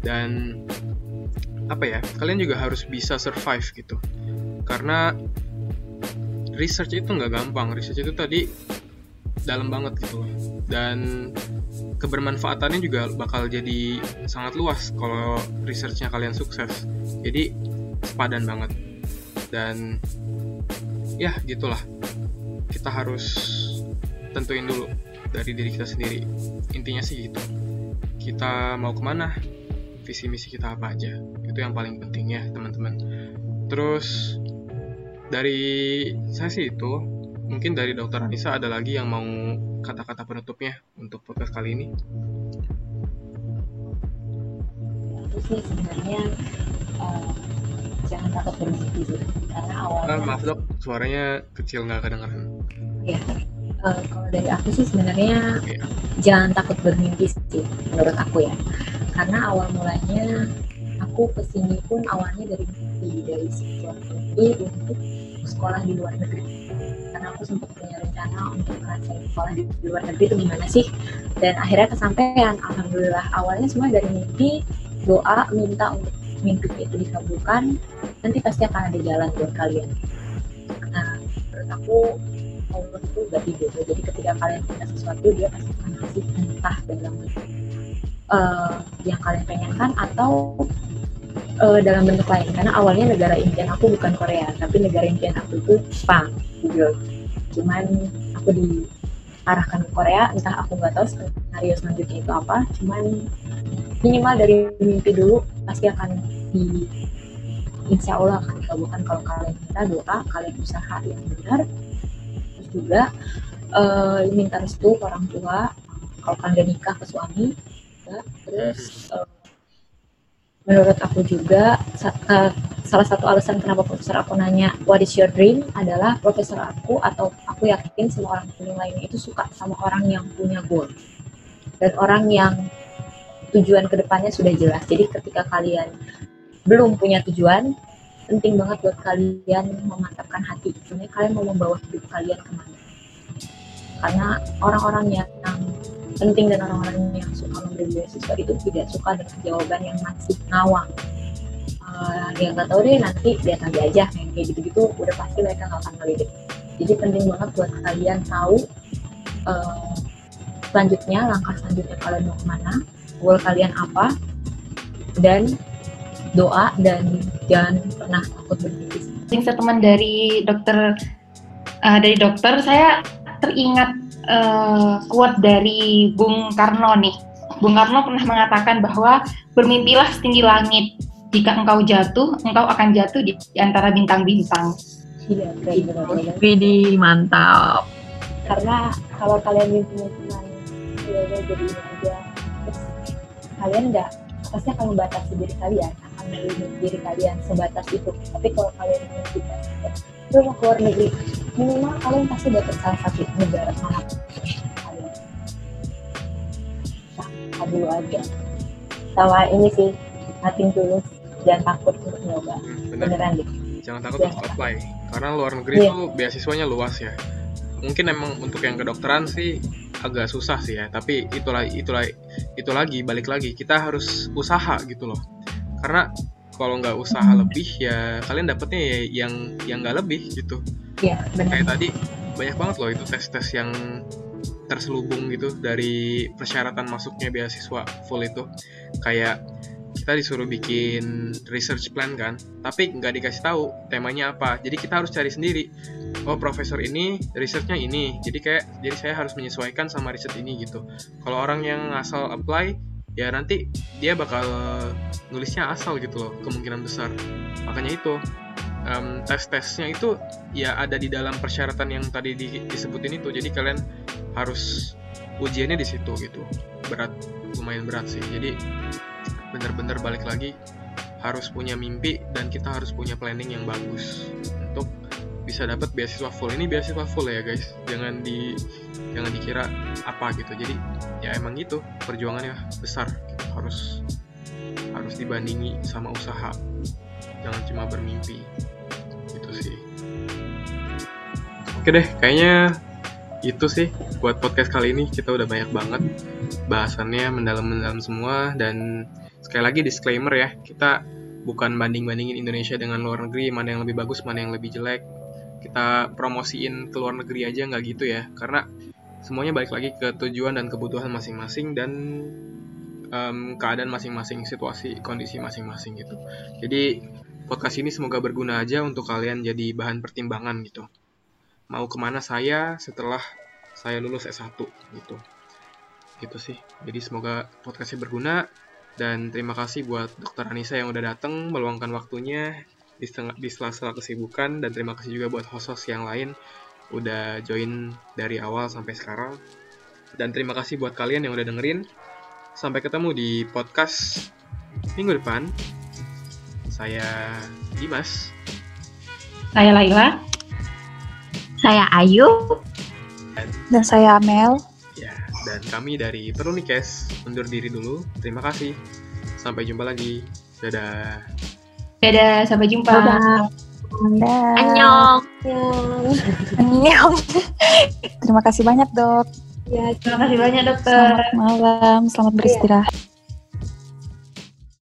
Dan apa ya? Kalian juga harus bisa survive gitu. Karena research itu nggak gampang. Research itu tadi dalam banget gitu loh dan kebermanfaatannya juga bakal jadi sangat luas kalau researchnya kalian sukses jadi sepadan banget dan ya gitulah kita harus tentuin dulu dari diri kita sendiri intinya sih gitu kita mau ke mana visi misi kita apa aja. Itu yang paling penting ya teman-teman. Terus dari saya sih itu mungkin dari dokter Anissa ada lagi yang mau kata-kata penutupnya untuk podcast kali ini? Itu sih sebenarnya uh, jangan takut bermimpi sih karena awalnya Ah, maaf dok suaranya kecil nggak kedengeran. Ya uh, kalau dari aku sih sebenarnya Iya. jangan takut bermimpi sih menurut aku ya karena awal mulanya aku ke sini pun awalnya dari mimpi dari sebuah mimpi untuk sekolah di luar negeri. Karena aku sempat punya rencana untuk ngerasain sekolah di luar negeri itu gimana sih? Dan akhirnya kesampaian alhamdulillah. Awalnya semua dari mimpi doa minta untuk mimpi itu dikabulkan. Nanti pasti akan ada jalan buat kalian. Nah menurut aku Allah itu gak tidur jadi ketika kalian minta sesuatu dia pasti akan kasih entah dalam bentuk eh, yang kalian pengenkan atau eh, dalam bentuk lain. Karena awalnya negara impian aku bukan Korea tapi negara impian aku itu Jepang gitu. Cuman aku diarahkan ke Korea entah aku nggak tahu skenario selanjutnya itu apa. Cuman minimal dari mimpi dulu pasti akan di insya Allah akan dikabulkan kalau kalian minta doa kalian usaha yang benar. Terus juga eh, minta restu orang tua kalau kalian nikah ke suami juga. terus eh, menurut aku juga sa- eh, salah satu alasan kenapa profesor aku nanya what is your dream? adalah profesor aku atau aku yakin semua orang kuliah lainnya itu suka sama orang yang punya goal. Dan orang yang tujuan ke depannya sudah jelas. Jadi ketika kalian belum punya tujuan penting banget buat kalian memantapkan hati. Sebenarnya kalian mau membawa hidup kalian ke mana? Karena orang-orang yang penting dan orang-orang yang suka memberi beasiswa itu tidak suka dengan jawaban yang masih ngawang. Uh, ya nggak tahu deh nanti nanti aja yang kayak gitu-gitu udah pasti mereka nggak akan ngelirik jadi penting banget buat kalian tahu uh, selanjutnya langkah selanjutnya kalian mau ke mana goal kalian apa dan doa dan jangan pernah takut bermimpi. Closing statement dari dokter eh, dari dokter saya teringat eh, quote dari Bung Karno nih. Bung Karno pernah mengatakan bahwa bermimpilah setinggi langit. Jika engkau jatuh, engkau akan jatuh di, di antara bintang-bintang. iya keren bener-bener Widih, mantap. karena kalau kalian mimpinya cuma ya jadi ini aja terus kalian nggak pasti akan membatasi diri kalian akan melindungi diri kalian sebatas itu tapi kalau kalian mimpi lu mau keluar negeri. Minimal kalian pasti dapat salah satu negara mana kalian nah dulu aja. Sama ini sih nothing tulus. Jangan takut untuk nyoba. Bener. Beneran deh. Jangan takut untuk apply. Karena luar negeri Iya. tuh beasiswanya luas ya. Mungkin emang untuk yang kedokteran sih agak susah sih ya. Tapi itulah itulah itu lagi balik lagi. Kita harus usaha gitu loh. Karena kalau nggak usaha lebih ya kalian dapetnya ya yang yang nggak lebih gitu. Iya benar. Kayak tadi banyak banget loh itu tes-tes yang terselubung gitu dari persyaratan masuknya beasiswa full itu. Kayak kita disuruh bikin research plan kan tapi nggak dikasih tahu temanya apa. Jadi kita harus cari sendiri oh profesor ini researchnya ini. Jadi kayak jadi saya harus menyesuaikan sama riset ini gitu. Kalau orang yang asal apply ya nanti dia bakal nulisnya asal gitu loh kemungkinan besar. Makanya itu em, tes-tesnya itu ya ada di dalam persyaratan yang tadi di- disebutin itu. Jadi kalian harus ujiannya di situ gitu. Berat lumayan berat sih. Jadi bener-bener balik lagi harus punya mimpi dan kita harus punya planning yang bagus untuk bisa dapat beasiswa full. Ini beasiswa full ya guys. Jangan di jangan dikira apa gitu. Jadi ya emang gitu. Perjuangannya besar. Harus harus dibandingi sama usaha. Jangan cuma bermimpi. Gitu sih. Oke deh kayaknya itu sih buat podcast kali ini. Kita udah banyak banget bahasannya mendalam-mendalam semua. Dan sekali lagi disclaimer ya kita bukan banding-bandingin Indonesia dengan luar negeri. Mana yang lebih bagus mana yang lebih jelek kita promosiin ke luar negeri aja nggak gitu ya. Karena semuanya balik lagi ke tujuan dan kebutuhan masing-masing dan em, keadaan masing-masing situasi kondisi masing-masing gitu. Jadi podcast ini semoga berguna aja untuk kalian jadi bahan pertimbangan gitu. Mau ke mana saya setelah saya lulus S1 gitu. Gitu sih. Jadi semoga podcastnya berguna dan terima kasih buat dokter Anissa yang udah datang meluangkan waktunya di, setengah, di sela-sela kesibukan dan terima kasih juga buat host-host yang lain udah join dari awal sampai sekarang. Dan terima kasih buat kalian yang udah dengerin. Sampai ketemu di podcast minggu depan. Saya Dimas. Saya Laila. Saya Ayu. Dan saya Amel. ya dan kami dari Perunikes undur diri dulu. Terima kasih. Sampai jumpa lagi. Dadah Dadah, sampai jumpa. Dah. Annyeong. Annyeong. Terima kasih banyak dok. Ya, Terima kasih banyak dokter. Selamat malam. Selamat beristirahat.